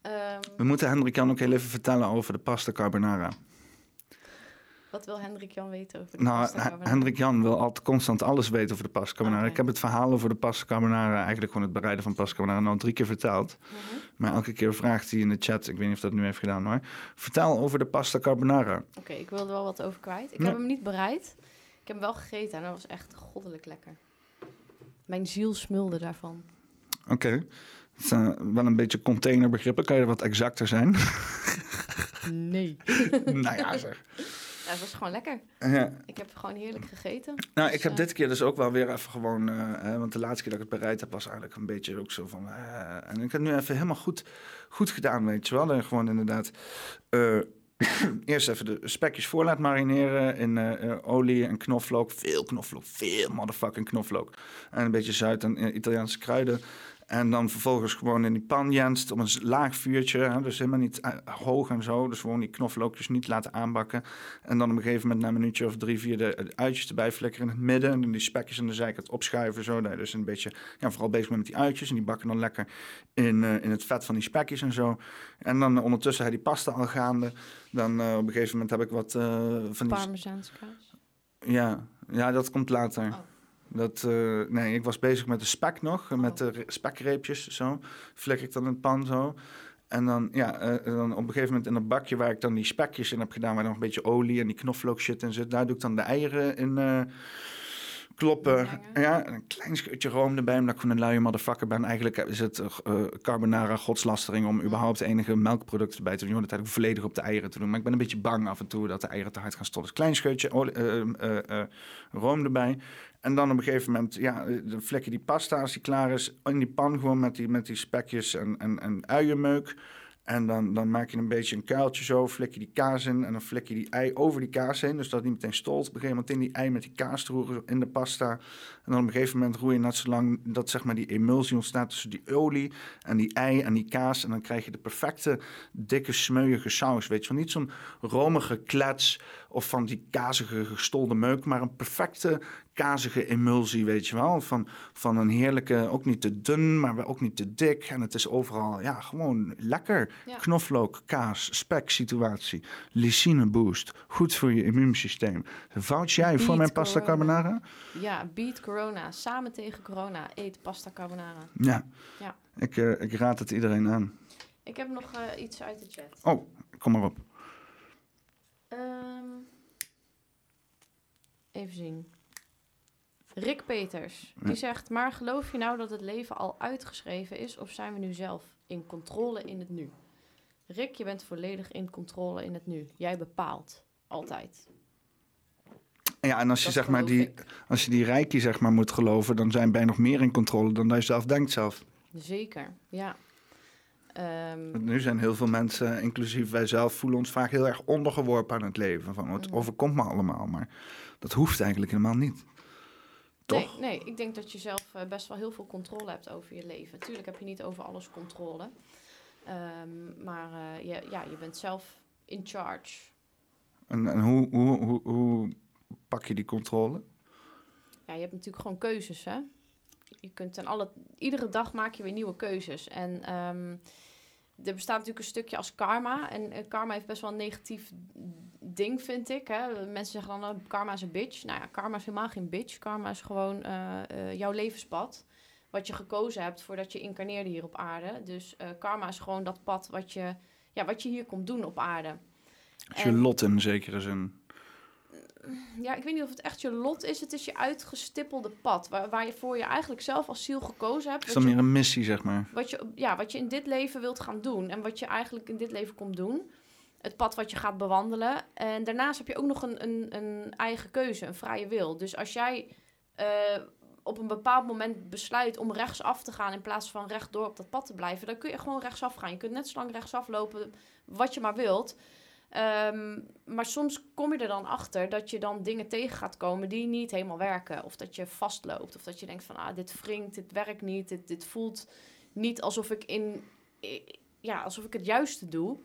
Ehm, We moeten Hendrik Jan ook heel even vertellen over de pasta carbonara. wat wil Hendrik Jan weten over de Nou, pasta carbonara? Hendrik Jan wil altijd constant alles weten over de pasta carbonara. Ik heb het verhaal over de pasta carbonara, eigenlijk gewoon het bereiden van pasta carbonara, nou drie keer verteld. Mhm. Maar elke keer vraagt hij in de chat, ik weet niet of dat nu heeft gedaan hoor. Vertel over de pasta carbonara. Oké, ik wilde wel wat over kwijt. Ik Ja. heb hem niet bereid. Ik heb hem wel gegeten en dat was echt goddelijk lekker. Mijn ziel smulde daarvan. Oké. Het eh, wel een beetje containerbegrippen. Kan je wat exacter zijn? Nee. nou ja, zeg. Ja, het was gewoon lekker. Ja. Ik heb gewoon heerlijk gegeten. Nou, Dus, ik heb eh, dit keer dus ook wel weer even gewoon... eh, want de laatste keer dat ik het bereid heb, was eigenlijk een beetje ook zo van... en ik heb nu even helemaal goed, goed gedaan, weet je wel. En gewoon inderdaad... eerst even de spekjes voor laat marineren in olie en knoflook. Veel knoflook, veel motherfucking knoflook. En een beetje Zuid- en Italiaanse kruiden. En dan vervolgens gewoon in die pan jenst op een laag vuurtje. Hè, dus helemaal niet eh, hoog en zo. Dus gewoon die knoflookjes niet laten aanbakken. En dan op een gegeven moment na een minuutje of drie, vier de, de uitjes erbij flikkeren in het midden. En dan die spekjes aan de zijkant opschuiven. Zo. Je dus een beetje, ja, vooral bezig met die uitjes. En die bakken dan lekker in, eh, in het vet van die spekjes en zo. En dan eh, ondertussen je die pasta al gaande. Dan eh, op een gegeven moment heb ik wat eh, van die... Parmezaanse kaas. Ja, ja, dat komt later. Oh. Dat, eh, nee, ik was bezig met de spek nog, met de re- spekreepjes zo. Flik ik dan in het pan zo. En dan, ja, eh, dan op een gegeven moment in dat bakje waar ik dan die spekjes in heb gedaan, waar nog een beetje olie en die knoflook shit in zit, daar doe ik dan de eieren in eh, Kloppen. Ja, een klein scheutje room erbij, omdat ik gewoon een luie motherfucker ben. Eigenlijk is het eh, carbonara godslastering om überhaupt enige melkproducten erbij te doen. Hoort het eigenlijk volledig op de eieren te doen. Maar ik ben een beetje bang af en toe dat de eieren te hard gaan stotten. Dus klein scheutje eh, eh, eh, room erbij. En dan op een gegeven moment, ja, dan vlek je die pasta als die klaar is. In die pan gewoon met die, met die spekjes en, en, en uienmeuk. En dan, dan maak je een beetje een kuiltje zo, flik je die kaas in en dan flik je die ei over die kaas heen. Dus dat niet meteen stolt. Op een gegeven moment in die ei met die kaas te roeren in de pasta. En dan op een gegeven moment roer je net zo lang dat zeg maar die emulsie ontstaat tussen die olie en die ei en die kaas. En dan krijg je de perfecte dikke smeuïge saus. Weet je wel, niet zo'n romige klets of van die kazige gestolde meuk, maar een perfecte kazige emulsie, weet je wel. Van, van een heerlijke, ook niet te dun, maar ook niet te dik. En het is overal, ja, gewoon lekker. Ja. Knoflook, kaas, spek situatie. Lysine boost. Goed voor je immuunsysteem. Vouch jij voor mijn pasta corona. carbonara? Ja, beat corona. Samen tegen corona. Eet pasta carbonara. Ja. Ja. Ik, eh, ik raad het iedereen aan. Ik heb nog eh, iets uit de chat. Oh, kom maar op. Ehm, even zien. Rick Peters, die zegt... Maar geloof je nou dat het leven al uitgeschreven is... of zijn we nu zelf in controle in het nu? Rick, je bent volledig in controle in het nu. Jij bepaalt. Altijd. Ja, en als je, zeg maar, die, als je die rijkie zeg maar, moet geloven, dan zijn wij nog meer in controle dan dat je zelf denkt zelf. Zeker, ja. Ehm, nu zijn heel veel mensen, inclusief wij zelf, voelen ons vaak heel erg ondergeworpen aan het leven. Van het Mhm. overkomt me allemaal, maar dat hoeft eigenlijk helemaal niet. Toch? Nee, nee, ik denk dat je zelf eh, best wel heel veel controle hebt over je leven. Tuurlijk heb je niet over alles controle. Ehm, maar eh, je, ja, je bent zelf in charge. En, en hoe, hoe, hoe, hoe pak je die controle? Ja, je hebt natuurlijk gewoon keuzes, hè. Je kunt ten alle... Iedere dag maak je weer nieuwe keuzes. En ehm, er bestaat natuurlijk een stukje als karma. En eh, karma heeft best wel een negatief ding, vind ik. Hè? Mensen zeggen dan, oh, karma is een bitch. Nou ja, karma is helemaal geen bitch. Karma is gewoon eh, eh, jouw levenspad. Wat je gekozen hebt voordat je incarneerde hier op aarde. Dus karma is gewoon dat pad wat je, ja, wat je hier komt doen op aarde. Het is je En- lot in zekere zin. Ja, ik weet niet of het echt je lot is. Het is je uitgestippelde pad. Waar, waar je voor je eigenlijk zelf als ziel gekozen hebt. Het is dan meer een missie, zeg maar. wat je, ja, wat je in dit leven wilt gaan doen. En wat je eigenlijk in dit leven komt doen. Het pad wat je gaat bewandelen. En daarnaast heb je ook nog een, een, een eigen keuze, een vrije wil. Dus als jij eh, op een bepaald moment besluit om rechtsaf te gaan... in plaats van rechtdoor op dat pad te blijven... dan kun je gewoon rechtsaf gaan. Je kunt net zo lang rechtsaf lopen wat je maar wilt... Ehm, maar soms kom je er dan achter dat je dan dingen tegen gaat komen die niet helemaal werken. Of dat je vastloopt. Of dat je denkt van, ah, dit wringt, dit werkt niet. Dit, dit voelt niet alsof ik in, ja, alsof ik het juiste doe.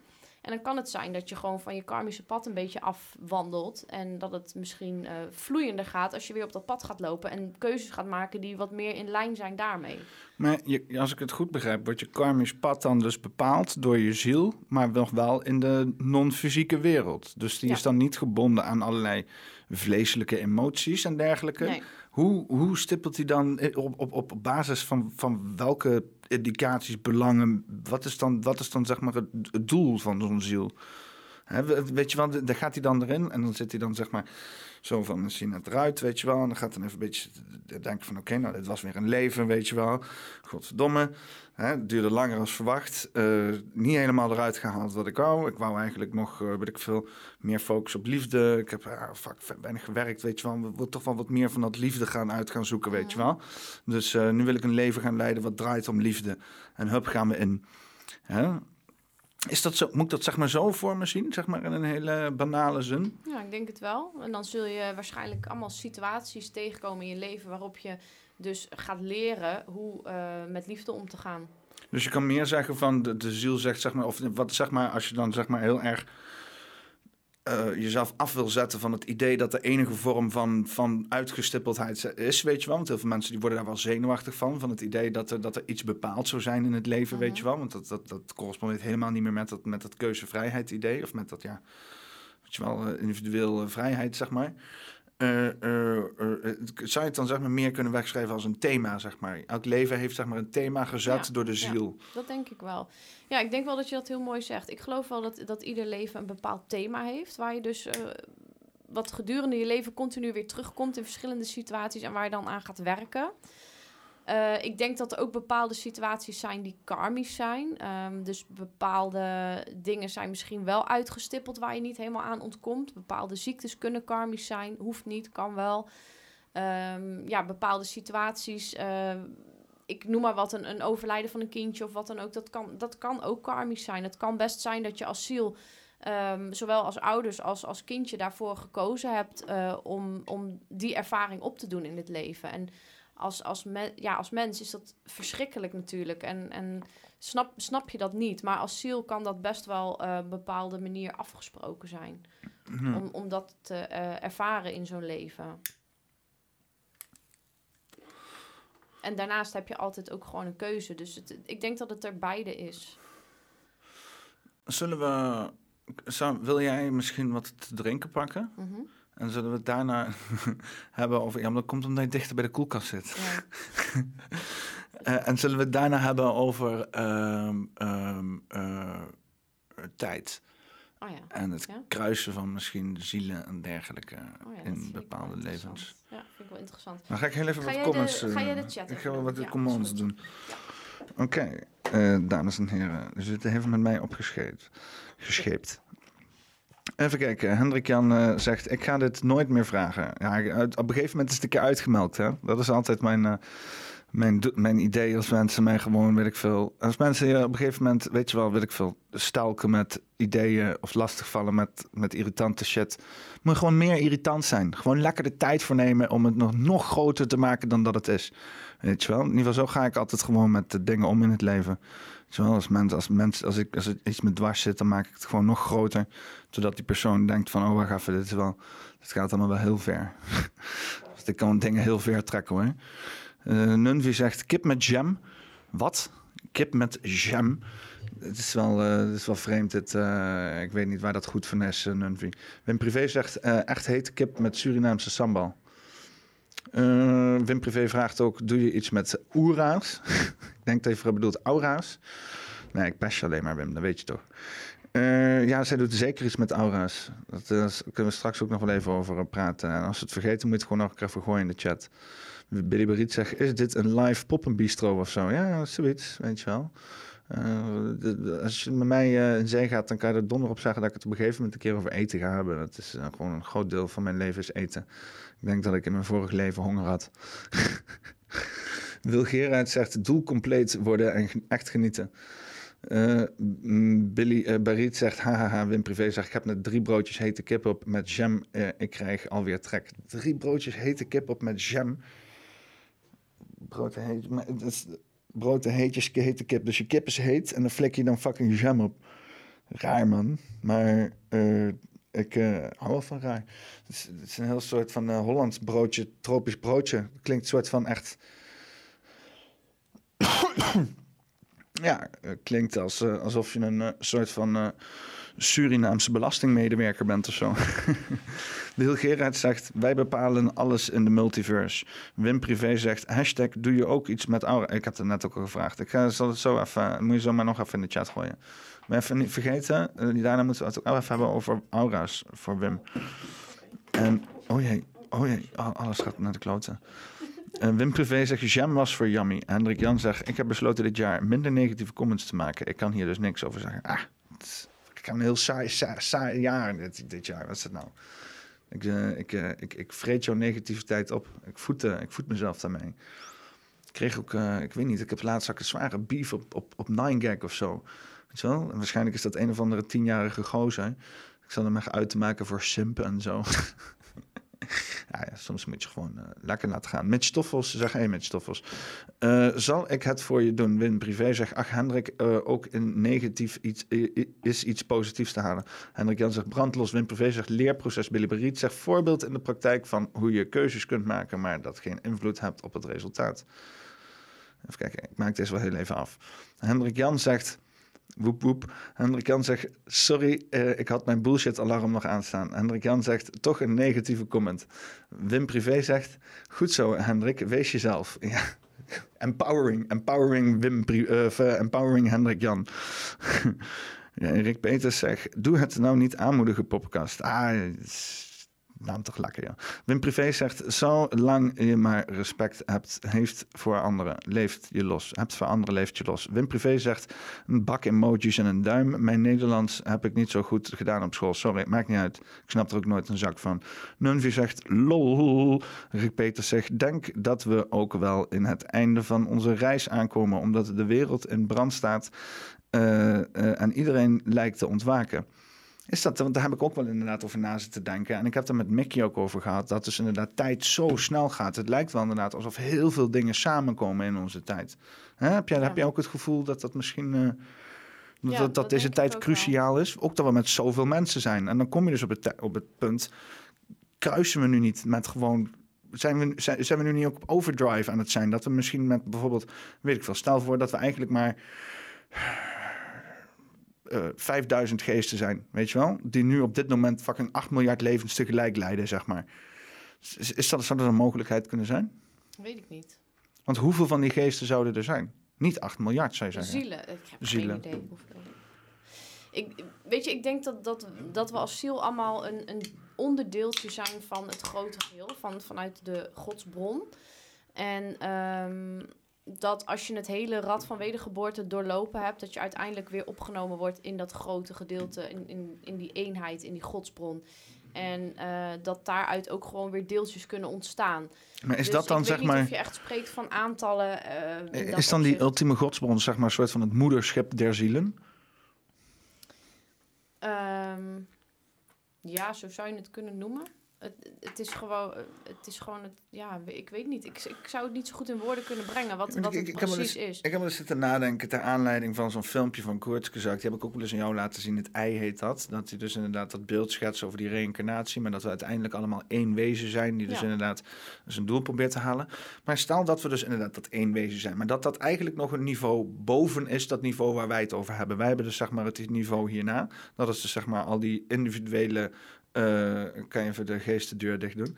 En dan kan het zijn dat je gewoon van je karmische pad een beetje afwandelt. En dat het misschien eh, vloeiender gaat als je weer op dat pad gaat lopen. En keuzes gaat maken die wat meer in lijn zijn daarmee. Maar je, als ik het goed begrijp, wordt je karmisch pad dan dus bepaald door je ziel, maar nog wel in de non-fysieke wereld. Dus die Ja. is dan niet gebonden aan allerlei vleeselijke emoties en dergelijke. Nee. Hoe, hoe stippelt hij dan eh, op, op, op basis van, van welke indicaties, belangen, wat is dan, wat is dan zeg maar het, doel van zo'n ziel? Weet je wel, daar gaat hij dan erin en dan zit hij dan zeg maar zo van, dan zie je het eruit, weet je wel. En dan gaat dan even een beetje denken van, oké, nou, dit was weer een leven, weet je wel. Godverdomme, hè, het duurde langer dan verwacht. Eh, niet helemaal eruit gehaald wat ik wou. Ik wou eigenlijk nog, weet ik veel, meer focus op liefde. Ik heb ah, fuck, weinig gewerkt, weet je wel. We willen toch wel wat meer van dat liefde gaan uit gaan zoeken, weet je wel. Dus eh, nu wil ik een leven gaan leiden wat draait om liefde. En hup, gaan we in. Hè? Is dat zo, moet ik dat zeg maar zo voor me zien, zeg maar in een hele banale zin? Ja, ik denk het wel. En dan zul je waarschijnlijk allemaal situaties tegenkomen in je leven waarop je dus gaat leren hoe eh, met liefde om te gaan. Dus je kan meer zeggen van de, de ziel zegt, zeg maar, of wat zeg maar, als je dan zeg maar heel erg eh, jezelf af wil zetten van het idee dat de enige vorm van, van uitgestippeldheid is, weet je wel. Want heel veel mensen die worden daar wel zenuwachtig van, van het idee dat er, dat er iets bepaald zou zijn in het leven, weet je wel. Want dat, dat, dat correspondeert helemaal niet meer met dat, met dat keuzevrijheid idee, of met dat, ja, weet je wel, eh, individueel vrijheid, zeg maar. Eh, eh, eh, zou je het dan zeg maar meer kunnen wegschrijven als een thema, zeg maar? Elk leven heeft zeg maar een thema gezet Ja, door de ja. ziel. Dat denk ik wel. Ja, ik denk wel dat je dat heel mooi zegt. Ik geloof wel dat, dat ieder leven een bepaald thema heeft. Waar je dus wat gedurende je leven continu weer terugkomt in verschillende situaties en waar je dan aan gaat werken. Eh, ik denk dat er ook bepaalde situaties zijn die karmisch zijn. Ehm, dus bepaalde dingen zijn misschien wel uitgestippeld waar je niet helemaal aan ontkomt. Bepaalde ziektes kunnen karmisch zijn, hoeft niet, kan wel. Ehm, ja, bepaalde situaties. eh, ik noem maar wat, een, een overlijden van een kindje of wat dan ook. Dat kan, dat kan ook karmisch zijn. Het kan best zijn dat je als ziel, ehm, zowel als ouders als als kindje, daarvoor gekozen hebt eh, om, om die ervaring op te doen in het leven. En als, als, ja, als mens is dat verschrikkelijk natuurlijk. En, en snap, snap je dat niet. Maar als ziel kan dat best wel op een bepaalde manier afgesproken zijn. Om, om dat te eh, ervaren in zo'n leven. En daarnaast heb je altijd ook gewoon een keuze. Dus het, ik denk dat het er beide is. Zullen we... Zou, wil jij misschien wat te drinken pakken? Mhm. En zullen we het daarna hebben over... Ja, maar dat komt omdat je dichter bij de koelkast zit. Ja. Eh, en zullen we het daarna hebben over ehm, ehm, eh, tijd. Oh ja. En het Ja? kruisen van misschien zielen en dergelijke Oh ja, in bepaalde levens. Ja, vind ik wel interessant. Dan ga ik heel even Ga wat de- comments... ga jij eh, de chat Ik ga wel doen? wat goed. doen. Oké, dames en heren. U zit even met mij opgescheept. Gescheept. Even kijken. Hendrik Jan eh, zegt: Ik ga dit nooit meer vragen. Ja, op een gegeven moment is het een keer uitgemelkt. Hè? Dat is altijd mijn, eh, mijn, mijn idee. Als mensen mij gewoon, weet ik veel. Als mensen je op een gegeven moment, weet je wel, weet ik veel, stalken met ideeën of lastigvallen met, met irritante shit. Moet gewoon meer irritant zijn. Gewoon lekker de tijd voor nemen om het nog, nog groter te maken dan dat het is. Weet je wel? In ieder geval, zo ga ik altijd gewoon met de dingen om in het leven. Weet je wel? Als, mens, als, mens, als, ik, als er iets me dwars zit, dan maak ik het gewoon nog groter. Zodat die persoon denkt van, oh wacht even, dit, is wel, dit gaat allemaal wel heel ver. dus ik kan dingen heel ver trekken hoor. Eh Nunvi zegt, kip met jam. Wat? Kip met jam? Het is wel, eh, het is wel vreemd. Dit, eh, ik weet niet waar dat goed van is, uh, Nunvi. Wim Privé zegt, echt hete kip met Surinaamse sambal. Eh, Wim Privé vraagt ook, doe je iets met oera's? ik denk dat vooral bedoelt aura's. Nee, ik pest je alleen maar, Wim, dat weet je toch. Eh, ja, zij doet zeker iets met aura's. Dat kunnen we straks ook nog wel even over praten. En als we het vergeten, moet je het gewoon nog een keer in de chat. Billy Beriet zegt, is dit een live poppenbistro of zo? Ja, zoiets, weet je wel. Eh, als je met mij in zee gaat, dan kan je er donder op zeggen dat ik het op een gegeven moment een keer over eten ga hebben. Dat is gewoon een groot deel van mijn leven is eten. Ik denk dat ik in mijn vorige leven honger had. Wil Gerard zegt doel compleet worden en echt genieten. Mm, Billy eh Bariet zegt, hahaha, Wim Privé zegt, ik heb net drie broodjes hete kip op met jam. Eh, ik krijg alweer trek. Drie broodjes hete kip op met jam. Brood en heetjes, hete kip. Dus je kip is heet en dan flik je dan fucking jam op. Raar man, maar ik eh, hou wel van raar. Het is, een heel soort van eh, Hollands broodje, tropisch broodje. Klinkt soort van echt... ja, klinkt als, eh, alsof je een soort van Surinaamse belastingmedewerker bent of zo. Wil Gerard zegt, wij bepalen alles in de multiverse. Wim Privé zegt, hashtag doe je ook iets met aura. Ik heb het net ook al gevraagd. Ik ga, zal het zo even, moet je zo maar nog even in de chat gooien. Maar even niet vergeten, eh, daarna moeten we het ook even hebben over aura's voor Wim. En, oh jee, oh jee, alles gaat naar de kloten. Eh, Wim Privé zegt, jam was voor Yummy. Hendrik Jan zegt, ik heb besloten dit jaar minder negatieve comments te maken. Ik kan hier dus niks over zeggen. Ah, ik heb een heel saai, saai, jaar dit, dit jaar. Wat is het nou? Ik, eh, ik, ik, ik vreet jouw negativiteit op. Ik voed, ik voed mezelf daarmee. Ik kreeg ook, ik weet niet, ik heb laatst ik een zware beef op, op, op 9gag of zo. Weet? En waarschijnlijk is dat een of andere tienjarige gozer. Ik zal hem echt uit te maken voor simpen en zo. ja, soms moet je gewoon eh, lekker laten gaan. Mitch Stoffels, zeg hey Mitch Stoffels. Eh, zal ik het voor je doen? Win Privé zegt, ach Hendrik, eh, ook in negatief iets, is iets positiefs te halen. Hendrik Jan zegt, brandlos. Win Privé zegt, leerproces. Billy Beriet zegt, voorbeeld in de praktijk van hoe je keuzes kunt maken, maar dat geen invloed hebt op het resultaat. Even kijken, ik maak deze wel heel even af. Hendrik Jan zegt, woep woep. Hendrik Jan zegt, sorry, eh, ik had mijn bullshit alarm nog aanstaan. Hendrik Jan zegt, toch een negatieve comment. Wim Privé zegt, goed zo Hendrik, wees jezelf. Empowering, empowering Wim, eh, eh, empowering Hendrik Jan. ja, Rick Peters zegt, doe het nou niet aanmoedigen, podcast. Ah, naam toch lekker, ja. Wim Privé zegt, zolang je maar respect hebt, heeft voor anderen, leeft je los. Hebt voor anderen, leeft je los. Wim Privé zegt, een bak emojis en een duim. Mijn Nederlands heb ik niet zo goed gedaan op school. Sorry, maakt niet uit. Ik snap er ook nooit een zak van. Nunvi zegt, lol. Rick Peters zegt, denk dat we ook wel in het einde van onze reis aankomen, omdat de wereld in brand staat eh, eh, en iedereen lijkt te ontwaken. Is dat, want daar heb ik ook wel inderdaad over na zitten denken. En ik heb er met Mickey ook over gehad. Dat dus inderdaad tijd zo snel gaat. Het lijkt wel inderdaad alsof heel veel dingen samenkomen in onze tijd. Heb, jij, Ja. heb jij ook het gevoel dat dat misschien... eh, dat, Ja, dat, dat deze tijd wel. cruciaal is? Ook dat we met zoveel mensen zijn. En dan kom je dus op het, op het punt... Kruisen we nu niet met gewoon... Zijn we, zijn, zijn we nu niet ook op overdrive aan het zijn? Dat we misschien met bijvoorbeeld... Weet ik veel, stel voor dat we eigenlijk maar eh 5000 geesten zijn, weet je wel? Die nu op dit moment fucking 8 miljard levens tegelijk leiden, zeg maar. Is, is dat, zou dat een mogelijkheid kunnen zijn? Weet ik niet. Want hoeveel van die geesten zouden er zijn? Niet 8 miljard, zou je zeggen. Zielen. Ik heb Zielen. geen idee hoeveel. Ik, weet je, ik denk dat, dat, dat we als ziel allemaal een, een onderdeeltje zijn van het grote geheel, van, vanuit de godsbron. En ehm, dat als je het hele rad van wedergeboorte doorlopen hebt, dat je uiteindelijk weer opgenomen wordt in dat grote gedeelte, in, in, in die eenheid, in die godsbron. En eh, dat daaruit ook gewoon weer deeltjes kunnen ontstaan. Maar is Dus dat dan, zeg maar... of je echt spreekt van aantallen. eh, dat Is dan die ultieme godsbron, zeg maar, een soort van het moederschip der zielen? Ehm, ja, zo zou je het kunnen noemen. Het, het is gewoon, het is gewoon het, ja, ik weet niet. Ik, ik zou het niet zo goed in woorden kunnen brengen wat, wat het ik- precies eens- is. Ik heb wel eens zitten nadenken ter aanleiding van zo'n filmpje van Kurzgesagt. Die heb ik ook wel eens aan jou laten zien. Het ei heet dat. Dat hij dus inderdaad dat beeld schetst over die reïncarnatie. Maar dat we uiteindelijk allemaal één wezen zijn. Die dus Ja. inderdaad zijn doel probeert te halen. Maar stel dat we dus inderdaad dat één wezen zijn. Maar dat dat eigenlijk nog een niveau boven is. Dat niveau waar wij het over hebben. Wij hebben dus zeg maar het niveau hierna. Dat is dus zeg maar al die individuele... eh, kan je even de geestendeur dicht doen?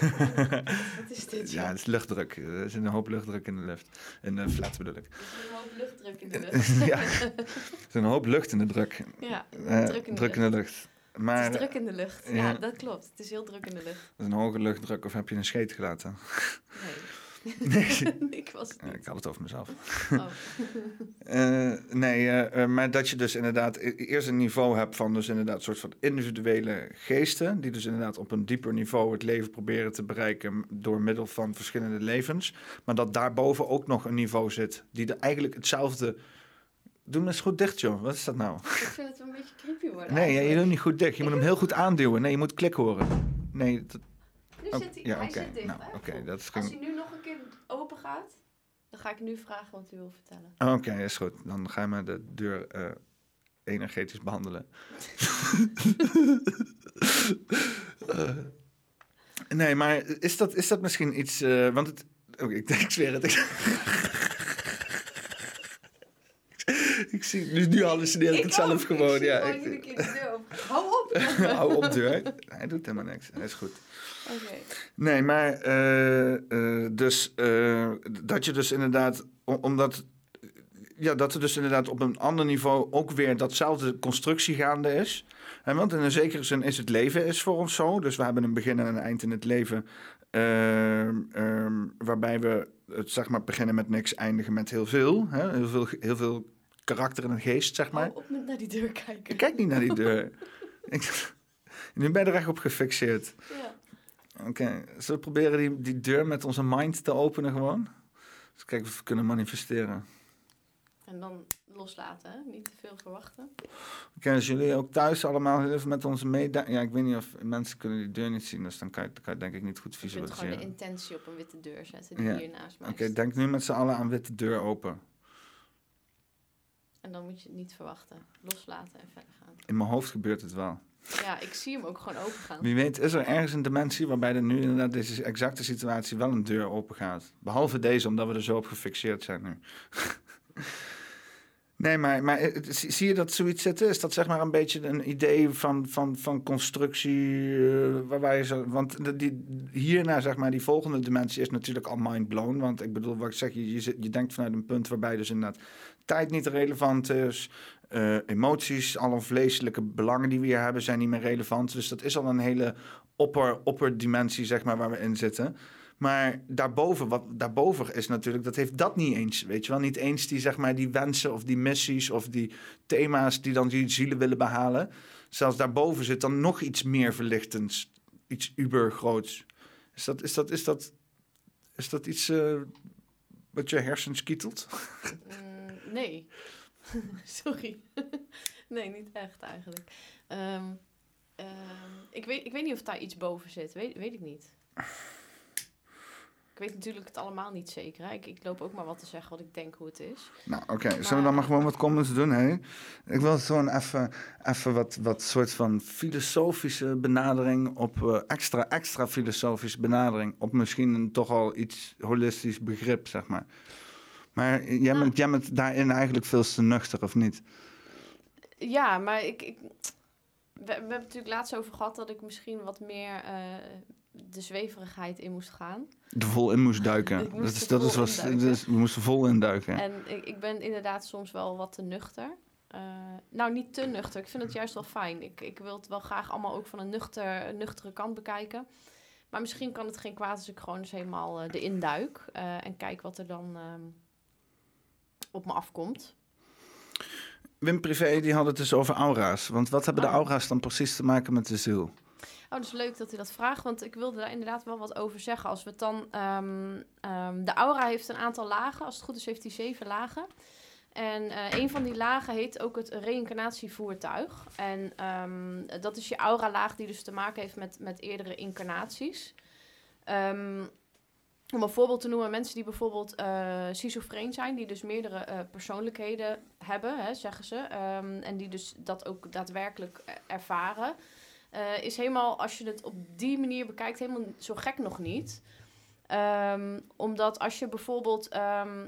Wat is dit? Ja, het is luchtdruk. Er is een hoop luchtdruk in de lucht. In de flat bedoel ik. Er is een hoop luchtdruk in de lucht. ja, er is een hoop lucht in de druk. Ja, Eh, druk in de druk in de lucht. Maar het is druk in de lucht. Ja. ja. dat klopt. Het is heel druk in de lucht. dat is een hoge luchtdruk of heb je een scheet gelaten? Nee. ik was het Ja, niet. ik had het over mezelf. Oh. Eh, nee, eh, eh, maar dat je dus inderdaad e- eerst een niveau hebt van dus inderdaad een soort van individuele geesten, die dus inderdaad op een dieper niveau het leven proberen te bereiken door middel van verschillende levens. Maar dat daarboven ook nog een niveau zit, die er eigenlijk hetzelfde... Doe hem eens goed dicht, joh. Wat is dat nou? Ik vind het wel een beetje creepy worden. Nee, je eigenlijk. doet hem niet goed dicht. Je moet hem heel goed aanduwen. Nee, je moet klik horen. Nee, dat, Oh, zit hij, ja, hij oké. zit dicht, Nou, hè? oké, dat is Als hij nu nog een keer open gaat, dan ga ik nu vragen wat u wil vertellen. Oké, is goed. Dan ga je maar de deur eh, energetisch behandelen. Eh, nee, maar is dat, is dat misschien iets... eh, want het... Oké, ik, ik zweer het. ik zie... Nu, nu hallucineer ik, het zelf gewoon. ja, gewoon ik- iedere keer de deur open. Hou op! Hou op deur. Hij doet helemaal niks. Hij is goed. Nee, maar eh, eh, dus eh, dat je dus inderdaad, omdat ja, dat er dus inderdaad op een ander niveau ook weer datzelfde constructie gaande is. En want in een zekere zin is het leven is voor ons zo. Dus we hebben een begin en een eind in het leven. ehm, ehm, waarbij we het zeg maar beginnen met niks, eindigen met heel veel. Hè? Heel, veel heel veel karakter en geest, zeg maar. Hou op naar die deur kijken. Ik kijk niet naar die deur. Ik, nu ben je er echt op gefixeerd. Ja. Oké, zullen we proberen die, die deur met onze mind te openen gewoon? Dus kijken of we kunnen manifesteren. En dan loslaten, hè? Niet te veel verwachten. Oké, als jullie ook thuis allemaal even met onze meedenken... Ja, ik weet niet of mensen kunnen die deur niet zien, dus dan kan je, dan kan je denk ik niet goed Je kunt gewoon de visualiseren. intentie op een witte deur zetten die Ja. hier naast mij Oké, denk nu met z'n allen aan witte deur open. En dan moet je het niet verwachten. Loslaten en verder gaan. In mijn hoofd gebeurt het wel. Ja, ik zie hem ook gewoon open gaan. Wie weet is er ergens een dimensie waarbij er nu inderdaad deze exacte situatie wel een deur open gaat. Behalve deze, omdat we er zo op gefixeerd zijn nu. nee, maar, maar eh, zie je dat zoiets zitten? Is dat zeg maar een beetje een idee van, van, van constructie? eh, waarbij je zo, want die, hierna, zeg maar, die volgende dimensie is natuurlijk al mind blown. Want ik bedoel, wat ik zeg, je, je, je denkt vanuit een punt waarbij dus inderdaad tijd niet relevant is. Eh, emoties, alle vleeselijke belangen die we hier hebben, zijn niet meer relevant. Dus dat is al een hele opper, opperdimensie, zeg maar, waar we in zitten. Maar daarboven, wat daarboven is natuurlijk, dat heeft dat niet eens. Weet je wel, niet eens die, zeg maar, die wensen of die missies of die thema's die dan die zielen willen behalen. Zelfs daarboven zit dan nog iets meer verlichtends, iets ubergroots. Is dat, is dat, is dat, is dat iets eh, wat je hersens kietelt? Mm, nee. Sorry. nee, niet echt eigenlijk. Ehm, ehm, ik, weet, ik weet niet of daar iets boven zit. Weet, weet ik niet. Ik weet natuurlijk het allemaal niet zeker. Hè? Ik, ik loop ook maar wat te zeggen wat ik denk hoe het is. Nou, oké. Zullen we dan maar gewoon wat comments doen, hè? Ik wil gewoon even, even wat, wat soort van filosofische benadering op... eh, extra, extra filosofische benadering op misschien een toch al iets holistisch begrip, zeg maar. Maar jij, bent, jij bent daarin eigenlijk veel te nuchter, of niet? Ja, maar ik, ik, we, we hebben het natuurlijk laatst over gehad dat ik misschien wat meer eh, de zweverigheid in moest gaan. Er vol in moest Ik duiken. Dat is, dat is induiken. dus we moesten vol induiken. En ik, ik ben inderdaad soms wel wat te nuchter. Eh, nou, niet te nuchter. Ik vind het juist wel fijn. Ik, ik wil het wel graag allemaal ook van een, nuchter, een nuchtere kant bekijken. Maar misschien kan het geen kwaad als ik gewoon eens helemaal eh erin duik. en kijk wat er dan ehm, op me afkomt. Wim Privé die had het dus over aura's. Want wat hebben de Oh. aura's dan precies te maken met de ziel? Oh, dat is leuk dat u dat vraagt, want ik wilde daar inderdaad wel wat over zeggen. Als we het dan. ehm, ehm, de aura heeft een aantal lagen. Als het goed is, heeft hij zeven lagen. En eh, een van die lagen heet ook het reïncarnatievoertuig. En ehm, dat is je aura-laag die dus te maken heeft met, met eerdere incarnaties. Om een voorbeeld te noemen, mensen die bijvoorbeeld eh schizofreen zijn, die dus meerdere eh, persoonlijkheden hebben, hè, zeggen ze. ehm, en die dus dat ook daadwerkelijk eh, ervaren. eh, is helemaal, als je het op die manier bekijkt, helemaal zo gek nog niet. Ehm, omdat als je bijvoorbeeld ehm,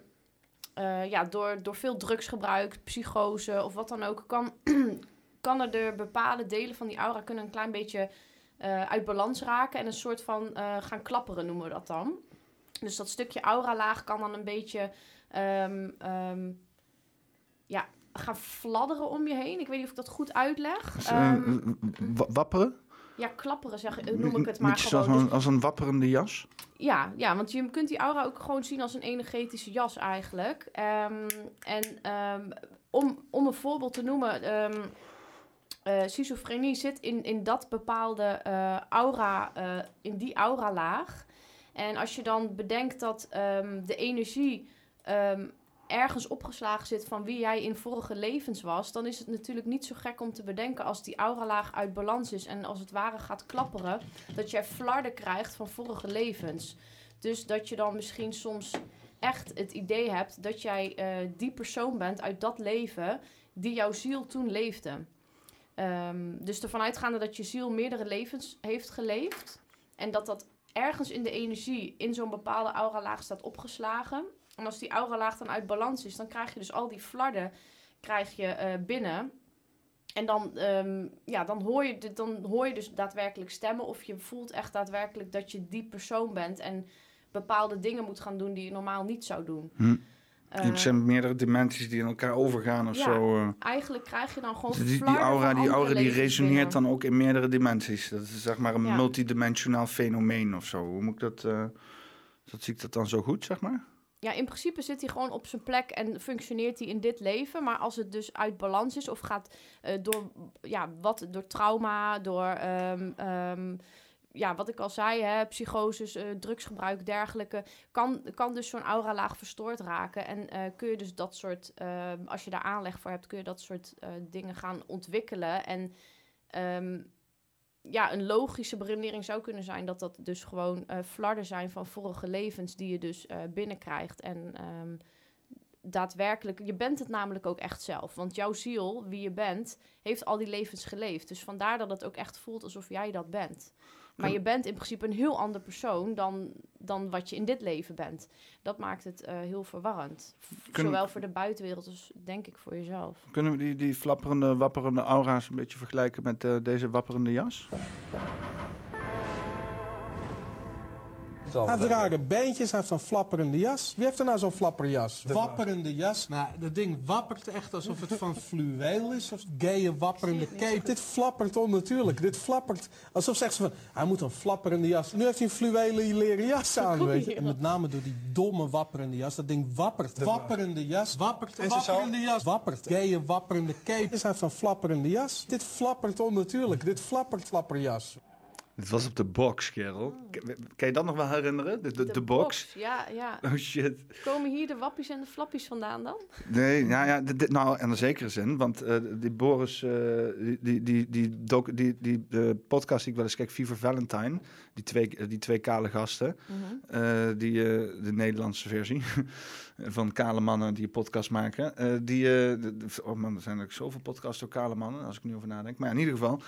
eh, ja, door, door veel drugsgebruik, psychose of wat dan ook, kan, kan er de bepaalde delen van die aura kunnen een klein beetje uit balans raken en een soort van gaan klapperen, noemen we dat dan. Dus dat stukje aura-laag kan dan een beetje ehm, ehm, ja, gaan fladderen om je heen. Ik weet niet of ik dat goed uitleg. Eh, Ehm, wa- wapperen? ja, klapperen zeg, noem ik het maar Beetje gewoon. Dus een, als een wapperende jas? ja, ja, want je kunt die aura ook gewoon zien als een energetische jas eigenlijk. En om, om een voorbeeld te noemen, eh, schizofrenie zit in, in dat bepaalde eh, aura, eh, in die aura-laag. En als je dan bedenkt dat ehm, de energie ehm, ergens opgeslagen zit van wie jij in vorige levens was, dan is het natuurlijk niet zo gek om te bedenken als die auralaag uit balans is en als het ware gaat klapperen, dat jij flarden krijgt van vorige levens. Dus dat je dan misschien soms echt het idee hebt dat jij eh, die persoon bent uit dat leven die jouw ziel toen leefde. Ehm, dus ervan uitgaande dat je ziel meerdere levens heeft geleefd en dat dat ergens in de energie in zo'n bepaalde auralaag staat opgeslagen. En als die auralaag dan uit balans is, dan krijg je dus al die flarden krijg je, eh, binnen. En dan, ehm, ja, dan, hoor je, dan hoor je dus daadwerkelijk stemmen. Of je voelt echt daadwerkelijk dat je die persoon bent. En bepaalde dingen moet gaan doen die je normaal niet zou doen. Hm. Eh, het zijn meerdere dimensies die in elkaar overgaan of ja. zo. eh. eigenlijk krijg je dan gewoon Dus die, aura, die, aura die resoneert binnen. dan ook in meerdere dimensies. Dat is zeg maar een Ja. multidimensionaal fenomeen of zo. Hoe moet ik dat... eh, dat zie ik dat dan zo goed, zeg maar? Ja, in principe zit hij gewoon op zijn plek en functioneert hij in dit leven. Maar als het dus uit balans is of gaat door, ja, wat, door trauma, door ehm, ja, wat ik al zei, hè, psychoses, eh, drugsgebruik, dergelijke, kan, kan dus zo'n auralaag verstoord raken. En eh, kun je dus dat soort, ehm, als je daar aanleg voor hebt, kun je dat soort eh, dingen gaan ontwikkelen. En ehm, ja, een logische beredenering zou kunnen zijn dat dat dus gewoon flarden zijn van vorige levens die je dus binnenkrijgt. En ehm, daadwerkelijk, je bent het namelijk ook echt zelf. Want jouw ziel, wie je bent, heeft al die levens geleefd. Dus vandaar dat het ook echt voelt alsof jij dat bent. Maar je bent in principe een heel ander persoon dan, dan wat je in dit leven bent. Dat maakt het eh, heel verwarrend. Kunnen- Zowel voor de buitenwereld als denk ik voor jezelf. Kunnen we die, die flapperende, wapperende aura's een beetje vergelijken met eh, deze wapperende jas? Hij heeft rare beentjes, hij heeft zo'n flapperende jas. Wie heeft er nou zo'n flapperjas? Wapperende jas. Nou, dat ding wappert echt alsof het van fluweel is. Of gaye wapperende cape. Dit flappert onnatuurlijk. Dit flappert alsof zegt ze van, hij moet een flapperende jas. Nu heeft hij een fluwelen leren jas aan, weet je. En met name door die domme wapperende jas. Dat ding wappert. Wapperende jas. Wappert. Wapperende jas. Wappert. Gaye wapperende cape. Dus hij heeft flapperende jas. Dit flappert onnatuurlijk. Dit flappert flapperjas. Dit was op de box, kerel. K- Kan je dat nog wel herinneren? De, de, de, box? Ja, ja. Oh shit. Komen hier de wappies en de flappies vandaan dan? Nee, nou ja, dit, dit- nou, in een zekere zin. Want eh, die Boris, eh, die, die, die, die, doc- die, die eh, podcast die ik wel eens kijk, Fever Valentine. Die twee, die twee kale gasten. Mhm. die, de Nederlandse versie van kale mannen die een podcast maken. die, de- oh man, er zijn ook zoveel podcasts door kale mannen, als ik nu over nadenk. Maar ja, in ieder geval,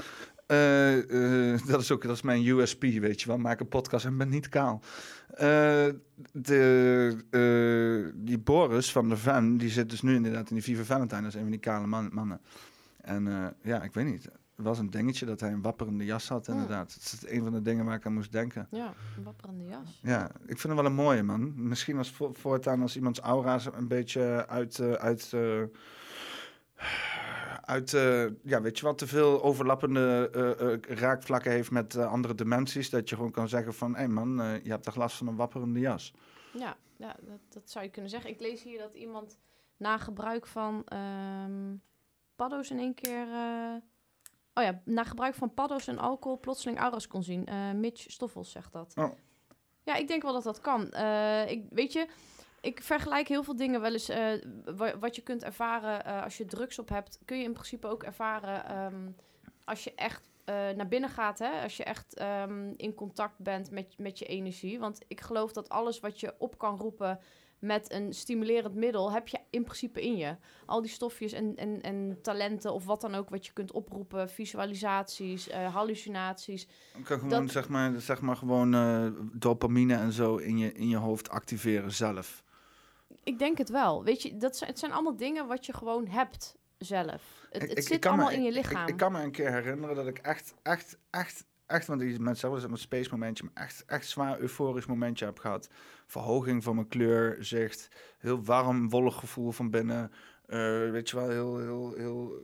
eh, eh, dat is ook dat is mijn USP, weet je wel. Maak een podcast en ben niet kaal. Eh, de, die Boris van de Van, die zit dus nu inderdaad in die Viva Valentine. Dat is een van die kale man- mannen. En ja, ik weet niet. Het was een dingetje dat hij een wapperende jas had, inderdaad. Het is een van de dingen waar ik aan moest denken. Ja, een wapperende jas. Ja, ik vind hem wel een mooie man. Misschien als vo- voortaan als iemands aura zo een beetje uit, uit, uit eh, ja, weet je wat, te veel overlappende eh, eh, raakvlakken heeft met andere dimensies. Dat je gewoon kan zeggen van, hé hey man, je hebt toch last van een wapperende jas. Ja, ja dat, dat zou je kunnen zeggen. Ik lees hier dat iemand na gebruik van ehm paddo's in één keer... oh ja, na gebruik van paddo's en alcohol plotseling auras kon zien. Mitch Stoffels zegt dat. Oh. Ja, ik denk wel dat dat kan. Ik, weet je, ik vergelijk heel veel dingen wel eens. eh, wa- wat je kunt ervaren eh, als je drugs op hebt, kun je in principe ook ervaren ehm, als je echt eh, naar binnen gaat. Hè? Als je echt ehm, in contact bent met, met je energie. Want ik geloof dat alles wat je op kan roepen met een stimulerend middel, heb je in principe in je. Al die stofjes en, en, en talenten of wat dan ook wat je kunt oproepen, visualisaties, hallucinaties. Kan gewoon, Dat- zeg, maar, zeg maar gewoon dopamine en zo in je, in je hoofd activeren zelf. Ik denk het wel. Weet je, dat zijn, het zijn allemaal dingen wat je gewoon hebt zelf. Het, Ik- het zit me- allemaal in je ik- lichaam. Ik, kan me een keer herinneren dat ik echt, echt, echt, echt, want die mensen hebben een space momentje, maar echt, echt zwaar euforisch momentje heb gehad. Verhoging van mijn kleur, zicht, heel warm, wollig gevoel van binnen. Eh, weet je wel, heel, heel, heel,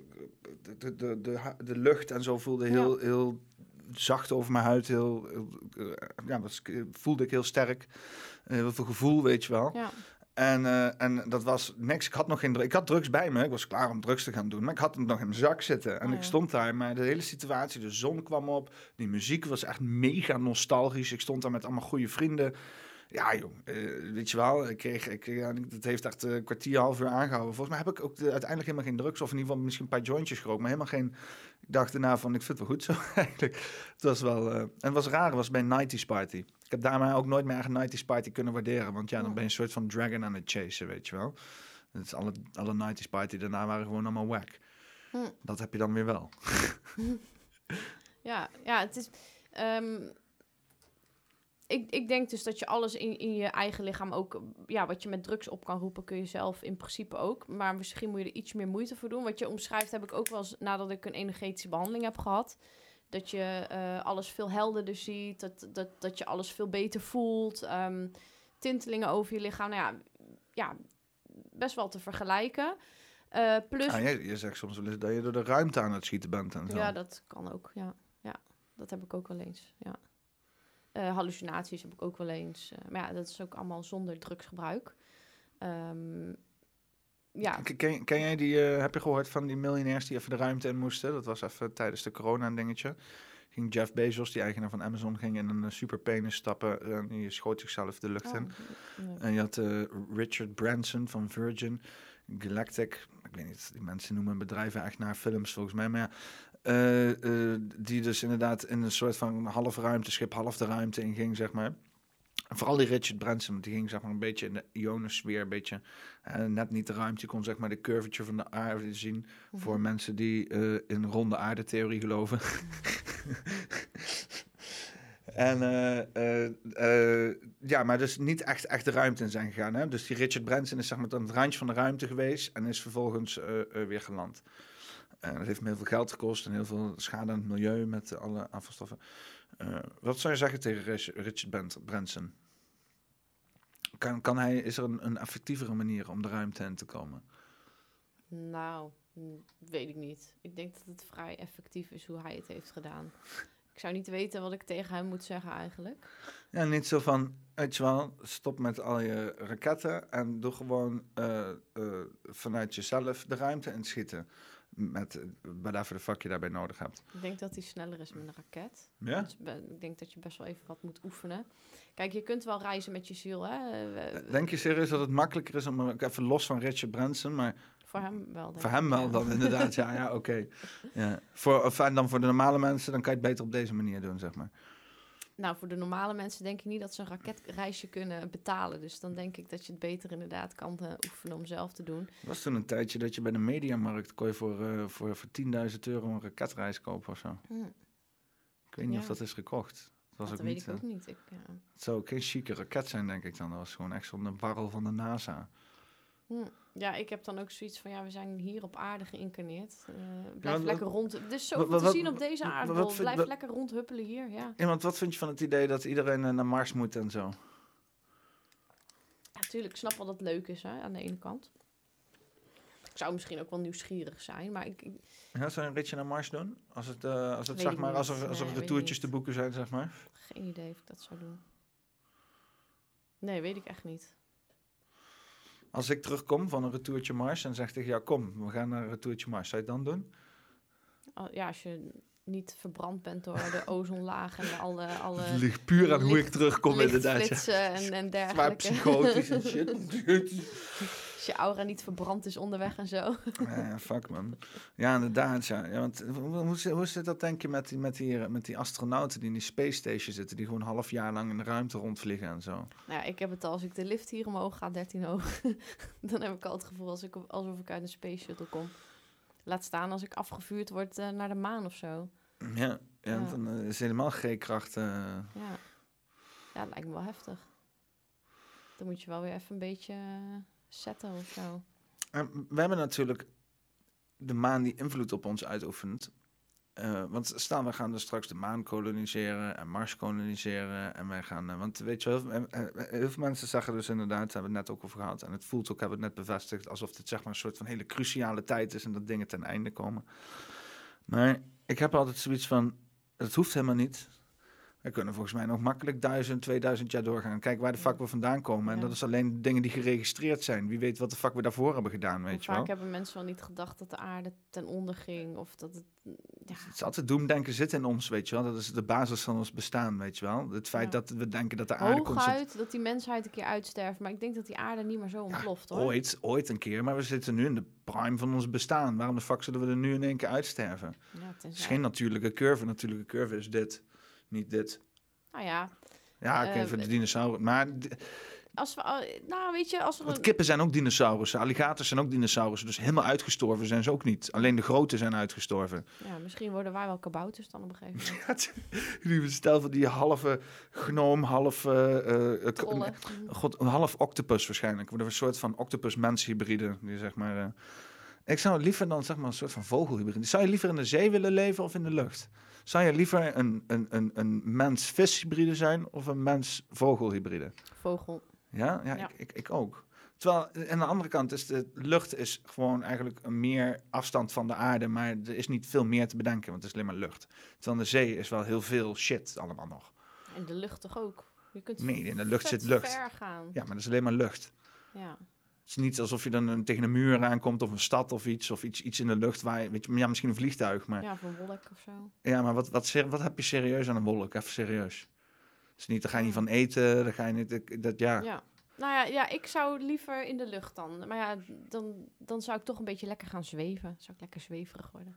de, de, de, de, lucht en zo voelde heel, heel zacht over mijn huid. Heel, heel, eh, ja, was, voelde ik heel sterk. Heel veel gevoel, weet je wel. Ja. En, eh, en dat was niks. Ik had nog geen drugs. Ik had drugs bij me. Ik was klaar om drugs te gaan doen. Maar ik had hem nog in mijn zak zitten. En Oh, ik ja. stond daar. Maar de hele situatie, de zon kwam op. Die muziek was echt mega nostalgisch. Ik stond daar met allemaal goede vrienden. Ja, joh. eh, weet je wel. Ik kreeg, ik, ja, het heeft echt een kwartier, half uur aangehouden. Volgens mij heb ik ook de- uiteindelijk helemaal geen drugs. Of in ieder geval misschien een paar jointjes gerookt. Maar helemaal geen... Ik dacht daarna van, ik vind het wel goed zo eigenlijk. Het was wel... eh, en het was raar. Het was bij een 90s party. Ik heb daarmee ook nooit meer een 90s party kunnen waarderen. Want ja, dan ben je een soort van dragon aan het chasen, weet je wel. Dus alle, alle 90s party daarna waren gewoon allemaal whack. Hm. Dat heb je dan weer wel. Ja, ja, het is. ehm, ik, ik denk dus dat je alles in, in je eigen lichaam ook, ja, wat je met drugs op kan roepen, kun je zelf in principe ook. Maar misschien moet je er iets meer moeite voor doen. Wat je omschrijft heb ik ook wel eens nadat ik een energetische behandeling heb gehad. Dat je eh, alles veel helderder ziet, dat, dat, dat je alles veel beter voelt. ehm, tintelingen over je lichaam. Nou ja, ja, best wel te vergelijken. Eh, plus, Ah, je, je zegt soms wel eens dat je door de ruimte aan het schieten bent en zo. ja, dat kan ook. Ja, ja dat heb ik ook wel eens. Ja. Eh, hallucinaties heb ik ook wel eens. Maar ja, dat is ook allemaal zonder drugsgebruik. Ehm, ja, Ken- jij die, eh, heb je gehoord van die miljonairs die even de ruimte in moesten? Dat was even tijdens de corona een dingetje. Ging Jeff Bezos, die eigenaar van Amazon, ging in een eh, superpenis stappen. en die schoot zichzelf de lucht Oh, in. nee. En je had eh, Richard Branson van Virgin Galactic. Ik weet niet, die mensen noemen bedrijven echt naar films volgens mij. Maar ja, eh, eh, die dus inderdaad in een soort van half ruimteschip, half de ruimte in ging, zeg maar. Vooral die Richard Branson, die ging zeg maar een beetje in de ionosfeer, een beetje eh, net niet de ruimte. Je kon zeg maar de curvature van de aarde zien voor mensen die eh, in ronde aardetheorie geloven. En eh, ja, maar dus niet echt, echt de ruimte in zijn gegaan. Hè? Dus die Richard Branson is zeg maar aan het randje van de ruimte geweest en is vervolgens weer geland. En dat heeft me heel veel geld gekost en heel veel schade aan het milieu met alle afvalstoffen. Eh, wat zou je zeggen tegen Rich- Richard Bent- Branson? Kan, kan hij, is er een, een effectievere manier om de ruimte in te komen? Nou, weet ik niet. Ik denk dat het vrij effectief is hoe hij het heeft gedaan. Ik zou niet weten wat ik tegen hem moet zeggen eigenlijk. Ja, niet zo van, weet je wel, stop met al je raketten en doe gewoon eh, eh, vanuit jezelf de ruimte inschieten. Met whatever de fuck je daarbij nodig hebt. Ik denk dat hij sneller is met een raket. Ja? Dus ik denk dat je best wel even wat moet oefenen. Kijk, je kunt wel reizen met je ziel, hè? Denk je serieus dat het makkelijker is om even los van Richard Branson, maar Voor hem wel. denk voor hem wel dan inderdaad, ja, ja oké. Ja. Voor, of, en dan voor de normale mensen, dan kan je het beter op deze manier doen, zeg maar. Nou, voor de normale mensen denk ik niet dat ze een raketreisje kunnen betalen. Dus dan denk ik dat je het beter inderdaad kan eh, oefenen om zelf te doen. Was toen een tijdje dat je bij de mediamarkt kon je voor, eh, voor, voor 10.000 euro een raketreis kopen of zo. Hm, Ik weet niet of dat is gekocht. Dat was dat ook weet niet, ik ook eh, niet. Ik, ja. Het zou ook geen chique raket zijn, denk ik dan. Dat was gewoon echt zo'n barrel van de NASA. Hm. Ja, ik heb dan ook zoiets van, ja, we zijn hier op aarde geïncarneerd. Eh blijf wat- lekker rond. Er is zoveel wat- te zien op deze vind- Blijf wat- lekker rondhuppelen hier, ja. Ja, want wat vind je van het idee dat iedereen eh, naar Mars moet en zo? Ja, tuurlijk, ik snap wel dat het leuk is, hè, aan de ene kant. Ik zou misschien ook wel nieuwsgierig zijn, maar ik, ik- Ja, zou je een ritje naar Mars doen? Als het, eh, als het zeg maar, als er, als er Nee, niet. te boeken zijn, zeg maar. geen idee of ik dat zou doen. Nee, weet ik echt niet. Als ik terugkom van een retourtje Mars en zeg tegen jou, kom, we gaan naar een retourtje Mars. Zou je het dan doen? Ja, als je niet verbrand bent door de ozonlaag en de alle... alle Het ligt puur aan hoe ik terugkom inderdaad. Ja. lichtflitsen en, en Zwaar dergelijke. psychotisch en shit. Als je aura niet verbrand is onderweg en zo. Ja, fuck man. Ja, inderdaad. Ja. Ja, want, hoe, hoe, zit- hoe zit dat denk je met die, met, die, eh, met die astronauten die in die space station zitten, die gewoon een half jaar lang in de ruimte rondvliegen en zo? Nou ja, ik heb het al, als ik de lift hier omhoog ga, 13 hoog, dan heb ik al het gevoel als ik, alsof ik uit een space shuttle kom. Laat staan als ik afgevuurd word eh, naar de maan of zo. Ja, ja, Ja. dan eh, is helemaal G-kracht. eh, Ja. ja, lijkt me wel heftig. Dan moet je wel weer even een beetje eh, setten of zo. En we hebben natuurlijk de maan die invloed op ons uitoefent. Eh, want staan, we gaan dus straks de maan koloniseren en Mars koloniseren. En wij gaan, eh, want weet je wel, eh, eh, heel veel mensen zeggen dus inderdaad, hebben we het net ook over gehad. En het voelt ook, hebben we net bevestigd, alsof dit zeg maar een soort van hele cruciale tijd is en dat dingen ten einde komen. Maar ik heb altijd zoiets van, het hoeft helemaal niet. We kunnen volgens mij nog makkelijk 1000, 2000 jaar doorgaan. Kijk waar de we vandaan komen. En dat is alleen dingen die geregistreerd zijn. Wie weet wat de we daarvoor hebben gedaan, weet je wel. vaak hebben mensen wel niet gedacht dat de aarde ten onder ging. Of dat het... Ja, Het is altijd doemdenken zit in ons, weet je wel. Dat is de basis van ons bestaan, weet je wel. Het feit Ja. dat we denken dat de aarde constant... hooguit dat die mensheid een keer uitsterft. Maar ik denk dat die aarde niet meer zo ontploft, hoor. Ooit, ooit een keer, maar we zitten nu in de prime van ons bestaan. Waarom de fuck zullen we er nu in één keer uitsterven? Ja, Het is geen natuurlijke curve. Natuurlijke curve is dit, niet dit. Nou ja, Ja, oké, Eh, voor de we- dinosauren. Maar als we... Nou, weet je, als want een- kippen zijn ook dinosaurussen. Alligators zijn ook dinosaurussen. Dus helemaal uitgestorven zijn ze ook niet. Alleen de grote zijn uitgestorven. Ja, misschien worden wij wel kabouters dan op een gegeven moment. Die Stel van die halve gnoom, half... eh, Trollen. God, een half octopus waarschijnlijk. Een soort van octopus-mens hybride. Die zeg maar. eh, ik zou liever dan zeg maar een soort van vogelhybride. Zou je liever in de zee willen leven of in de lucht? Zou je liever een, een, een, een mens-vis hybride zijn of een mens-vogelhybride? Vogel. Ja, ja, Ja. Ik, ik, ik ook. Terwijl aan de andere kant is de lucht is gewoon eigenlijk een meer afstand van de aarde, maar er is niet veel meer te bedenken, want het is alleen maar lucht. Terwijl de zee is wel heel veel shit allemaal nog. En de lucht toch ook? Je kunt Nee, in de lucht zit lucht. ver gaan. Ja, maar dat is alleen maar lucht. Ja. Het is niet alsof je dan een- tegen een muur aankomt of een stad of iets, of iets, iets in de lucht waar je, weet je, ja, misschien een vliegtuig, maar ja, Ja, of een wolk of zo. maar wat, wat, wat heb je serieus aan een wolk? Even serieus. Is niet, daar ga je niet van eten, daar ga je niet, dat, ja. Ja. Nou ja, ja, ik zou liever in de lucht dan. Maar ja, dan, dan zou ik toch een beetje lekker gaan zweven. Zou ik lekker zweverig worden.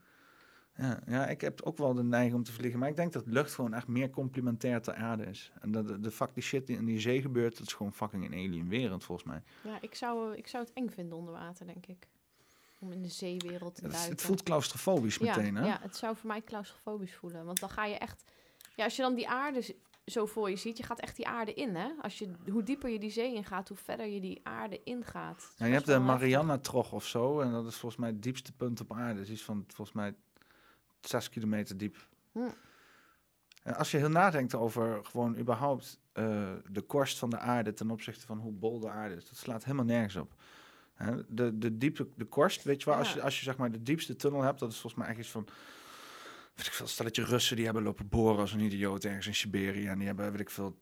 Ja, ja, ik heb ook wel de neiging om te vliegen. Maar ik denk dat lucht gewoon echt meer complementair ter aarde is. En dat de, de fuck die shit die in die zee gebeurt, dat is gewoon fucking een alien wereld volgens mij. Ja, ik zou, ik zou het eng vinden onder water, denk ik. Om in de zeewereld te is- duiken. het voelt claustrofobisch meteen, ja, hè? Ja, het zou voor mij claustrofobisch voelen. Want dan ga je echt... Ja, als je dan die aarde zo voor je ziet, je gaat echt die aarde in, hè? Als je, hoe dieper je die zee ingaat, hoe verder je die aarde ingaat. Ja, je hebt de. Mariana-trog of zo. En dat is volgens mij het diepste punt op aarde. Dat is iets van, volgens mij, zes kilometer diep. Hm. En als je heel nadenkt over gewoon überhaupt eh, de korst van de aarde ten opzichte van hoe bol de aarde is, dat slaat helemaal nergens op. Hè, de, de, diepte, de korst, weet je wel, als je, als je zeg maar de diepste tunnel hebt, dat is volgens mij echt iets van, weet ik veel, stel dat je Russen die hebben lopen boren als een idioot ergens in Siberië en die hebben, weet ik veel,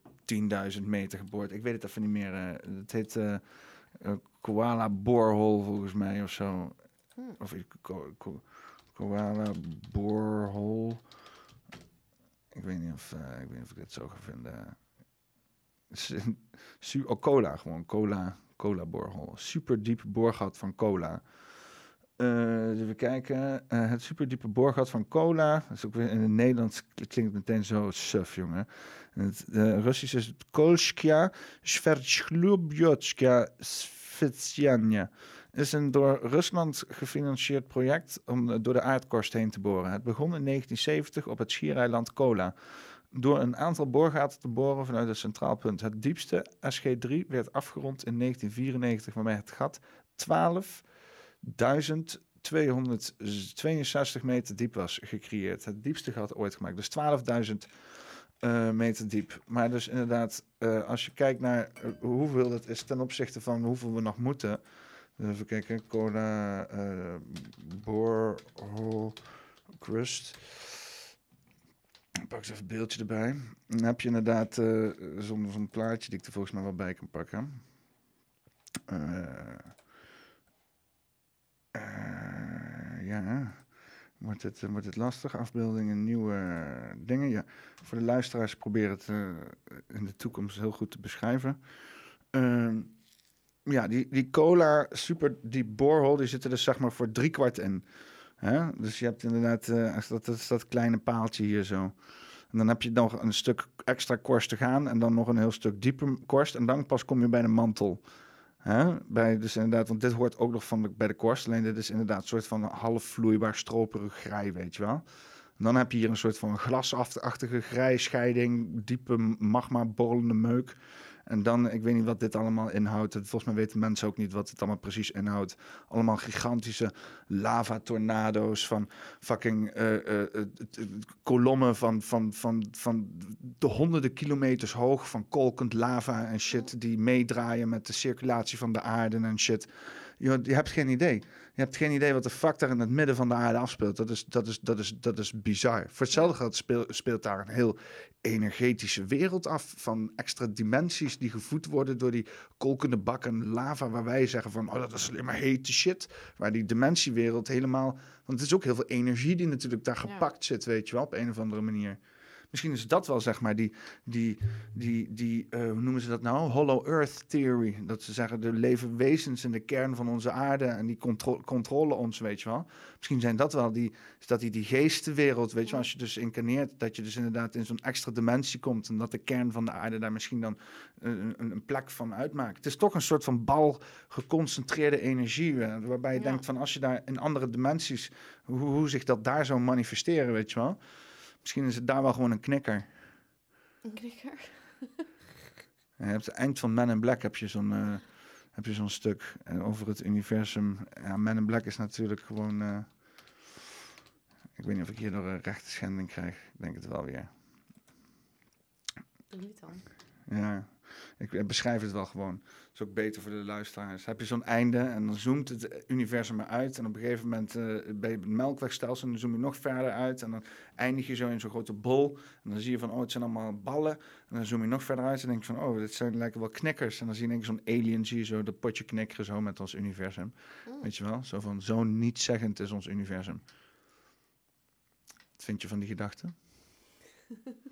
10.000 meter geboord. Ik weet het even niet meer. eh, het heet eh Koala Borehole volgens mij of zo. Hmm. Of ik- ko, ko, Koala Borehole. Ik weet niet of, eh, ik weet niet of ik dit zo ga vinden. Oh, cola gewoon. Cola, cola borehole. Super boorgat van cola. Eh, even kijken. Eh, het superdiepe boorgat van cola. Dat is ook weer in het Nederlands kl- klinkt het meteen zo suf, jongen. En het eh, Russisch is het Kolskja Sverchlubjotska Svetsjanja. Is een door Rusland gefinancierd project om eh, door de aardkorst heen te boren. Het begon in 1970 op het schiereiland Kola. Door een aantal boorgaten te boren vanuit een centraal punt. Het diepste, SG3, werd afgerond in 1994, waarmee het gat 12.262 meter diep was gecreëerd. Het diepste gat ooit gemaakt. Dus 12.000 eh, meter diep. Maar dus inderdaad, eh, als je kijkt naar hoeveel dat is ten opzichte van hoeveel we nog moeten. Even kijken, Cola, eh borehole, crust. Pak eens even een beeldje erbij. Dan heb je inderdaad eh, zo'n zo'n plaatje die ik er volgens mij wel bij kan pakken. Eh, eh, ja, wordt het, wordt het lastig? Afbeeldingen, nieuwe dingen. Ja, voor de luisteraars probeer het in de toekomst heel goed te beschrijven. Ehm, ja, die, die cola super diep borehole, die zitten er zeg maar voor driekwart in. Hè? Dus je hebt inderdaad, eh, dat, dat dat kleine paaltje hier zo. En dan heb je nog een stuk extra korst te gaan en dan nog een heel stuk dieper korst. En dan pas kom je bij de mantel. Hè? Bij, dus inderdaad, want dit hoort ook nog van de, bij de korst. Alleen dit is inderdaad een soort van half vloeibaar stroperig grij, weet je wel. En dan heb je hier een soort van glasachtige grijscheiding, diepe magma borrelende meuk. En dan, ik weet niet wat dit allemaal inhoudt. Volgens mij weten mensen ook niet wat het allemaal precies inhoudt. Allemaal gigantische lava-tornado's van fucking eh, eh, eh, kolommen van, van, van, van de honderden kilometers hoog van kolkend lava en shit die meedraaien met de circulatie van de aarde en shit. Je, je hebt geen idee. Je hebt geen idee wat de fuck daar in het midden van de aarde afspeelt. Dat is, dat is, dat is, dat is bizar. Voor hetzelfde geld speel- speelt daar een heel energetische wereld af van extra dimensies die gevoed worden door die kolkende bakken lava waar wij zeggen van oh dat is alleen maar hete shit waar die dimensiewereld helemaal want het is ook heel veel energie die natuurlijk daar Ja. gepakt zit weet je wel op een of andere manier misschien is dat wel zeg maar die die die die eh, hoe noemen ze dat nou? Hollow earth theory. Dat ze zeggen er leven wezens in de kern van onze aarde en die contro controle ons weet je wel. Misschien zijn dat wel die is dat die die geestenwereld weet je wel. Als je dus incarneert dat je dus inderdaad in zo'n extra dimensie komt en dat de kern van de aarde daar misschien dan een, een, plek van uitmaakt. Het is toch een soort van bal geconcentreerde energie eh, waarbij je Ja. denkt van als je daar in andere dimensies hoe, hoe zich dat daar zou manifesteren weet je wel misschien is het daar wel gewoon een knikker Een knikker. je hebt het eind van Men in Black heb je zo'n eh, heb je zo'n stuk eh, over het universum. Ja, Men in Black is natuurlijk gewoon. eh, ik weet niet of ik hierdoor een rechte schending krijg. Ik denk het wel weer. Doe niet dan. Ja, ik beschrijf het wel gewoon. Dat is ook beter voor de luisteraars. Heb je zo'n einde en dan zoomt het universum eruit. En op een gegeven moment eh ben je het melkwegstelsel en dan zoom je nog verder uit. En dan eindig je zo in zo'n grote bol. En dan zie je van, oh, het zijn allemaal ballen. En dan zoom je nog verder uit en denk je van, oh, dit zijn lijken wel knikkers. En dan zie je zo'n alien, zie je zo dat potje knikkeren zo met ons universum. Oh. Weet je wel? Zo van, zo nietszeggend is ons universum. Wat vind je van die gedachte?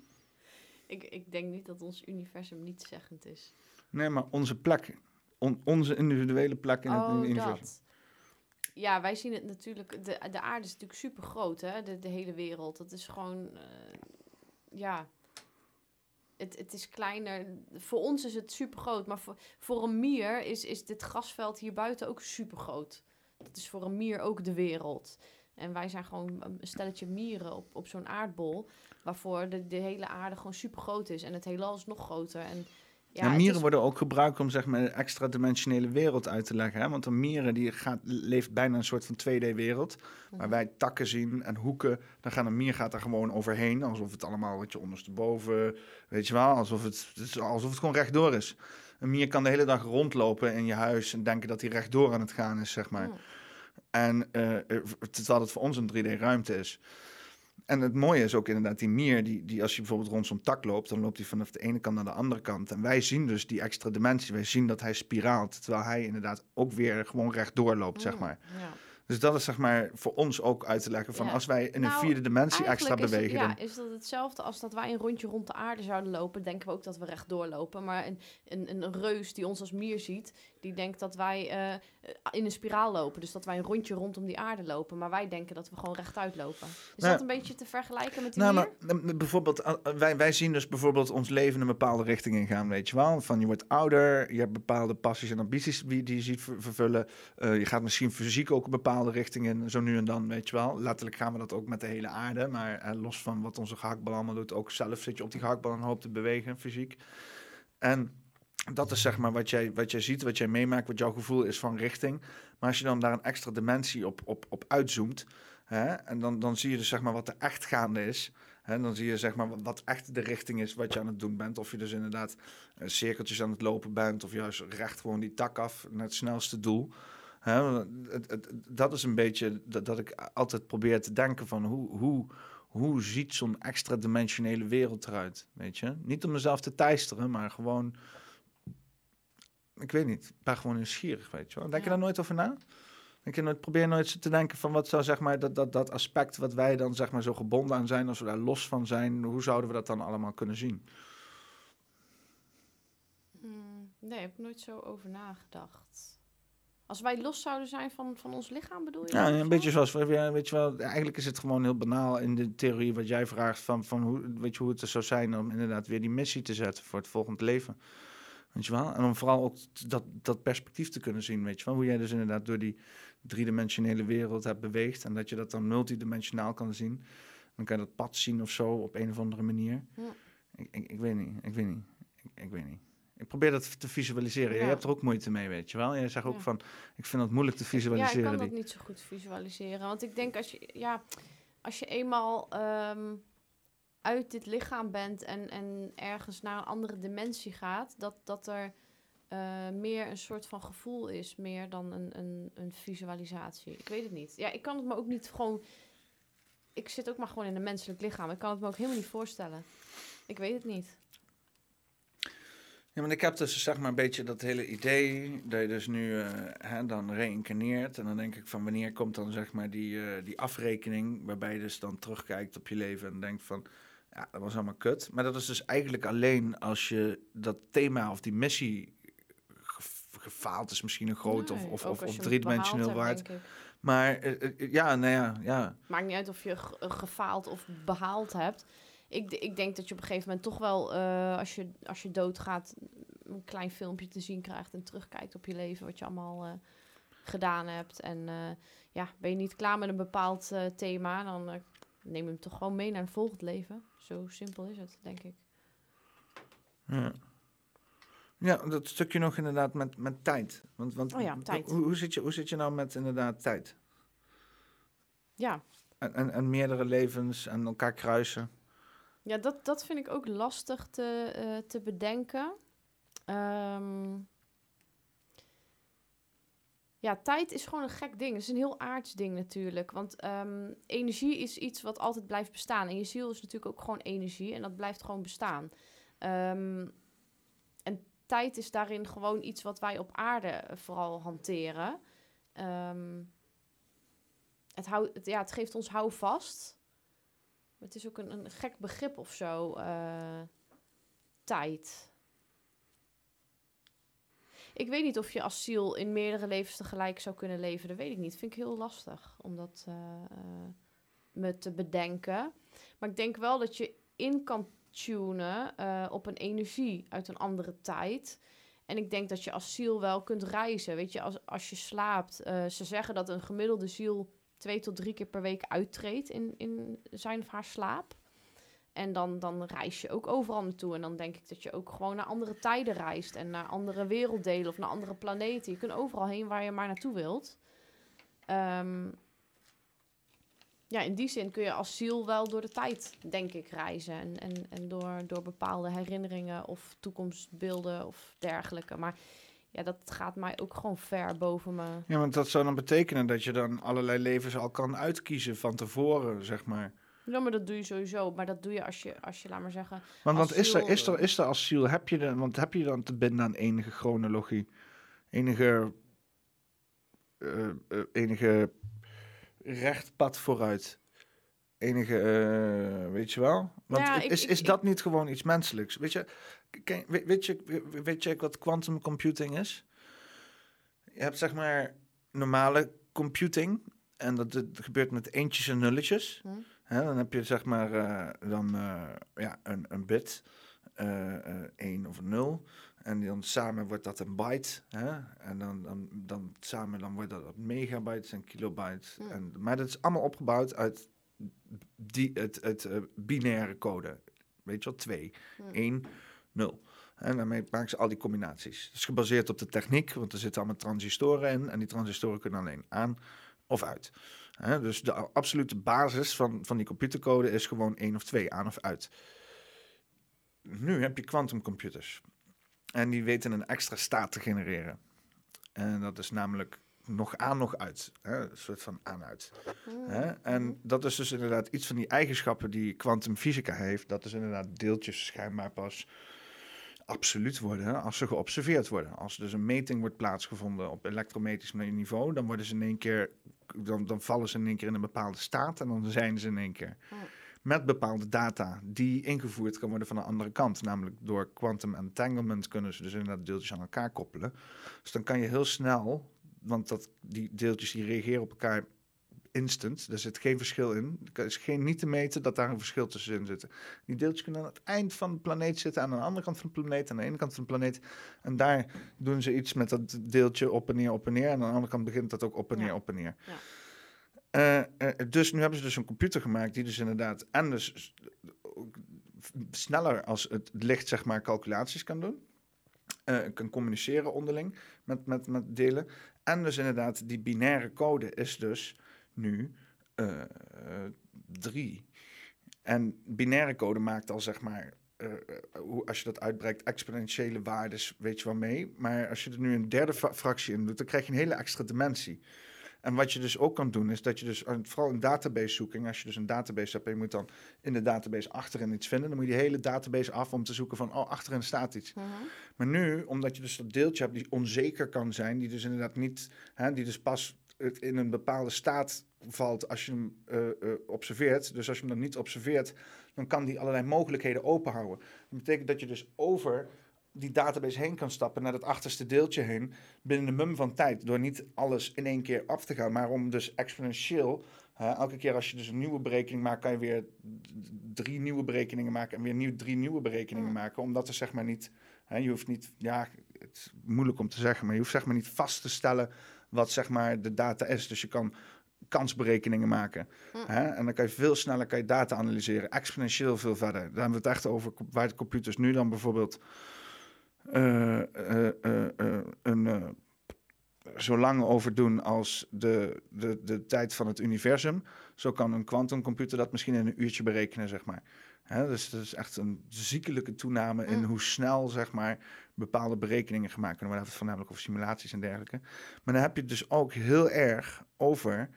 Ik, ik denk niet dat ons universum niet zeggend is. Nee, maar onze plek. on- onze individuele plek in het oh, universum. dat. Ja, wij zien het natuurlijk... De, de aarde is natuurlijk super groot, hè? De, de hele wereld. Dat is gewoon... eh, ja... Het, het is kleiner. Voor ons is het super groot. Maar voor, voor een mier is, is dit grasveld hier buiten ook super groot. Dat is voor een mier ook de wereld. En wij zijn gewoon een stelletje mieren op, op zo'n aardbol. Waarvoor de, de hele aarde gewoon super groot is. En het heelal is nog groter. En Ja, mieren is- worden ook gebruikt om zeg maar, een extra-dimensionele wereld uit te leggen. Hè? Want een mieren die gaat, leeft bijna een soort van 2D-wereld. Waar Mhm. wij takken zien en hoeken. Dan gaat een mier gaat er gewoon overheen. Alsof het allemaal wat je ondersteboven. Weet je wel, alsof het, alsof het gewoon rechtdoor is. Een mier kan de hele dag rondlopen in je huis en denken dat hij rechtdoor aan het gaan is, zeg maar. Mm. En eh, eh, terwijl het voor ons een 3D-ruimte is. En het mooie is ook inderdaad, die mier, die, die als je bijvoorbeeld rond zo'n tak loopt, dan loopt hij vanaf de ene kant naar de andere kant. En wij zien dus die extra dimensie. Wij zien dat hij spiraalt, terwijl hij inderdaad ook weer gewoon rechtdoor loopt, zeg Mm, maar. Ja. Dus dat is zeg maar voor ons ook uit te leggen van Ja. als wij in een Nou, vierde dimensie extra Eigenlijk is het- bewegen, ja, dan... is dat hetzelfde als dat wij een rondje rond de aarde zouden lopen, denken we ook dat we rechtdoor lopen. Maar een, een, een reus die ons als mier ziet, die denkt dat wij eh, in een spiraal lopen. Dus dat wij een rondje rondom die aarde lopen. Maar wij denken dat we gewoon rechtuit lopen. Is Nou, dat een beetje te vergelijken met die Nou, maar eh, bijvoorbeeld, eh, wij, wij zien dus bijvoorbeeld ons leven een bepaalde richting in gaan, weet je wel. Van je wordt ouder, je hebt bepaalde passies en ambities die, die je ziet ver- vervullen. Je gaat misschien fysiek ook een bepaalde richting in, zo nu en dan, weet je wel. Letterlijk gaan we dat ook met de hele aarde, maar los van wat onze gehaktbal allemaal doet, ook zelf zit je op die gehaktbal en hoopt te bewegen, fysiek. En dat is zeg maar wat jij, wat jij ziet, wat jij meemaakt, wat jouw gevoel is van richting. Maar als je dan daar een extra dimensie op, op, op uitzoomt, hè, en dan, dan zie je dus zeg maar wat er echt gaande is. Hè, dan zie je zeg maar wat, echt de richting is wat je aan het doen bent. Of je dus inderdaad eh, cirkeltjes aan het lopen bent, of juist recht gewoon die tak af naar het snelste doel. Hè, dat is een beetje dat, dat ik altijd probeer te denken van hoe, hoe, hoe ziet zo'n extra dimensionele wereld eruit, weet je? Niet om mezelf te teisteren, maar gewoon, ik weet niet, ik ben gewoon nieuwsgierig, weet je wel. Denk je daar nooit over na? Denk je nooit, probeer nooit te denken van wat zou zeg maar dat, dat, dat aspect wat wij dan zeg maar zo gebonden aan zijn, als we daar los van zijn, hoe zouden we dat dan allemaal kunnen zien? Hmm, nee, heb ik nooit zo over nagedacht. Als wij los zouden zijn van, van ons lichaam, bedoel je? Ja, een beetje zoals, weet je wel, eigenlijk is het gewoon heel banaal in de theorie wat jij vraagt van, van hoe, weet je, hoe het er zou zijn om inderdaad weer die missie te zetten voor het volgende leven. Weet je wel? En om vooral ook dat, dat perspectief te kunnen zien, weet je wel. Hoe jij dus inderdaad door die driedimensionele wereld hebt beweegd en dat je dat dan multidimensionaal kan zien. Dan kan je dat pad zien of zo op een of andere manier. Ja. Ik, ik, ik weet niet, ik weet niet, ik, ik weet niet. Ik probeer dat te visualiseren. Jij Ja. hebt er ook moeite mee, weet je wel. Jij zegt ook Ja. van, ik vind dat moeilijk te Ja, visualiseren. ik kan dat niet zo goed visualiseren. Want ik denk als je, ja, als je eenmaal ehm, uit dit lichaam bent en, en ergens naar een andere dimensie gaat, dat, dat er eh, meer een soort van gevoel is, meer dan een, een, een visualisatie. Ik weet het niet. Ja, ik kan het me ook niet gewoon. Ik zit ook maar gewoon in een menselijk lichaam. Ik kan het me ook helemaal niet voorstellen. Ik weet het niet. Ja, maar ik heb dus zeg maar een beetje dat hele idee dat je dus nu eh, hè, dan reïncarneert. En dan denk ik van wanneer komt dan zeg maar die, eh, die afrekening waarbij je dus dan terugkijkt op je leven en denkt van ja, dat was allemaal kut. Maar dat is dus eigenlijk alleen als je dat thema of die missie ge- gefaald is misschien een groot of, Nee, of, of, of driedimensioneel waard. Maar eh, eh, ja, nou ja, ja. Maakt niet uit of je ge- gefaald of behaald hebt. Ik, ik denk dat je op een gegeven moment toch wel, eh, als, je, als je doodgaat, een klein filmpje te zien krijgt en terugkijkt op je leven, wat je allemaal gedaan hebt. En ja, ben je niet klaar met een bepaald thema, dan neem hem toch gewoon mee naar een volgend leven. Zo simpel is het, denk ik. Ja. Ja, dat stukje nog inderdaad met, met tijd. Want, want Oh ja, tijd. Hoe, hoe, zit je, hoe zit je nou met inderdaad tijd? Ja, En, en, en meerdere levens en elkaar kruisen. Ja, dat, dat vind ik ook lastig te, eh, te bedenken. Ehm, ja, tijd is gewoon een gek ding. Het is een heel aards ding natuurlijk. Want ehm, energie is iets wat altijd blijft bestaan. En je ziel is natuurlijk ook gewoon energie. En dat blijft gewoon bestaan. Ehm, en tijd is daarin gewoon iets wat wij op aarde eh, vooral hanteren. Ehm, het, het, ja, het geeft ons houvast. Het is ook een, een gek begrip of zo. eh, tijd. Ik weet niet of je als ziel in meerdere levens tegelijk zou kunnen leven. Dat weet ik niet. Vind ik heel lastig om dat eh, me te bedenken. Maar ik denk wel dat je in kan tunen eh, op een energie uit een andere tijd. En ik denk dat je als ziel wel kunt reizen. Weet je, als, als je slaapt. ze zeggen dat een gemiddelde ziel twee tot drie keer per week uittreedt in, in zijn of haar slaap. En dan, dan reis je ook overal naartoe. En dan denk ik dat je ook gewoon naar andere tijden reist. En naar andere werelddelen of naar andere planeten. Je kunt overal heen waar je maar naartoe wilt. Ehm, ja, in die zin kun je als ziel wel door de tijd, denk ik, reizen. En, en, en door, door bepaalde herinneringen of toekomstbeelden of dergelijke. Maar ja, dat gaat mij ook gewoon ver boven me. Ja, want dat zou dan betekenen dat je dan allerlei levens al kan uitkiezen van tevoren, zeg maar. Ja, maar dat doe je sowieso. Maar dat doe je als je, als je laat maar zeggen... Want, want is, er, is, er, is er als ziel, heb je, de, want heb je dan te binden aan enige chronologie? Enige, eh, eh, enige recht pad vooruit? Enige, eh, weet je wel? Want Ja, is, ik- is ik- dat niet gewoon iets menselijks? Weet je, ken- weet, weet je, weet je wat quantum computing is? Je hebt zeg maar normale computing. En dat, dat gebeurt met eentjes en nulletjes. Hm. Hè, dan heb je zeg maar eh, dan, eh, ja, een, een bit, eh, eh, 1 of een 0. En dan samen wordt dat een byte. Hè? En dan, dan, dan samen dan wordt dat megabytes en kilobytes. Hm. En, maar dat is allemaal opgebouwd uit die, het, het binaire code. Weet je wel, 2, Hm. 1, 0. En daarmee maken ze al die combinaties. Het is gebaseerd op de techniek, want er zitten allemaal transistoren in. En die transistoren kunnen alleen aan of uit. Hè, dus de absolute basis van, van die computercode is gewoon 1 of 2, aan of uit. Nu heb je quantumcomputers. En die weten een extra staat te genereren. En dat is namelijk nog aan, nog uit. Hè? Een soort van aan-uit. Hè? En dat is dus inderdaad iets van die eigenschappen die kwantumfysica heeft. Dat is inderdaad deeltjes schijnbaar pas absoluut worden als ze geobserveerd worden. Als er dus een meting wordt plaatsgevonden op elektrometrisch niveau, dan worden ze in één keer, dan, dan vallen ze in één keer in een bepaalde staat en dan zijn ze in één keer. Met bepaalde data die ingevoerd kan worden van de andere kant. Namelijk door quantum entanglement kunnen ze dus inderdaad deeltjes aan elkaar koppelen. Dus dan kan je heel snel, want dat, die deeltjes die reageren op elkaar instant. Er zit geen verschil in. Er is geen, niet te meten dat daar een verschil tussenin zit. Die deeltjes kunnen aan het eind van de planeet zitten, aan de andere kant van de planeet, aan de ene kant van de planeet. En daar doen ze iets met dat deeltje op en neer, op en neer. En aan de andere kant begint dat ook op en neer, Ja. op en neer. Ja. Eh, eh, dus nu hebben ze dus een computer gemaakt die dus inderdaad en dus sneller als het licht zeg maar calculaties kan doen. Eh, kan communiceren onderling met, met, met delen. En dus inderdaad, die binaire code is dus nu eh, drie. En binaire code maakt al zeg maar, eh, eh, hoe, als je dat uitbreidt, exponentiële waardes, weet je wel mee. Maar als je er nu een derde fra- fractie in doet, dan krijg je een hele extra dimensie. En wat je dus ook kan doen, is dat je dus, vooral in database zoeking, als je dus een database hebt en je moet dan in de database achterin iets vinden, dan moet je die hele database af om te zoeken van, oh, achterin staat iets. Mhm. Maar nu, omdat je dus dat deeltje hebt die onzeker kan zijn, die dus inderdaad niet, hè, die dus pas het in een bepaalde staat valt als je hem eh, eh, observeert. Dus als je hem dan niet observeert, dan kan die allerlei mogelijkheden openhouden. Dat betekent dat je dus over die database heen kan stappen naar dat achterste deeltje heen binnen de mum van tijd. Door niet alles in één keer af te gaan, maar om dus exponentieel. elke keer als je dus een nieuwe berekening maakt, kan je weer drie nieuwe berekeningen maken en weer nieuw, drie nieuwe berekeningen maken. Omdat er zeg maar niet, hè, je hoeft niet, ja, het is moeilijk om te zeggen, maar je hoeft zeg maar niet vast te stellen wat zeg maar de data is. Dus je kan kansberekeningen maken. Hè? En dan kan je veel sneller kan je data analyseren, exponentieel veel verder. Daar hebben we het echt over waar de computers nu dan bijvoorbeeld eh, eh, eh, een, zo lang over doen als de, de, de tijd van het universum. Zo kan een quantumcomputer dat misschien in een uurtje berekenen, zeg maar. Hè, dus dat is echt een ziekelijke toename in Mm. hoe snel, zeg maar, bepaalde berekeningen gemaakt kunnen worden. Hebben het voornamelijk over simulaties en dergelijke. Maar dan heb je het dus ook heel erg over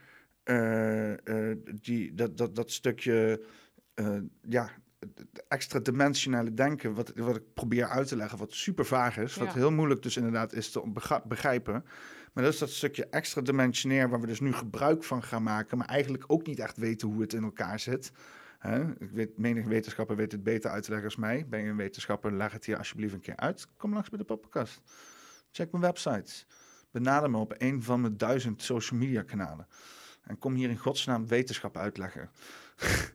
eh, eh, die, dat, dat, dat stukje, eh, ja, het extra dimensionale denken, wat, wat ik probeer uit te leggen, wat super vaag is, wat heel moeilijk dus inderdaad is te begrijpen. Maar dat is dat stukje extra dimensionair waar we dus nu gebruik van gaan maken, maar eigenlijk ook niet echt weten hoe het in elkaar zit. Hè? Ik weet, menig wetenschapper weet het beter uit te leggen als mij. Ben je een wetenschapper, leg het hier alsjeblieft een keer uit. Kom langs bij de podcast. Check mijn websites. Benader me op een van mijn duizend social media kanalen. En kom hier in godsnaam wetenschap uitleggen.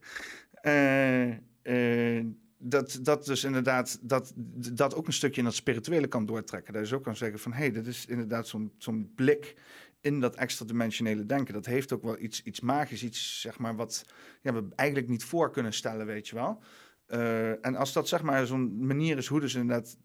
Eh, eh, dat, dat dus inderdaad, dat, dat ook een stukje in dat spirituele kan doortrekken. Dat je zo kan zeggen van, hé, hey, dit is inderdaad zo'n zo'n blik in dat extra dimensionele denken. Dat heeft ook wel iets, iets magisch, iets zeg maar wat ja, we eigenlijk niet voor kunnen stellen, weet je wel. Eh, en als dat zeg maar zo'n manier is hoe dus inderdaad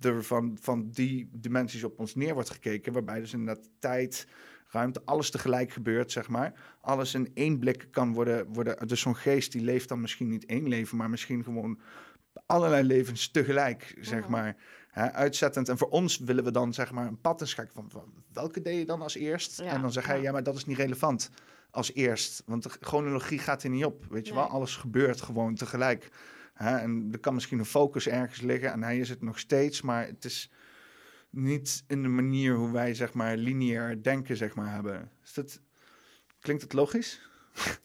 er van, van die dimensies op ons neer wordt gekeken, waarbij dus inderdaad tijd, ruimte, alles tegelijk gebeurt, zeg maar. Alles in één blik kan worden, worden dus zo'n geest die leeft dan misschien niet één leven, maar misschien gewoon allerlei levens tegelijk, zeg Mhm. maar. Hè, uitzettend. En voor ons willen we dan zeg maar een pad inschakken van van welke deed je dan als eerst? Ja, en dan zeg hij, ja. ja, maar dat is niet relevant als eerst. Want de chronologie gaat er niet op, weet je wel? Alles gebeurt gewoon tegelijk. Hè? En er kan misschien een focus ergens liggen en hij is het nog steeds, maar het is niet in de manier hoe wij zeg maar lineair denken zeg maar hebben. Is dat, klinkt het logisch?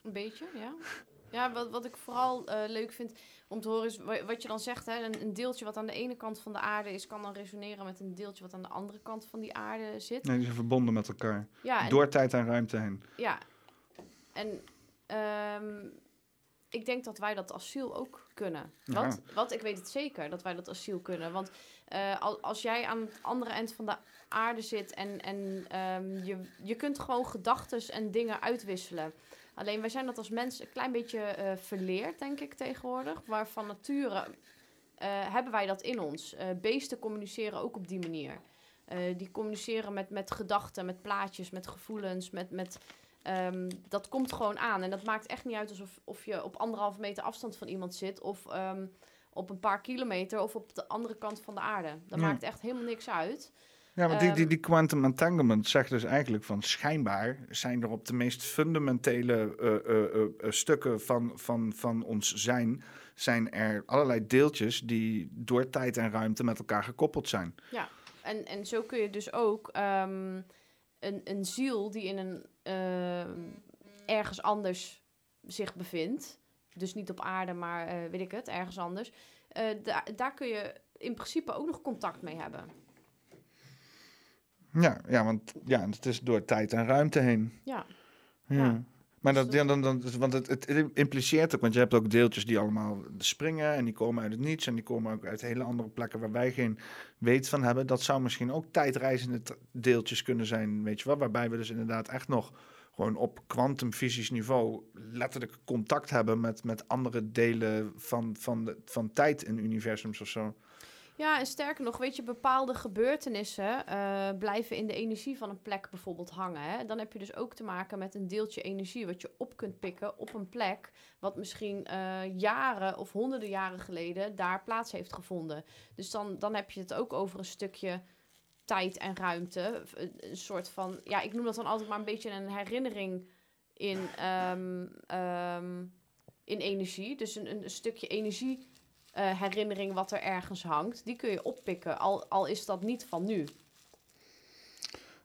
Een beetje, ja. Ja, wat, wat ik vooral eh, leuk vind om te horen is wa- wat je dan zegt. Hè, een, een deeltje wat aan de ene kant van de aarde is, kan dan resoneren met een deeltje wat aan de andere kant van die aarde zit. Nee, die zijn verbonden met elkaar. Ja, en- Door tijd en ruimte heen. Ja, en ehm, ik denk dat wij dat asiel ook kunnen. Ja. Want, want ik weet het zeker dat wij dat asiel kunnen. Want eh, al- als jij aan het andere eind van de aarde zit en, en ehm, je, je kunt gewoon gedachten en dingen uitwisselen. Alleen wij zijn dat als mens een klein beetje eh, verleerd, denk ik, tegenwoordig. Maar van nature eh, hebben wij dat in ons. Eh, beesten communiceren ook op die manier. Die communiceren met, met gedachten, met plaatjes, met gevoelens, met, met Ehm, dat komt gewoon aan. En dat maakt echt niet uit alsof of je op anderhalve meter afstand van iemand zit. Of ehm, op een paar kilometer. Of op de andere kant van de aarde. Dat Ja. maakt echt helemaal niks uit. Ja, want die, die, Ehm, die quantum entanglement zegt dus eigenlijk van schijnbaar zijn er op de meest fundamentele eh, eh, eh, stukken van, van, van ons zijn, zijn er allerlei deeltjes die door tijd en ruimte met elkaar gekoppeld zijn. Ja, en, en zo kun je dus ook ehm, een, een ziel die in een ehm, ergens anders zich bevindt. Dus niet op aarde, maar weet ik het, ergens anders. da- daar kun je in principe ook nog contact mee hebben. Ja, ja want ja, het is door tijd en ruimte heen. Ja. Ja. Ja. Maar Dus dat, ja, dan, dan, want het, het impliceert ook, want je hebt ook deeltjes die allemaal springen en die komen uit het niets en die komen ook uit hele andere plekken waar wij geen weet van hebben. Dat zou misschien ook tijdreizende deeltjes kunnen zijn, weet je wel, waarbij we dus inderdaad echt nog gewoon op kwantumfysisch niveau letterlijk contact hebben met, met andere delen van, van, de, van tijd in universums of zo. Ja, en sterker nog, weet je, bepaalde gebeurtenissen eh, blijven in de energie van een plek bijvoorbeeld hangen. Hè? Dan heb je dus ook te maken met een deeltje energie wat je op kunt pikken op een plek wat misschien eh, jaren of honderden jaren geleden daar plaats heeft gevonden. Dus dan, dan heb je het ook over een stukje tijd en ruimte. Een, soort van, ja, ik noem dat dan altijd maar een beetje een herinnering in, ehm, ehm, in energie. Dus een, een stukje energie eh, herinnering wat er ergens hangt, die kun je oppikken, al, al is dat niet van nu.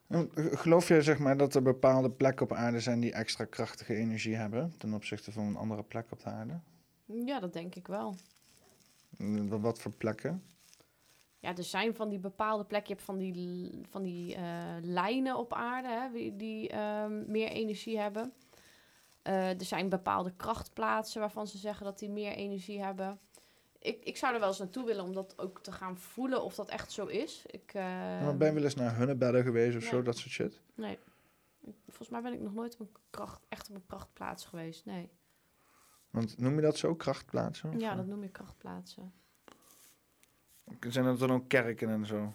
Eh, Geloof jij zeg maar dat er bepaalde plekken op aarde zijn die extra krachtige energie hebben ten opzichte van een andere plek op de aarde? Ja, dat denk ik wel. Wat, wat voor plekken? Ja, er zijn van die bepaalde plekken, je hebt van die, van die eh, lijnen op aarde hè, die, ehm, meer energie hebben. Er zijn bepaalde krachtplaatsen waarvan ze zeggen dat die meer energie hebben. Ik, ik zou er wel eens naartoe willen om dat ook te gaan voelen of dat echt zo is. Ik, eh, Maar ben je wel eens naar Hunnebedden geweest of zo, dat soort shit? Nee. Volgens mij ben ik nog nooit op een kracht, echt op een krachtplaats geweest. Nee. Want noem je dat zo, krachtplaatsen? Ja, zo? dat noem je krachtplaatsen. Zijn dat dan ook kerken en zo?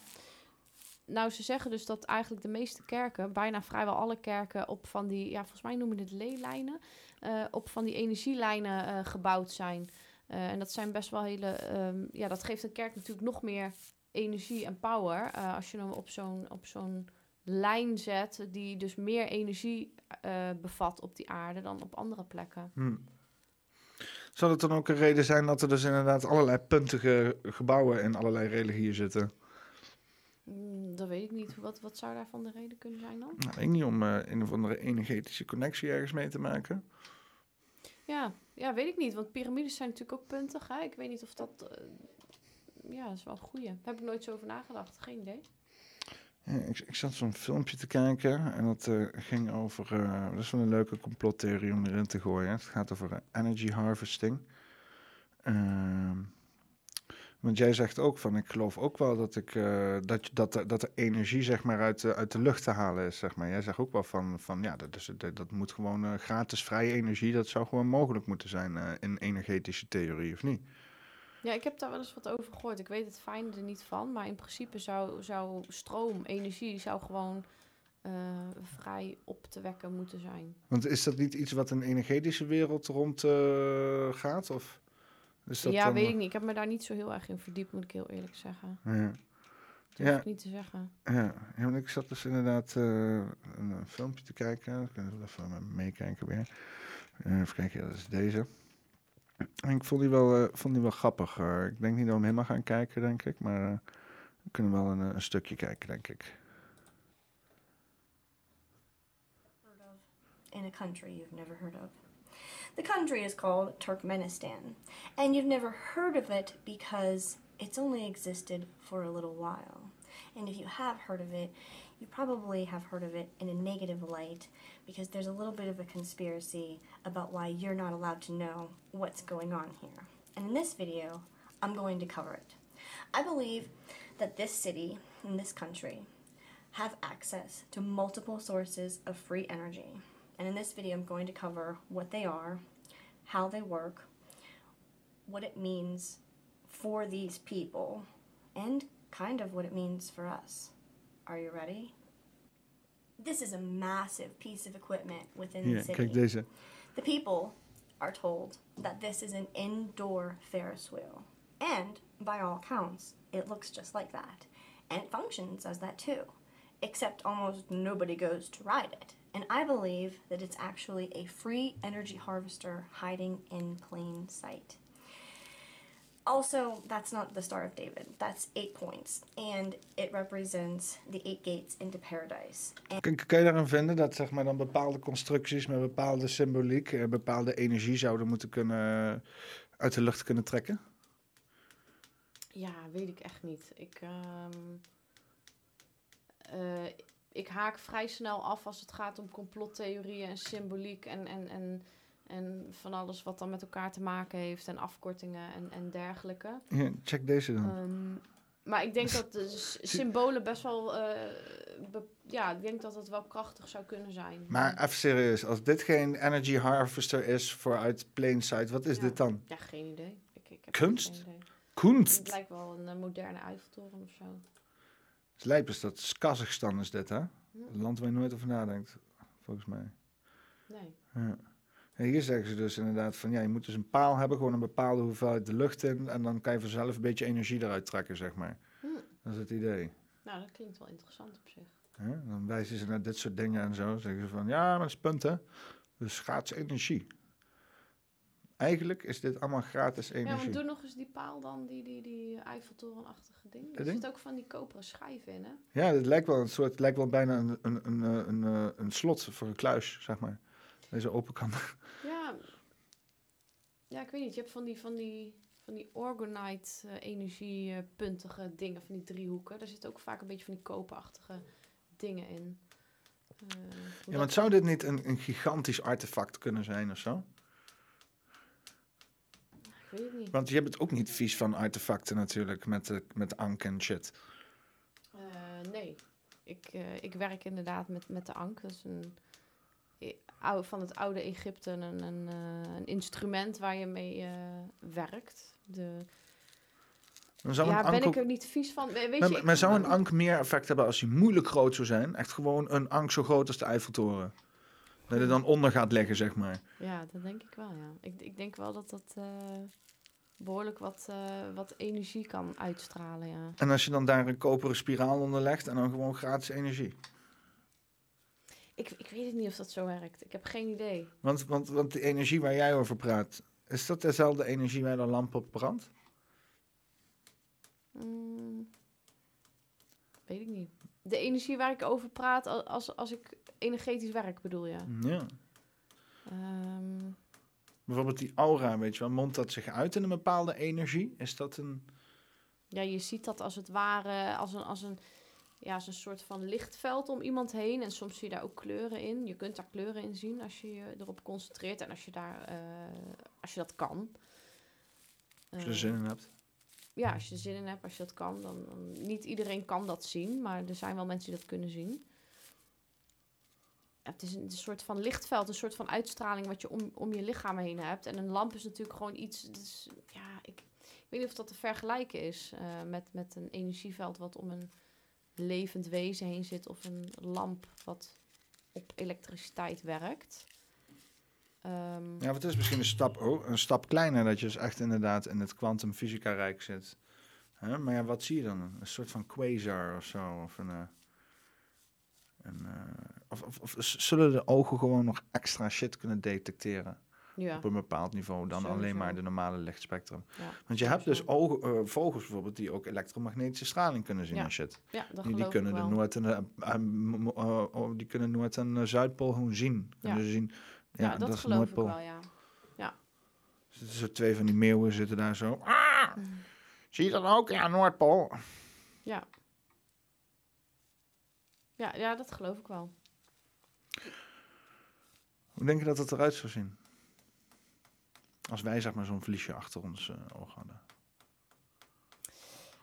Nou, ze zeggen dus dat eigenlijk de meeste kerken, bijna vrijwel alle kerken, op van die, ja, volgens mij noemen het leelijnen, eh, op van die energielijnen eh, gebouwd zijn. Eh, en dat zijn best wel hele, ehm, ja, dat geeft een kerk natuurlijk nog meer energie en power. eh, als je hem op zo'n, op zo'n lijn zet, die dus meer energie eh, bevat op die aarde dan op andere plekken. Hm. Zou het dan ook een reden zijn dat er dus inderdaad allerlei puntige gebouwen in allerlei religieën zitten? Mm, dat weet ik niet. Wat, wat zou daarvan de reden kunnen zijn dan? Nou, ik niet om eh, een of andere energetische connectie ergens mee te maken. Ja, ja, weet ik niet. Want piramides zijn natuurlijk ook puntig. Hè? Ik weet niet of dat... eh, ja, dat is wel een goeie. Daar heb ik nooit zo over nagedacht. Geen idee. Ja, ik, ik zat zo'n filmpje te kijken en dat eh, ging over. eh, dat is wel een leuke complottheorie om erin te gooien. Het gaat over eh, energy harvesting. Ehm, want jij zegt ook van, ik geloof ook wel dat, ik, eh, dat, dat, er- dat er energie zeg maar, uit, de, uit de lucht te halen is. Zeg maar. Jij zegt ook wel van, van ja, dat, is, dat, dat moet gewoon eh, gratis vrije energie. Dat zou gewoon mogelijk moeten zijn eh, in energetische theorie, of niet? Ja, ik heb daar wel eens wat over gehoord. Ik weet het fijne er niet van. Maar in principe zou, zou stroom, energie, zou gewoon vrij op te wekken moeten zijn. Want is dat niet iets wat in de energetische wereld rond eh, gaat? Of dat ja, dan, weet ik niet. Ik heb me daar niet zo heel erg in verdiept, moet ik heel eerlijk zeggen. Ja. Dat Ja. ik niet te zeggen. Ja, ik zat dus inderdaad eh, een, een filmpje te kijken. Ik kan wel even meekijken weer. Eh, even kijken, ja, dat is deze. En ik vond die wel, eh, vond die wel grappig. eh. ik denk niet dat we hem helemaal gaan kijken, denk ik. Maar eh, we kunnen wel een, eh, een stukje kijken, denk ik. in a country you've never heard of. The country is called Turkmenistan, and you've never heard of it because it's only existed for a little while. And if you have heard of it, you probably have heard of it in a negative light because there's a little bit of a conspiracy about why you're not allowed to know what's going on here. And in this video, I'm going to cover it. I believe that this city and this country have access to multiple sources of free energy. And in this video, I'm going to cover what they are, how they work, what it means for these people, and kind of what it means for us. Are you ready? This is a massive piece of equipment within Hier, the city. deze. The people are told that this is an indoor Ferris wheel. And by all accounts, it looks just like that. And it functions as that too. Except almost nobody goes to ride it. And I believe that it's actually a free energy harvester hiding in plain sight. Also, that's not the Star of David. That's eight points. And it represents the eight gates into paradise. And Kun, kun je daarin vinden dat zeg maar, dan bepaalde constructies met bepaalde symboliek, eh, bepaalde energie zouden moeten kunnen, uit de lucht kunnen trekken? Ja, weet ik echt niet. Ik, ehm, eh, ik haak vrij snel af als het gaat om complottheorieën en symboliek en, en, en, en van alles wat dan met elkaar te maken heeft en afkortingen en, en dergelijke. Hier, check deze dan. Ehm, maar ik denk dat de symbolen best wel, eh, ja, ik denk dat het wel krachtig zou kunnen zijn. Maar even serieus, als dit geen energy harvester is vooruit plain sight, wat is Ja. dit dan? Ja, geen idee. Ik, ik heb Kunst? Geen idee. Kunst? Het lijkt wel een eh, moderne Eiffeltoren of zo. Het lijp is dat Kazachstan is dit, hè? Een land waar je nooit over nadenkt, volgens mij. Nee. Ja. En hier zeggen ze dus inderdaad van, ja, je moet dus een paal hebben, gewoon een bepaalde hoeveelheid de lucht in, en dan kan je vanzelf een beetje energie eruit trekken, zeg maar. Hm. Dat is het idee. Nou, dat klinkt wel interessant op zich. Dan wijzen ze naar dit soort dingen en zo. Zeggen ze van, ja, maar dat is punt, hè. Dus gratis energie. Eigenlijk is dit allemaal gratis Ja, energie. maar doe nog eens die paal dan, die, die, die Eiffeltorenachtige ding. Er zit ook van die koperen schijven in, hè? Ja, het lijkt wel een soort, het lijkt wel bijna een, een, een, eh, een, eh, een slot voor een kluis, zeg maar. Deze open kan. Ja, ja ik weet niet. Je hebt van die, van die, van die organite eh, energiepuntige dingen, van die driehoeken. Daar zitten ook vaak een beetje van die koperachtige dingen in. Hoe Ja, want zou dit niet een, een gigantisch artefact kunnen zijn of zo? Ik weet het niet. Want je hebt het ook niet vies van artefacten natuurlijk, met, de, met ank en shit. Eh, nee, ik, eh, ik werk inderdaad met, met de ank. Dat is een, eh, van het oude Egypte een, een, een instrument waar je mee werkt. De, Dan zou ja, een ben ik er niet vies van. Weet je, maar, ik- maar zou een ank meer effect hebben als hij moeilijk groot zou zijn? Echt gewoon een ank zo groot als de Eiffeltoren. Dat er dan onder gaat liggen, zeg maar. Ja, dat denk ik wel, ja. Ik, ik denk wel dat dat eh, behoorlijk wat, eh, wat energie kan uitstralen, ja. En als je dan daar een koperen spiraal onder legt en dan gewoon gratis energie. Ik, ik weet het niet of dat zo werkt. Ik heb geen idee. Want, want, want de energie waar jij over praat, is dat dezelfde energie waar de lamp op brandt? Mm, weet ik niet. De energie waar ik over praat als, als ik energetisch werk, bedoel je? Ja. Ehm, Bijvoorbeeld die aura, weet je wel, mondt dat zich uit in een bepaalde energie? Is dat een... ja, je ziet dat als het ware als een, als een, ja, als een soort van lichtveld om iemand heen. En soms zie je daar ook kleuren in. Je kunt daar kleuren in zien als je je erop concentreert en als je, daar, eh, als je dat kan. Als je er zin in hebt? Ja, als je er zin in hebt, als je dat kan. Dan, niet iedereen kan dat zien, maar er zijn wel mensen die dat kunnen zien. Het is een, soort van lichtveld, een soort van uitstraling wat je om, om je lichaam heen hebt. En een lamp is natuurlijk gewoon iets. ja, ik, ik weet niet of dat te vergelijken is eh, met, met een energieveld wat om een levend wezen heen zit of een lamp wat op elektriciteit werkt. Ehm, Ja, wat is misschien een stap, oh, een stap kleiner, dat je dus echt inderdaad in het kwantumfysica-rijk zit. Hè? Maar ja, wat zie je dan? Een soort van quasar of zo? Of, een, eh, een, eh, of, of, zullen de ogen gewoon nog extra shit kunnen detecteren? Ja. Op een bepaald niveau dan alleen maar de normale lichtspectrum. Ja, Want je hebt dus ogen, eh, vogels bijvoorbeeld die ook elektromagnetische straling kunnen zien Ja. en shit. Ja, dat die, kunnen de. Noord- en de, oh, die kunnen Noord- en Zuidpool gewoon zien. Kunnen ze zien. Ja, dat is de geloof ik wel, ja. Ja. Zitten zo twee van die meeuwen zitten daar zo. Ah! Zie je dat ook? Ja, Noordpool. Ja. Ja, ja, dat geloof ik wel. Hoe denk je dat het eruit zou zien? Als wij zeg maar zo'n vliesje achter ons eh, oog hadden.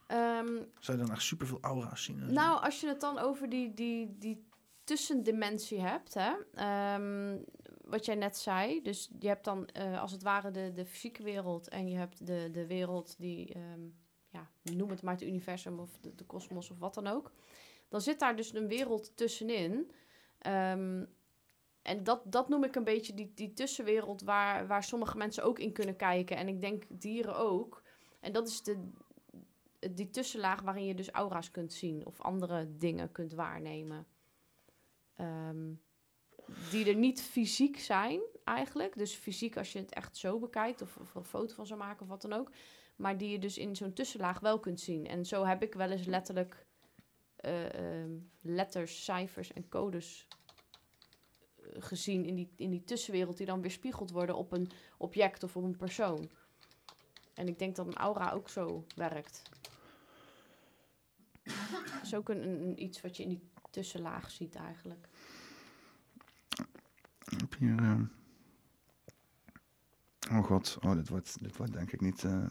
Ehm, Zou je dan echt superveel aura's zien? nou, als je het dan over die, die, die tussendimensie hebt, hè, ehm, wat jij net zei. Dus je hebt dan eh, als het ware de, de fysieke wereld en je hebt de, de wereld die, ehm, ja, noem het maar het universum of de kosmos of wat dan ook. Dan zit daar dus een wereld tussenin. Ehm, en dat, dat noem ik een beetje die, die tussenwereld waar, waar sommige mensen ook in kunnen kijken. En ik denk dieren ook. En dat is de, die tussenlaag waarin je dus aura's kunt zien of andere dingen kunt waarnemen. Ehm, die er niet fysiek zijn eigenlijk. Dus fysiek als je het echt zo bekijkt of, of een foto van zou maken of wat dan ook. Maar die je dus in zo'n tussenlaag wel kunt zien. En zo heb ik wel eens letterlijk eh, ehm, letters, cijfers en codes eh, gezien in die, in die tussenwereld die dan weer spiegeld worden op een object of op een persoon. En ik denk dat een aura ook zo werkt. Dat is ook een iets wat je in die tussenlaag ziet eigenlijk. Hier... eh, Oh god, oh, dit, wordt, dit wordt denk ik niet... eh, human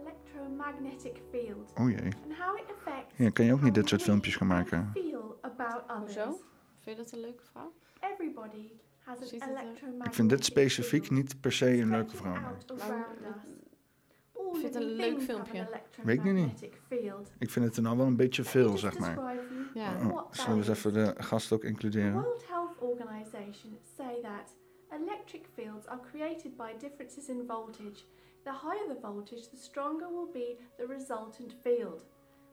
electromagnetic field Oh jee. and how it affects Ja, kan je ook niet dit soort filmpjes gaan maken? Hoezo? Vind je dat een leuke vrouw? Everybody has an Ziet het electromagnetic Ik vind dit specifiek niet per se een leuke vrouw. Ik vind het een leuk filmpje. Weet ik nu niet. electromagnetic field. Ik vind het er nou wel een beetje veel, zeg maar. Ja. Oh, zullen we eens even de gast ook The includeren? Organization say that electric fields are created by differences in voltage. The higher the voltage, the stronger will be the resultant field.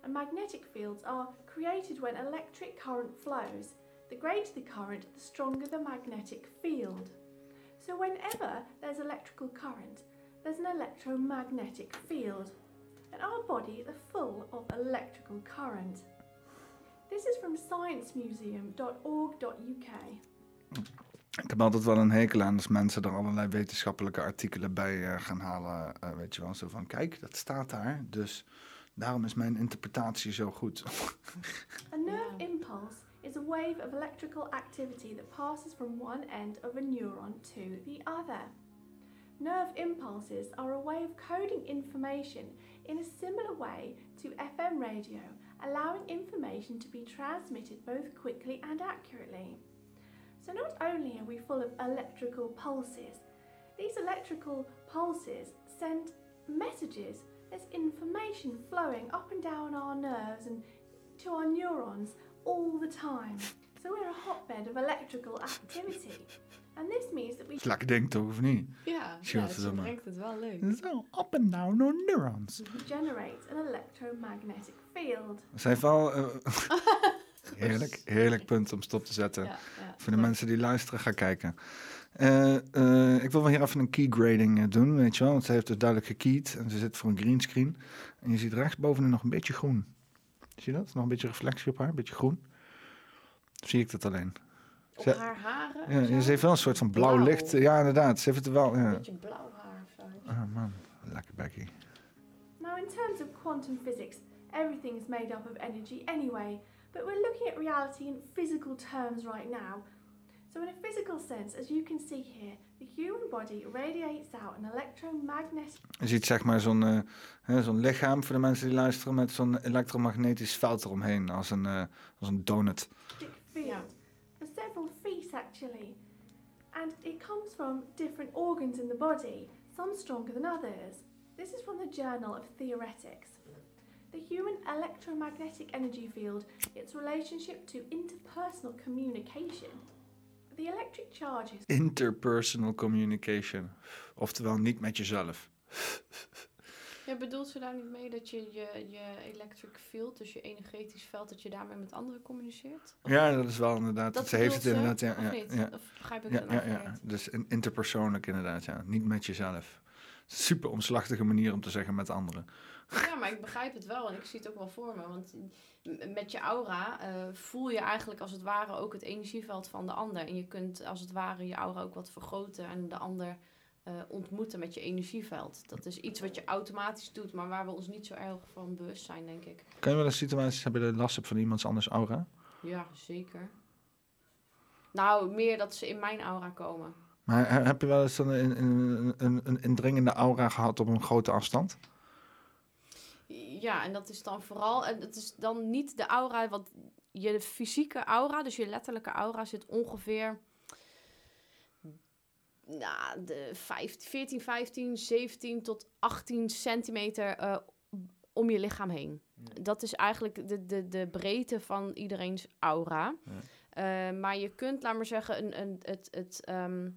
And magnetic fields are created when electric current flows. The greater the current, the stronger the magnetic field. So whenever there's electrical current, there's an electromagnetic field. And our body is full of electrical current. This is from sciencemuseum.org.uk. Ik heb altijd wel een hekel aan als mensen er allerlei wetenschappelijke artikelen bij eh, gaan halen. eh, weet je wel, zo van, kijk, dat staat daar. Dus daarom is mijn interpretatie zo goed. A nerve impulse is a wave of electrical activity that passes from one end of a neuron to the other. Nerve impulses are a way of coding information in a similar way to FM radio, allowing information to be transmitted both quickly and accurately. So, not only are we full of electrical pulses, these electrical pulses send messages. There's information flowing up and down our nerves and to our neurons all the time. So, we're a hotbed of electrical activity. And this means that we is lekker ding toch, of niet? Ja, Zie ja wat ze ze dan brengt het wel leuk. Zo, up and down on neurons. We generate an electromagnetic Dat zijn wel... eh, heerlijk, heerlijk punt om stop te zetten. Ja, ja, Voor de mensen die luisteren, ga kijken. Eh, eh, ik wil wel hier even een key grading doen, weet je wel. Want ze heeft dus duidelijk gekeyed en ze zit voor een greenscreen. En je ziet rechtsbovenin nog een beetje groen. Zie je dat? Nog een beetje reflectie op haar, een beetje groen. Zie ik dat alleen? Op Ze- haar haren. Ja, ze heeft wel een soort van blauw, Blauw. licht. Ja, inderdaad. Ze heeft het er wel. Een Ja. beetje blauw haar zo. Oh man, lekker Becky. Now, in terms of quantum physics, everything is made up of energy anyway, but we're looking at reality in physical terms right now. So, in a physical sense, as you can see here, the human body radiates out an electromagnetic Je ziet zeg maar zo'n eh, hè, zo'n lichaam voor de mensen die luisteren met zo'n elektromagnetisch veld eromheen. Als een, eh, als een donut. several feet actually. And it comes from different organs in the body, some stronger than others. This is from the Journal of Theoretics. The human electromagnetic energy field, its relationship to interpersonal communication. The electric charges Interpersonal communication. Oftewel niet met jezelf. Ja, bedoelt ze daar niet mee dat je je, je electric field, dus je energetisch veld, dat je daarmee met anderen communiceert? Ja, dat is wel inderdaad. Dat ze heeft het inderdaad. Ja, of ja, niet? ja. Of begrijp ik ja, het ja, ja. verkeerd? Dus in- interpersoonlijk inderdaad, ja. Niet met jezelf. Super omslachtige manier om te zeggen met anderen. Ja, maar ik begrijp het wel en ik zie het ook wel voor me. Want met je aura eh, voel je eigenlijk als het ware ook het energieveld van de ander. En je kunt als het ware je aura ook wat vergroten en de ander eh, ontmoeten met je energieveld. Dat is iets wat je automatisch doet, maar waar we ons niet zo erg van bewust zijn, denk ik. Kan je wel eens situaties hebben dat je last hebt van iemands anders aura? Ja, zeker. Nou, meer dat ze in mijn aura komen. Maar he- heb je wel eens een, een, een, een, een indringende aura gehad op een grote afstand? Ja, en dat is dan vooral, en het is dan niet de aura, want je fysieke aura, dus je letterlijke aura, zit ongeveer nou, de 15, 14, 15, 17 tot 18 centimeter eh, om je lichaam heen. Dat is eigenlijk de, de, de breedte van iedereen's aura. Eh, maar je kunt, laat maar zeggen, een, een, het, het, ehm,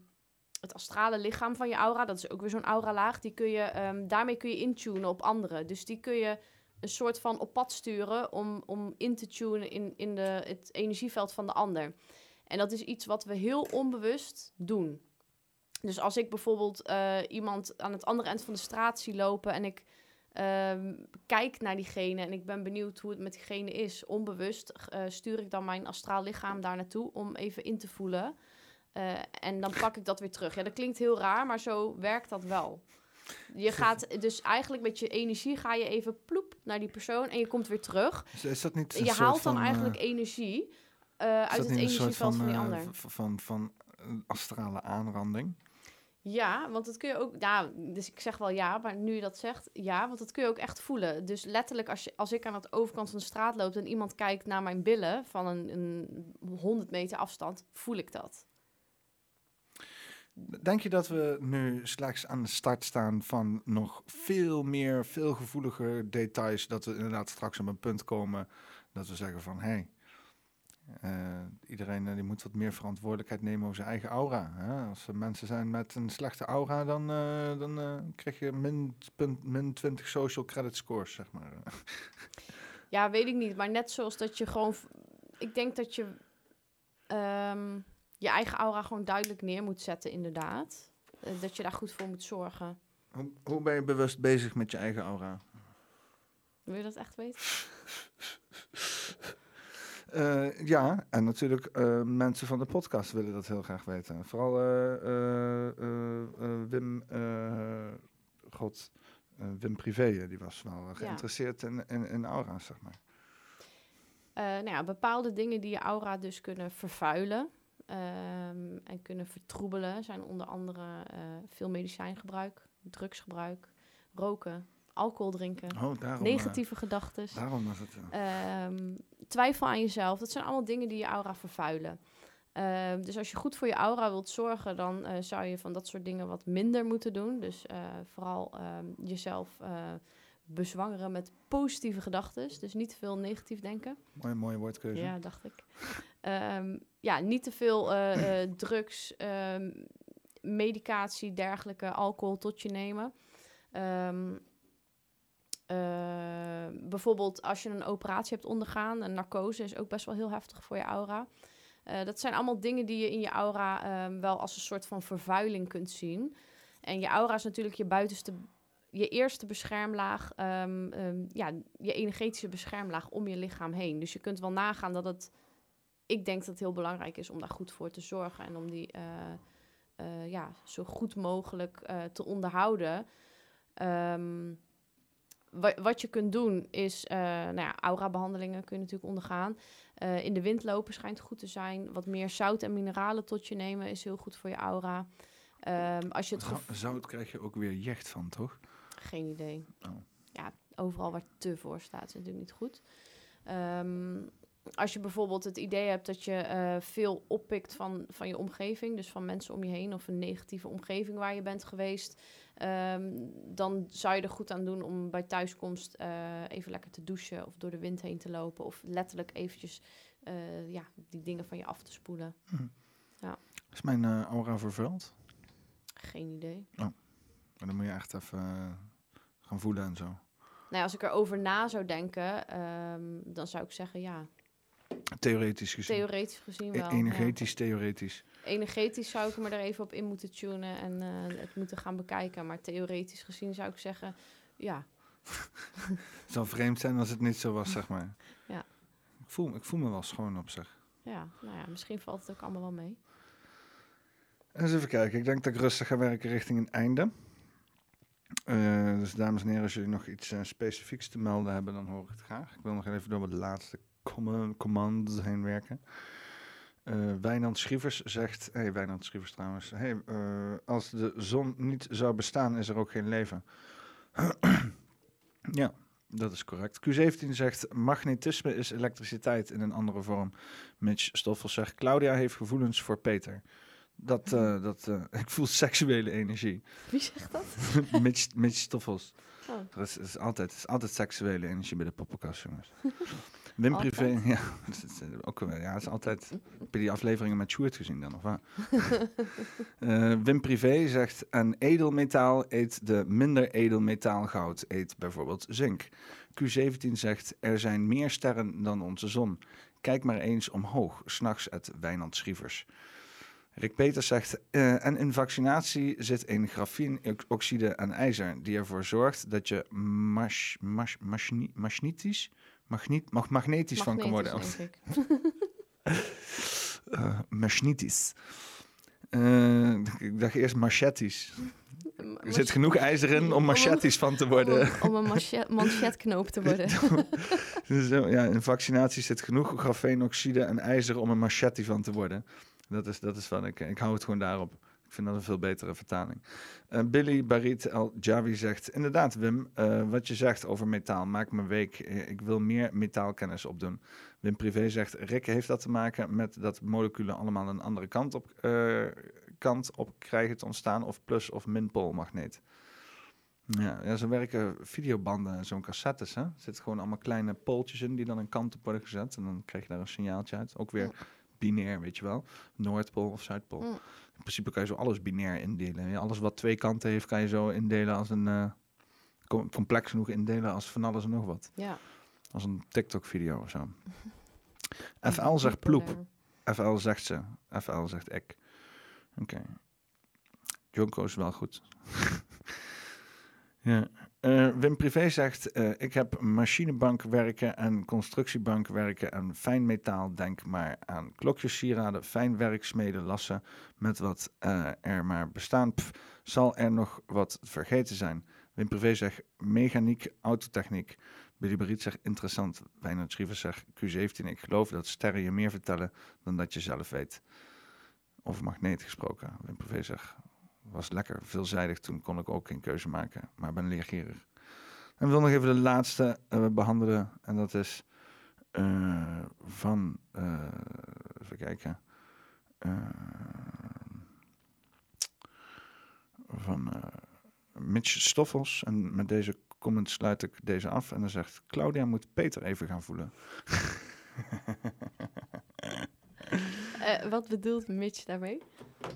het astrale lichaam van je aura, dat is ook weer zo'n auralaag, die kun je, ehm, daarmee kun je intunen op anderen. Dus die kun je een soort van op pad sturen om, om in te tunen in, in de, het energieveld van de ander. En dat is iets wat we heel onbewust doen. Dus als ik bijvoorbeeld eh, iemand aan het andere eind van de straat zie lopen en ik ehm, kijk naar diegene en ik ben benieuwd hoe het met diegene is, onbewust eh, stuur ik dan mijn astraal lichaam daar naartoe om even in te voelen. Eh, en dan pak ik dat weer terug. Ja, dat klinkt heel raar, maar zo werkt dat wel. Je gaat dus eigenlijk met je energie ga je even ploep naar die persoon en je komt weer terug. Is, is dat niet een Je haalt dan van, eigenlijk eh, energie eh, uit het energieveld van, die ander. van, van een astrale aanranding? Ja, want dat kun je ook. Dus ik zeg wel ja, maar nu je dat zegt, ja, want dat kun je ook echt voelen. Dus letterlijk, als, je, als ik aan de overkant van de straat loop en iemand kijkt naar mijn billen van een, een 100 meter afstand, voel ik dat. Denk je dat we nu slechts aan de start staan van nog veel meer, veel gevoeliger details? Dat we inderdaad straks op een punt komen dat we zeggen van hé, hey, eh, iedereen eh, die moet wat meer verantwoordelijkheid nemen over zijn eigen aura. Hè? Als er mensen zijn met een slechte aura, dan, eh, dan krijg je min, punt, min 20 social credit scores, zeg maar. Ja, weet ik niet. Maar net zoals dat je gewoon. Ik denk dat je ehm, je eigen aura gewoon duidelijk neer moet zetten, inderdaad. Eh, dat je daar goed voor moet zorgen. Hoe, hoe ben je bewust bezig met je eigen aura? Wil je dat echt weten? Eh, ja, en natuurlijk eh, mensen van de podcast willen dat heel graag weten. Vooral Wim, God, Wim Privé, die was wel geïnteresseerd in, in, in aura's, zeg maar. Nou ja, bepaalde dingen die je aura dus kunnen vervuilen ehm, en kunnen vertroebelen zijn onder andere eh, veel medicijngebruik, drugsgebruik, roken, alcohol drinken, Oh, daarom, negatieve eh, gedachten, daarom was het, ehm, twijfel aan jezelf. Dat zijn allemaal dingen die je aura vervuilen. Ehm, dus als je goed voor je aura wilt zorgen, dan eh, zou je van dat soort dingen wat minder moeten doen. Dus eh, vooral jezelf eh, bezwangeren met positieve gedachten. Dus niet te veel negatief denken. Mooie, mooie woordkeuze. Ja, dacht ik. Ja, niet te veel eh, eh, drugs, ehm, medicatie, dergelijke, alcohol tot je nemen. Ehm, eh, bijvoorbeeld als je een operatie hebt ondergaan, een narcose is ook best wel heel heftig voor je aura. Dat zijn allemaal dingen die je in je aura ehm, wel als een soort van vervuiling kunt zien. En je aura is natuurlijk je buitenste, je eerste beschermlaag, ja, je energetische beschermlaag om je lichaam heen. Dus je kunt wel nagaan dat het, ik denk dat het heel belangrijk is om daar goed voor te zorgen en om die eh, eh, ja, zo goed mogelijk eh, te onderhouden. Ehm, wa- wat je kunt doen is, nou ja, aura-behandelingen kun je natuurlijk ondergaan. In de wind lopen schijnt goed te zijn. Wat meer zout en mineralen tot je nemen is heel goed voor je aura. Ehm, als je het Zout krijg je ook weer jecht van, toch? geen idee. Oh. Ja, overal waar te voor staat is natuurlijk niet goed. Ehm, als je bijvoorbeeld het idee hebt dat je eh, veel oppikt van, van je omgeving, dus van mensen om je heen of een negatieve omgeving waar je bent geweest, ehm, dan zou je er goed aan doen om bij thuiskomst eh, even lekker te douchen of door de wind heen te lopen of letterlijk eventjes eh, ja, die dingen van je af te spoelen. Hm. Ja, Is mijn aura vervuild? geen idee. Maar dan moet je echt even gaan voelen en zo. Nou, ja, als ik erover na zou denken, ehm, dan zou ik zeggen ja, Theoretisch gezien. theoretisch gezien E- wel. ja. Energetisch, theoretisch. Energetisch zou ik me er even op in moeten tunen en eh, het moeten gaan bekijken. Maar theoretisch gezien zou ik zeggen, ja. Het zou vreemd zijn als het niet zo was, zeg maar. Ja. Ik voel, ik voel me wel schoon op zich. Ja, nou ja, misschien valt het ook allemaal wel mee. Eens even kijken. Ik denk dat ik rustig ga werken richting een einde. Eh, dus dames en heren, als jullie nog iets eh, specifieks te melden hebben, dan hoor ik het graag. Ik wil nog even door de laatste commands heen werken. Eh Wijnand Schrievers zegt... hey, Wijnand Schrievers trouwens. Hey, eh, als de zon niet zou bestaan, is er ook geen leven. ja, dat is correct. Q17 zegt... Magnetisme is elektriciteit in een andere vorm. Mitch Stoffels zegt... Claudia heeft gevoelens voor Peter. Dat, eh, dat, eh, ik voel seksuele energie. Wie zegt dat? Mitch, Mitch Stoffels. Oh. Er is, is altijd, is altijd seksuele energie bij de poppenkast, jongens. Wim Altijd? Privé, ja, dat is, eh, ook, ja, het is altijd. Heb je die afleveringen met Sjoerd gezien dan, of wat? Eh, Wim Privé zegt, een edelmetaal eet de minder edelmetaal goud, eet bijvoorbeeld zink. Q17 zegt, er zijn meer sterren dan onze zon. Kijk maar eens omhoog, s'nachts uit Wijnand Schrievers. Rick Peters zegt, eh, en in vaccinatie zit een grafieenoxide en ijzer, die ervoor zorgt dat je mas, mas, masni- magnetisch, magniet, mag, magnetisch van kan worden. Magnetisch, denk Eh, magnetisch. Eh, ik dacht eerst machetes. Er zit genoeg ijzer in om machetes van te worden. Om, om een manchet, manchetknoop te worden. Dus, eh, ja, in vaccinatie zit genoeg grafeenoxide en ijzer om een machete van te worden. Dat is, dat is wat ik... Ik hou het gewoon daarop. Ik vind dat een veel betere vertaling. Eh, Billy Barit El Javi zegt... Inderdaad, Wim, eh, wat je zegt over metaal maakt me week. Eh, Ik wil meer metaalkennis opdoen. Wim Privé zegt... Rick, heeft dat te maken met dat moleculen allemaal een andere kant op, kant op krijgen te ontstaan? Of plus- of minpoolmagneet? Ja, ja, zo werken videobanden en zo'n cassettes. Hè? Er zitten gewoon allemaal kleine pooltjes in die dan een kant op worden gezet. En dan krijg je daar een signaaltje uit. Ook weer binair, weet je wel. Noordpool of Zuidpool. Mm. In principe kan je zo alles binair indelen. Alles wat twee kanten heeft, kan je zo indelen als een... eh, com- complex genoeg indelen als van alles en nog wat. Ja. Als een TikTok-video of zo. FL zegt ploep. FL zegt ze. FL zegt ik. Oké. Jonko is wel goed. ja. Eh, Wim Privé zegt, eh, ik heb machinebank werken en constructiebank werken en fijn metaal. Denk maar aan klokjes, sieraden, fijn werksmeden, lassen. Met wat eh, er maar bestaan. Pff, zal er nog wat vergeten zijn? Wim Privé zegt, mechaniek, autotechniek. Billy Beriet zegt, interessant. Wijnand Schrievers zegt, Q17, ik geloof dat sterren je meer vertellen dan dat je zelf weet. Over magneet gesproken. Wim Privé zegt, was lekker veelzijdig. Toen kon ik ook geen keuze maken, maar ben leergierig. En we wil nog even de laatste eh, behandelen. En dat is eh, van, eh, even kijken, van Mitch Stoffels. En met deze comment sluit ik deze af. En dan zegt Claudia moet Peter even gaan voelen. Eh, wat bedoelt Mitch daarmee?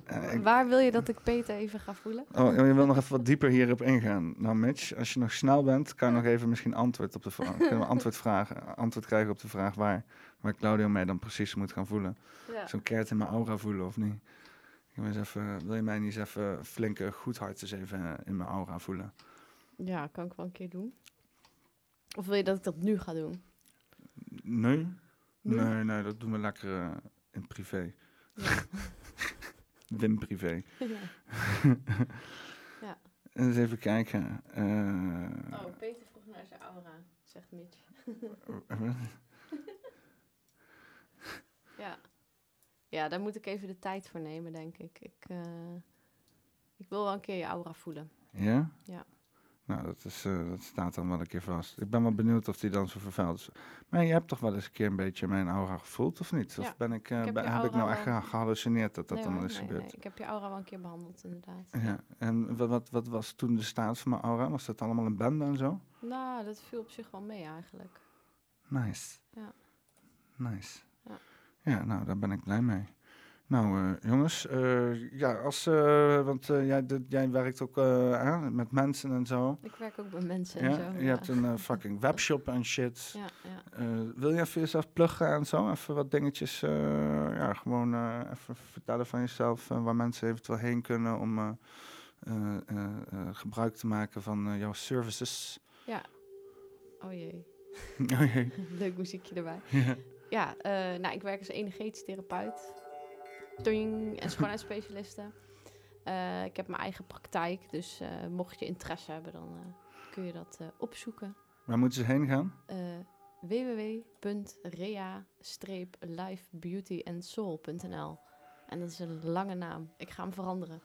Eh, Waar wil je dat ik Peter even ga voelen? Oh, je wil nog even wat dieper hierop ingaan. Nou, Mitch, als je nog snel bent, kan je nog even misschien antwoord op de vraag. Kunnen we antwoord, vragen, antwoord krijgen op de vraag waar, waar Claudio mij dan precies moet gaan voelen. Ja. Zo'n keert in mijn aura voelen of niet? Ik wil, eens even, wil je mij niet eens even flinke goed hart eens even eh, in mijn aura voelen? Ja, kan ik wel een keer doen. Of wil je dat ik dat nu ga doen? Nee? Nee? Nee, nee, dat doen we lekker eh, in privé. Wim privé. Ja. Ja. Eens even kijken. eh, Oh, Peter vroeg naar zijn aura, zegt Mitch. wat? ja. Ja, daar moet ik even de tijd voor nemen, denk ik. Ik, eh, ik wil wel een keer je aura voelen. Ja? Ja. Nou, dat, is, eh, dat staat dan wel een keer vast. Ik ben wel benieuwd of die dan zo vervuild is. Maar je hebt toch wel eens een keer een beetje mijn aura gevoeld, of niet? Of ben ik, eh, ik heb ben- je heb ik nou echt ge- gehallucineerd dat dat Nee dan is nee, gebeurd? nee, ik heb je aura wel een keer behandeld, inderdaad. Ja, en wat, wat, wat was toen de staat van mijn aura? Was dat allemaal een bende en zo? Nou, dat viel op zich wel mee eigenlijk. Nice. Ja. Nice. Ja. Ja, nou, daar ben ik blij mee. Nou, eh, jongens, eh, ja, als, eh, want jij, jij werkt ook hè, met mensen en zo. Ik werk ook met mensen en Ja, zo. je ja. hebt een fucking webshop en shit. Ja, ja. Wil je even jezelf pluggen en zo? Even wat dingetjes, ja, gewoon even vertellen van jezelf, waar mensen eventueel heen kunnen om gebruik te maken van jouw services. Ja. Oh jee. Oh jee. Leuk muziekje erbij. Ja. Ja, nou, ik werk als energetisch therapeut. En schoonheidsspecialiste. Eh, ik heb mijn eigen praktijk, dus eh, mocht je interesse hebben, dan eh, kun je dat opzoeken. Waar moeten ze heen gaan? Www.rea-lifebeautyandsoul.nl En dat is een lange naam. Ik ga hem veranderen.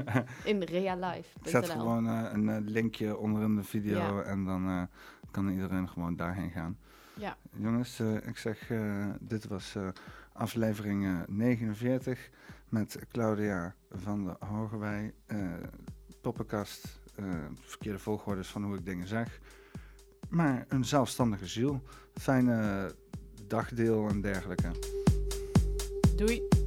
In realife.nl. Ik zet gewoon een linkje onder in de video Ja. en dan kan iedereen gewoon daarheen gaan. Ja. Jongens, ik zeg, dit was aflevering eh, 49 met Claudia van de Hogewij. eh poppenkast, eh, verkeerde volgordes van hoe ik dingen zeg. Maar een zelfstandige ziel. Fijne dagdeel en dergelijke. Doei.